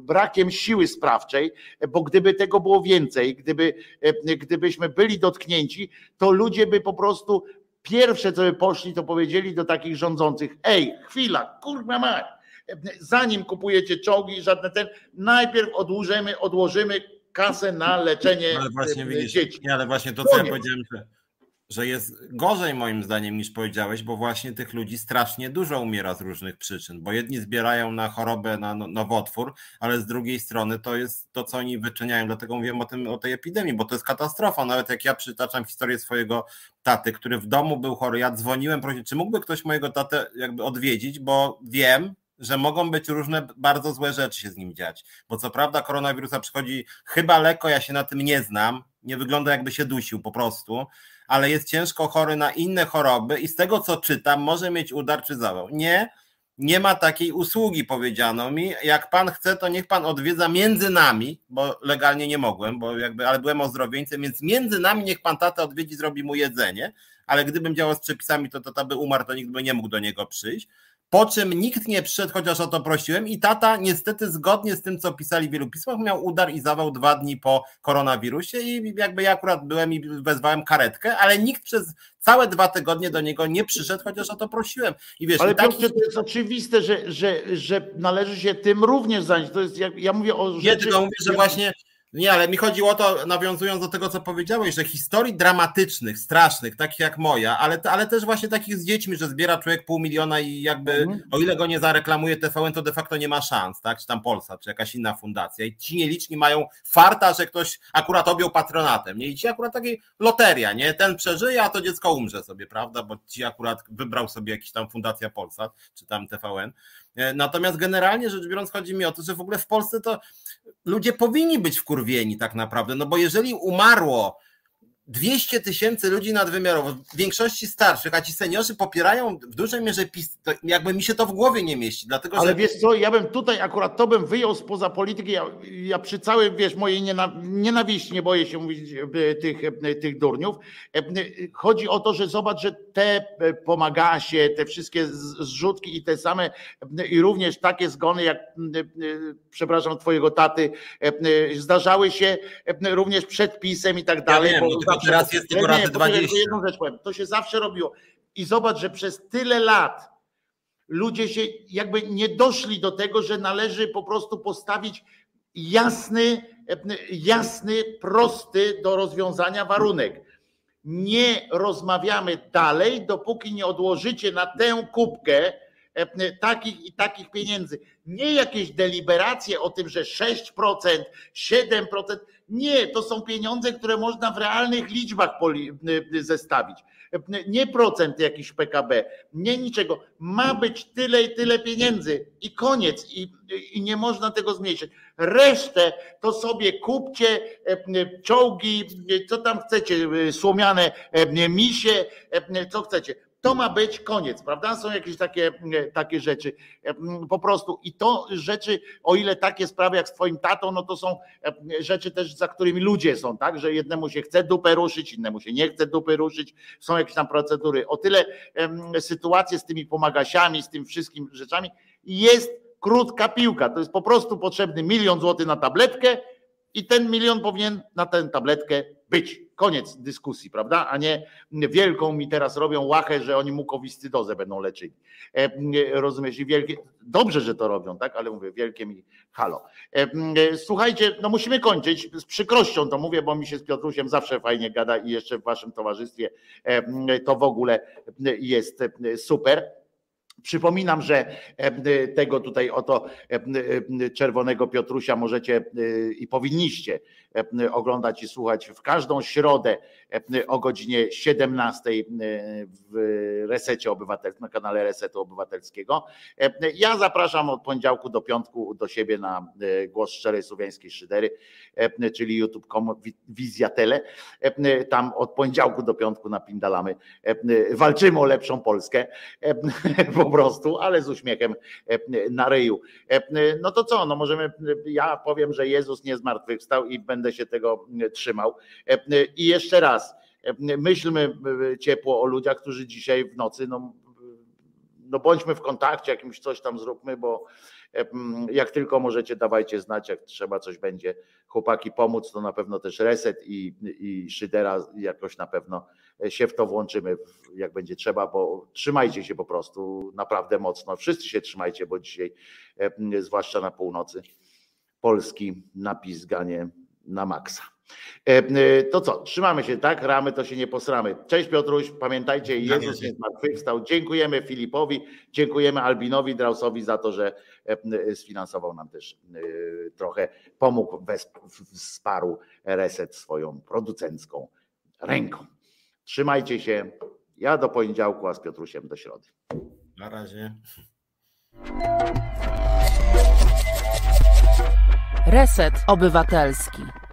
brakiem siły sprawczej, bo gdyby tego było więcej, gdyby, gdybyśmy byli dotknięci, to ludzie by po prostu pierwsze, co by poszli, to powiedzieli do takich rządzących: Ej, chwila, kurwa mać, zanim kupujecie czołgi, żadne ten, najpierw odłożymy, odłożymy kasę na leczenie ale właśnie, e, widzisz, dzieci. Nie, ale właśnie to, co ja powiedziałem, że, że jest gorzej moim zdaniem niż powiedziałeś, bo właśnie tych ludzi strasznie dużo umiera z różnych przyczyn, bo jedni zbierają na chorobę, na no, nowotwór, ale z drugiej strony to jest to, co oni wyczyniają, dlatego mówiłem o, tym, o tej epidemii, bo to jest katastrofa, nawet jak ja przytaczam historię swojego taty, który w domu był chory, ja dzwoniłem, prosiłem, czy mógłby ktoś mojego tatę jakby odwiedzić, bo wiem, że mogą być różne bardzo złe rzeczy się z nim dziać. Bo co prawda koronawirusa przychodzi chyba lekko, ja się na tym nie znam, nie wygląda jakby się dusił po prostu, ale jest ciężko chory na inne choroby i z tego co czytam może mieć udar czy zawał. Nie, nie ma takiej usługi, powiedziano mi. Jak pan chce, to niech pan odwiedza między nami, bo legalnie nie mogłem, bo jakby, ale byłem ozdrowieńcem, więc między nami niech pan tata odwiedzi, zrobi mu jedzenie, ale gdybym działał z przepisami, to tata by umarł, to nikt by nie mógł do niego przyjść. Po czym nikt nie przyszedł, chociaż o to prosiłem, i tata niestety zgodnie z tym, co pisali w wielu pismach, miał udar i zawał dwa dni po koronawirusie i jakby ja akurat byłem i wezwałem karetkę, ale nikt przez całe dwa tygodnie do niego nie przyszedł, chociaż o to prosiłem. I wiesz, ale tak... Piotrze, to jest oczywiste, że, że, że należy się tym również zająć. To jest, jak, ja mówię o rzeczy... Nie, tylko mówię, że właśnie nie, ale mi chodziło o to, nawiązując do tego, co powiedziałeś, że historii dramatycznych, strasznych, takich jak moja, ale, ale też właśnie takich z dziećmi, że zbiera człowiek pół miliona i jakby, mhm. o ile go nie zareklamuje TVN, to de facto nie ma szans, tak? Czy tam Polsa, czy jakaś inna fundacja. I ci nieliczni mają farta, że ktoś akurat objął patronatem, nie? I ci akurat takiej loteria, nie? Ten przeżyje, a to dziecko umrze sobie, prawda? Bo ci akurat wybrał sobie jakiś tam fundacja Polsa, czy tam TVN. E, natomiast generalnie rzecz biorąc, chodzi mi o to, że w ogóle w Polsce to ludzie powinni być wkurwieni tak naprawdę, no bo jeżeli umarło 200 tysięcy ludzi nadwymiarowo, w większości starszych, a ci seniorzy popierają w dużej mierze PiS. To jakby mi się to w głowie nie mieści. Dlatego, Ale że... wiesz co, ja bym tutaj akurat to bym wyjął spoza polityki. Ja, ja przy całej, wiesz, mojej nienawiści, nie boję się mówić e, tych, e, tych durniów. E, chodzi o to, że zobacz, że te pomaga się, te wszystkie zrzutki i te same, i również takie zgony, jak przepraszam, twojego taty, zdarzały się również przed pisem i tak dalej. Ja wiem, bo teraz jest tylko razy 20. Jedną rzecz powiem, to się zawsze robiło. I zobacz, że przez tyle lat ludzie się jakby nie doszli do tego, że należy po prostu postawić jasny, jasny, prosty do rozwiązania warunek. Nie rozmawiamy dalej, dopóki nie odłożycie na tę kubkę takich i takich pieniędzy. Nie jakieś deliberacje o tym, że 6%, 7%. Nie, to są pieniądze, które można w realnych liczbach zestawić. Nie procent jakiś PKB, nie niczego. Ma być tyle i tyle pieniędzy i koniec. I, i nie można tego zmniejszyć. Resztę to sobie kupcie czołgi, co tam chcecie, słomiane misie, co chcecie to ma być koniec, prawda? Są jakieś takie, takie rzeczy po prostu. I to rzeczy, o ile takie sprawy jak z twoim tatą, no to są rzeczy też, za którymi ludzie są, tak? Że jednemu się chce dupę ruszyć, innemu się nie chce dupy ruszyć. Są jakieś tam procedury. O tyle sytuacje z tymi pomagasiami, z tym wszystkim rzeczami jest krótka piłka. To jest po prostu potrzebny milion złotych na tabletkę i ten milion powinien na tę tabletkę być. Koniec dyskusji, prawda? A nie wielką mi teraz robią łachę, że oni mukowiscydozę będą leczyli. E, rozumiesz? I wielkie, dobrze, że to robią, tak? Ale mówię, wielkie mi halo. E, słuchajcie, no musimy kończyć. Z przykrością to mówię, bo mi się z Piotrusiem zawsze fajnie gada i jeszcze w waszym towarzystwie e, to w ogóle jest super. Przypominam, że e, tego tutaj oto e, e, czerwonego Piotrusia możecie i powinniście oglądać i słuchać w każdą środę o godzinie 17 w Resecie Obywatelskim, na kanale Resetu Obywatelskiego. Ja zapraszam od poniedziałku do piątku do siebie na Głos Szczerej Słowiańskiej Szydery, czyli youtube.com Wizjatele. Tam od poniedziałku do piątku napindalamy. Walczymy o lepszą Polskę, po prostu, ale z uśmiechem na ryju. No to co, no możemy, ja powiem, że Jezus nie zmartwychwstał i będę się tego trzymał. I jeszcze raz, myślmy ciepło o ludziach, którzy dzisiaj w nocy, no, no bądźmy w kontakcie, jakimś coś tam zróbmy, bo jak tylko możecie, dawajcie znać, jak trzeba coś będzie chłopaki pomóc, to na pewno też reset i, i szydera jakoś na pewno się w to włączymy, jak będzie trzeba, bo trzymajcie się po prostu naprawdę mocno. Wszyscy się trzymajcie, bo dzisiaj, zwłaszcza na północy Polski, napizganie na maksa. E, e, to co, trzymamy się, tak? Ramy to się nie posramy. Cześć Piotruś, pamiętajcie, Jezus nie zmartwychwstał. Dziękujemy Filipowi, dziękujemy Albinowi Drausowi za to, że e, sfinansował nam też trochę, pomógł, wsparł reset swoją producencką ręką. Trzymajcie się. Ja do poniedziałku, a z Piotrusiem do środy. Na razie. Reset Obywatelski.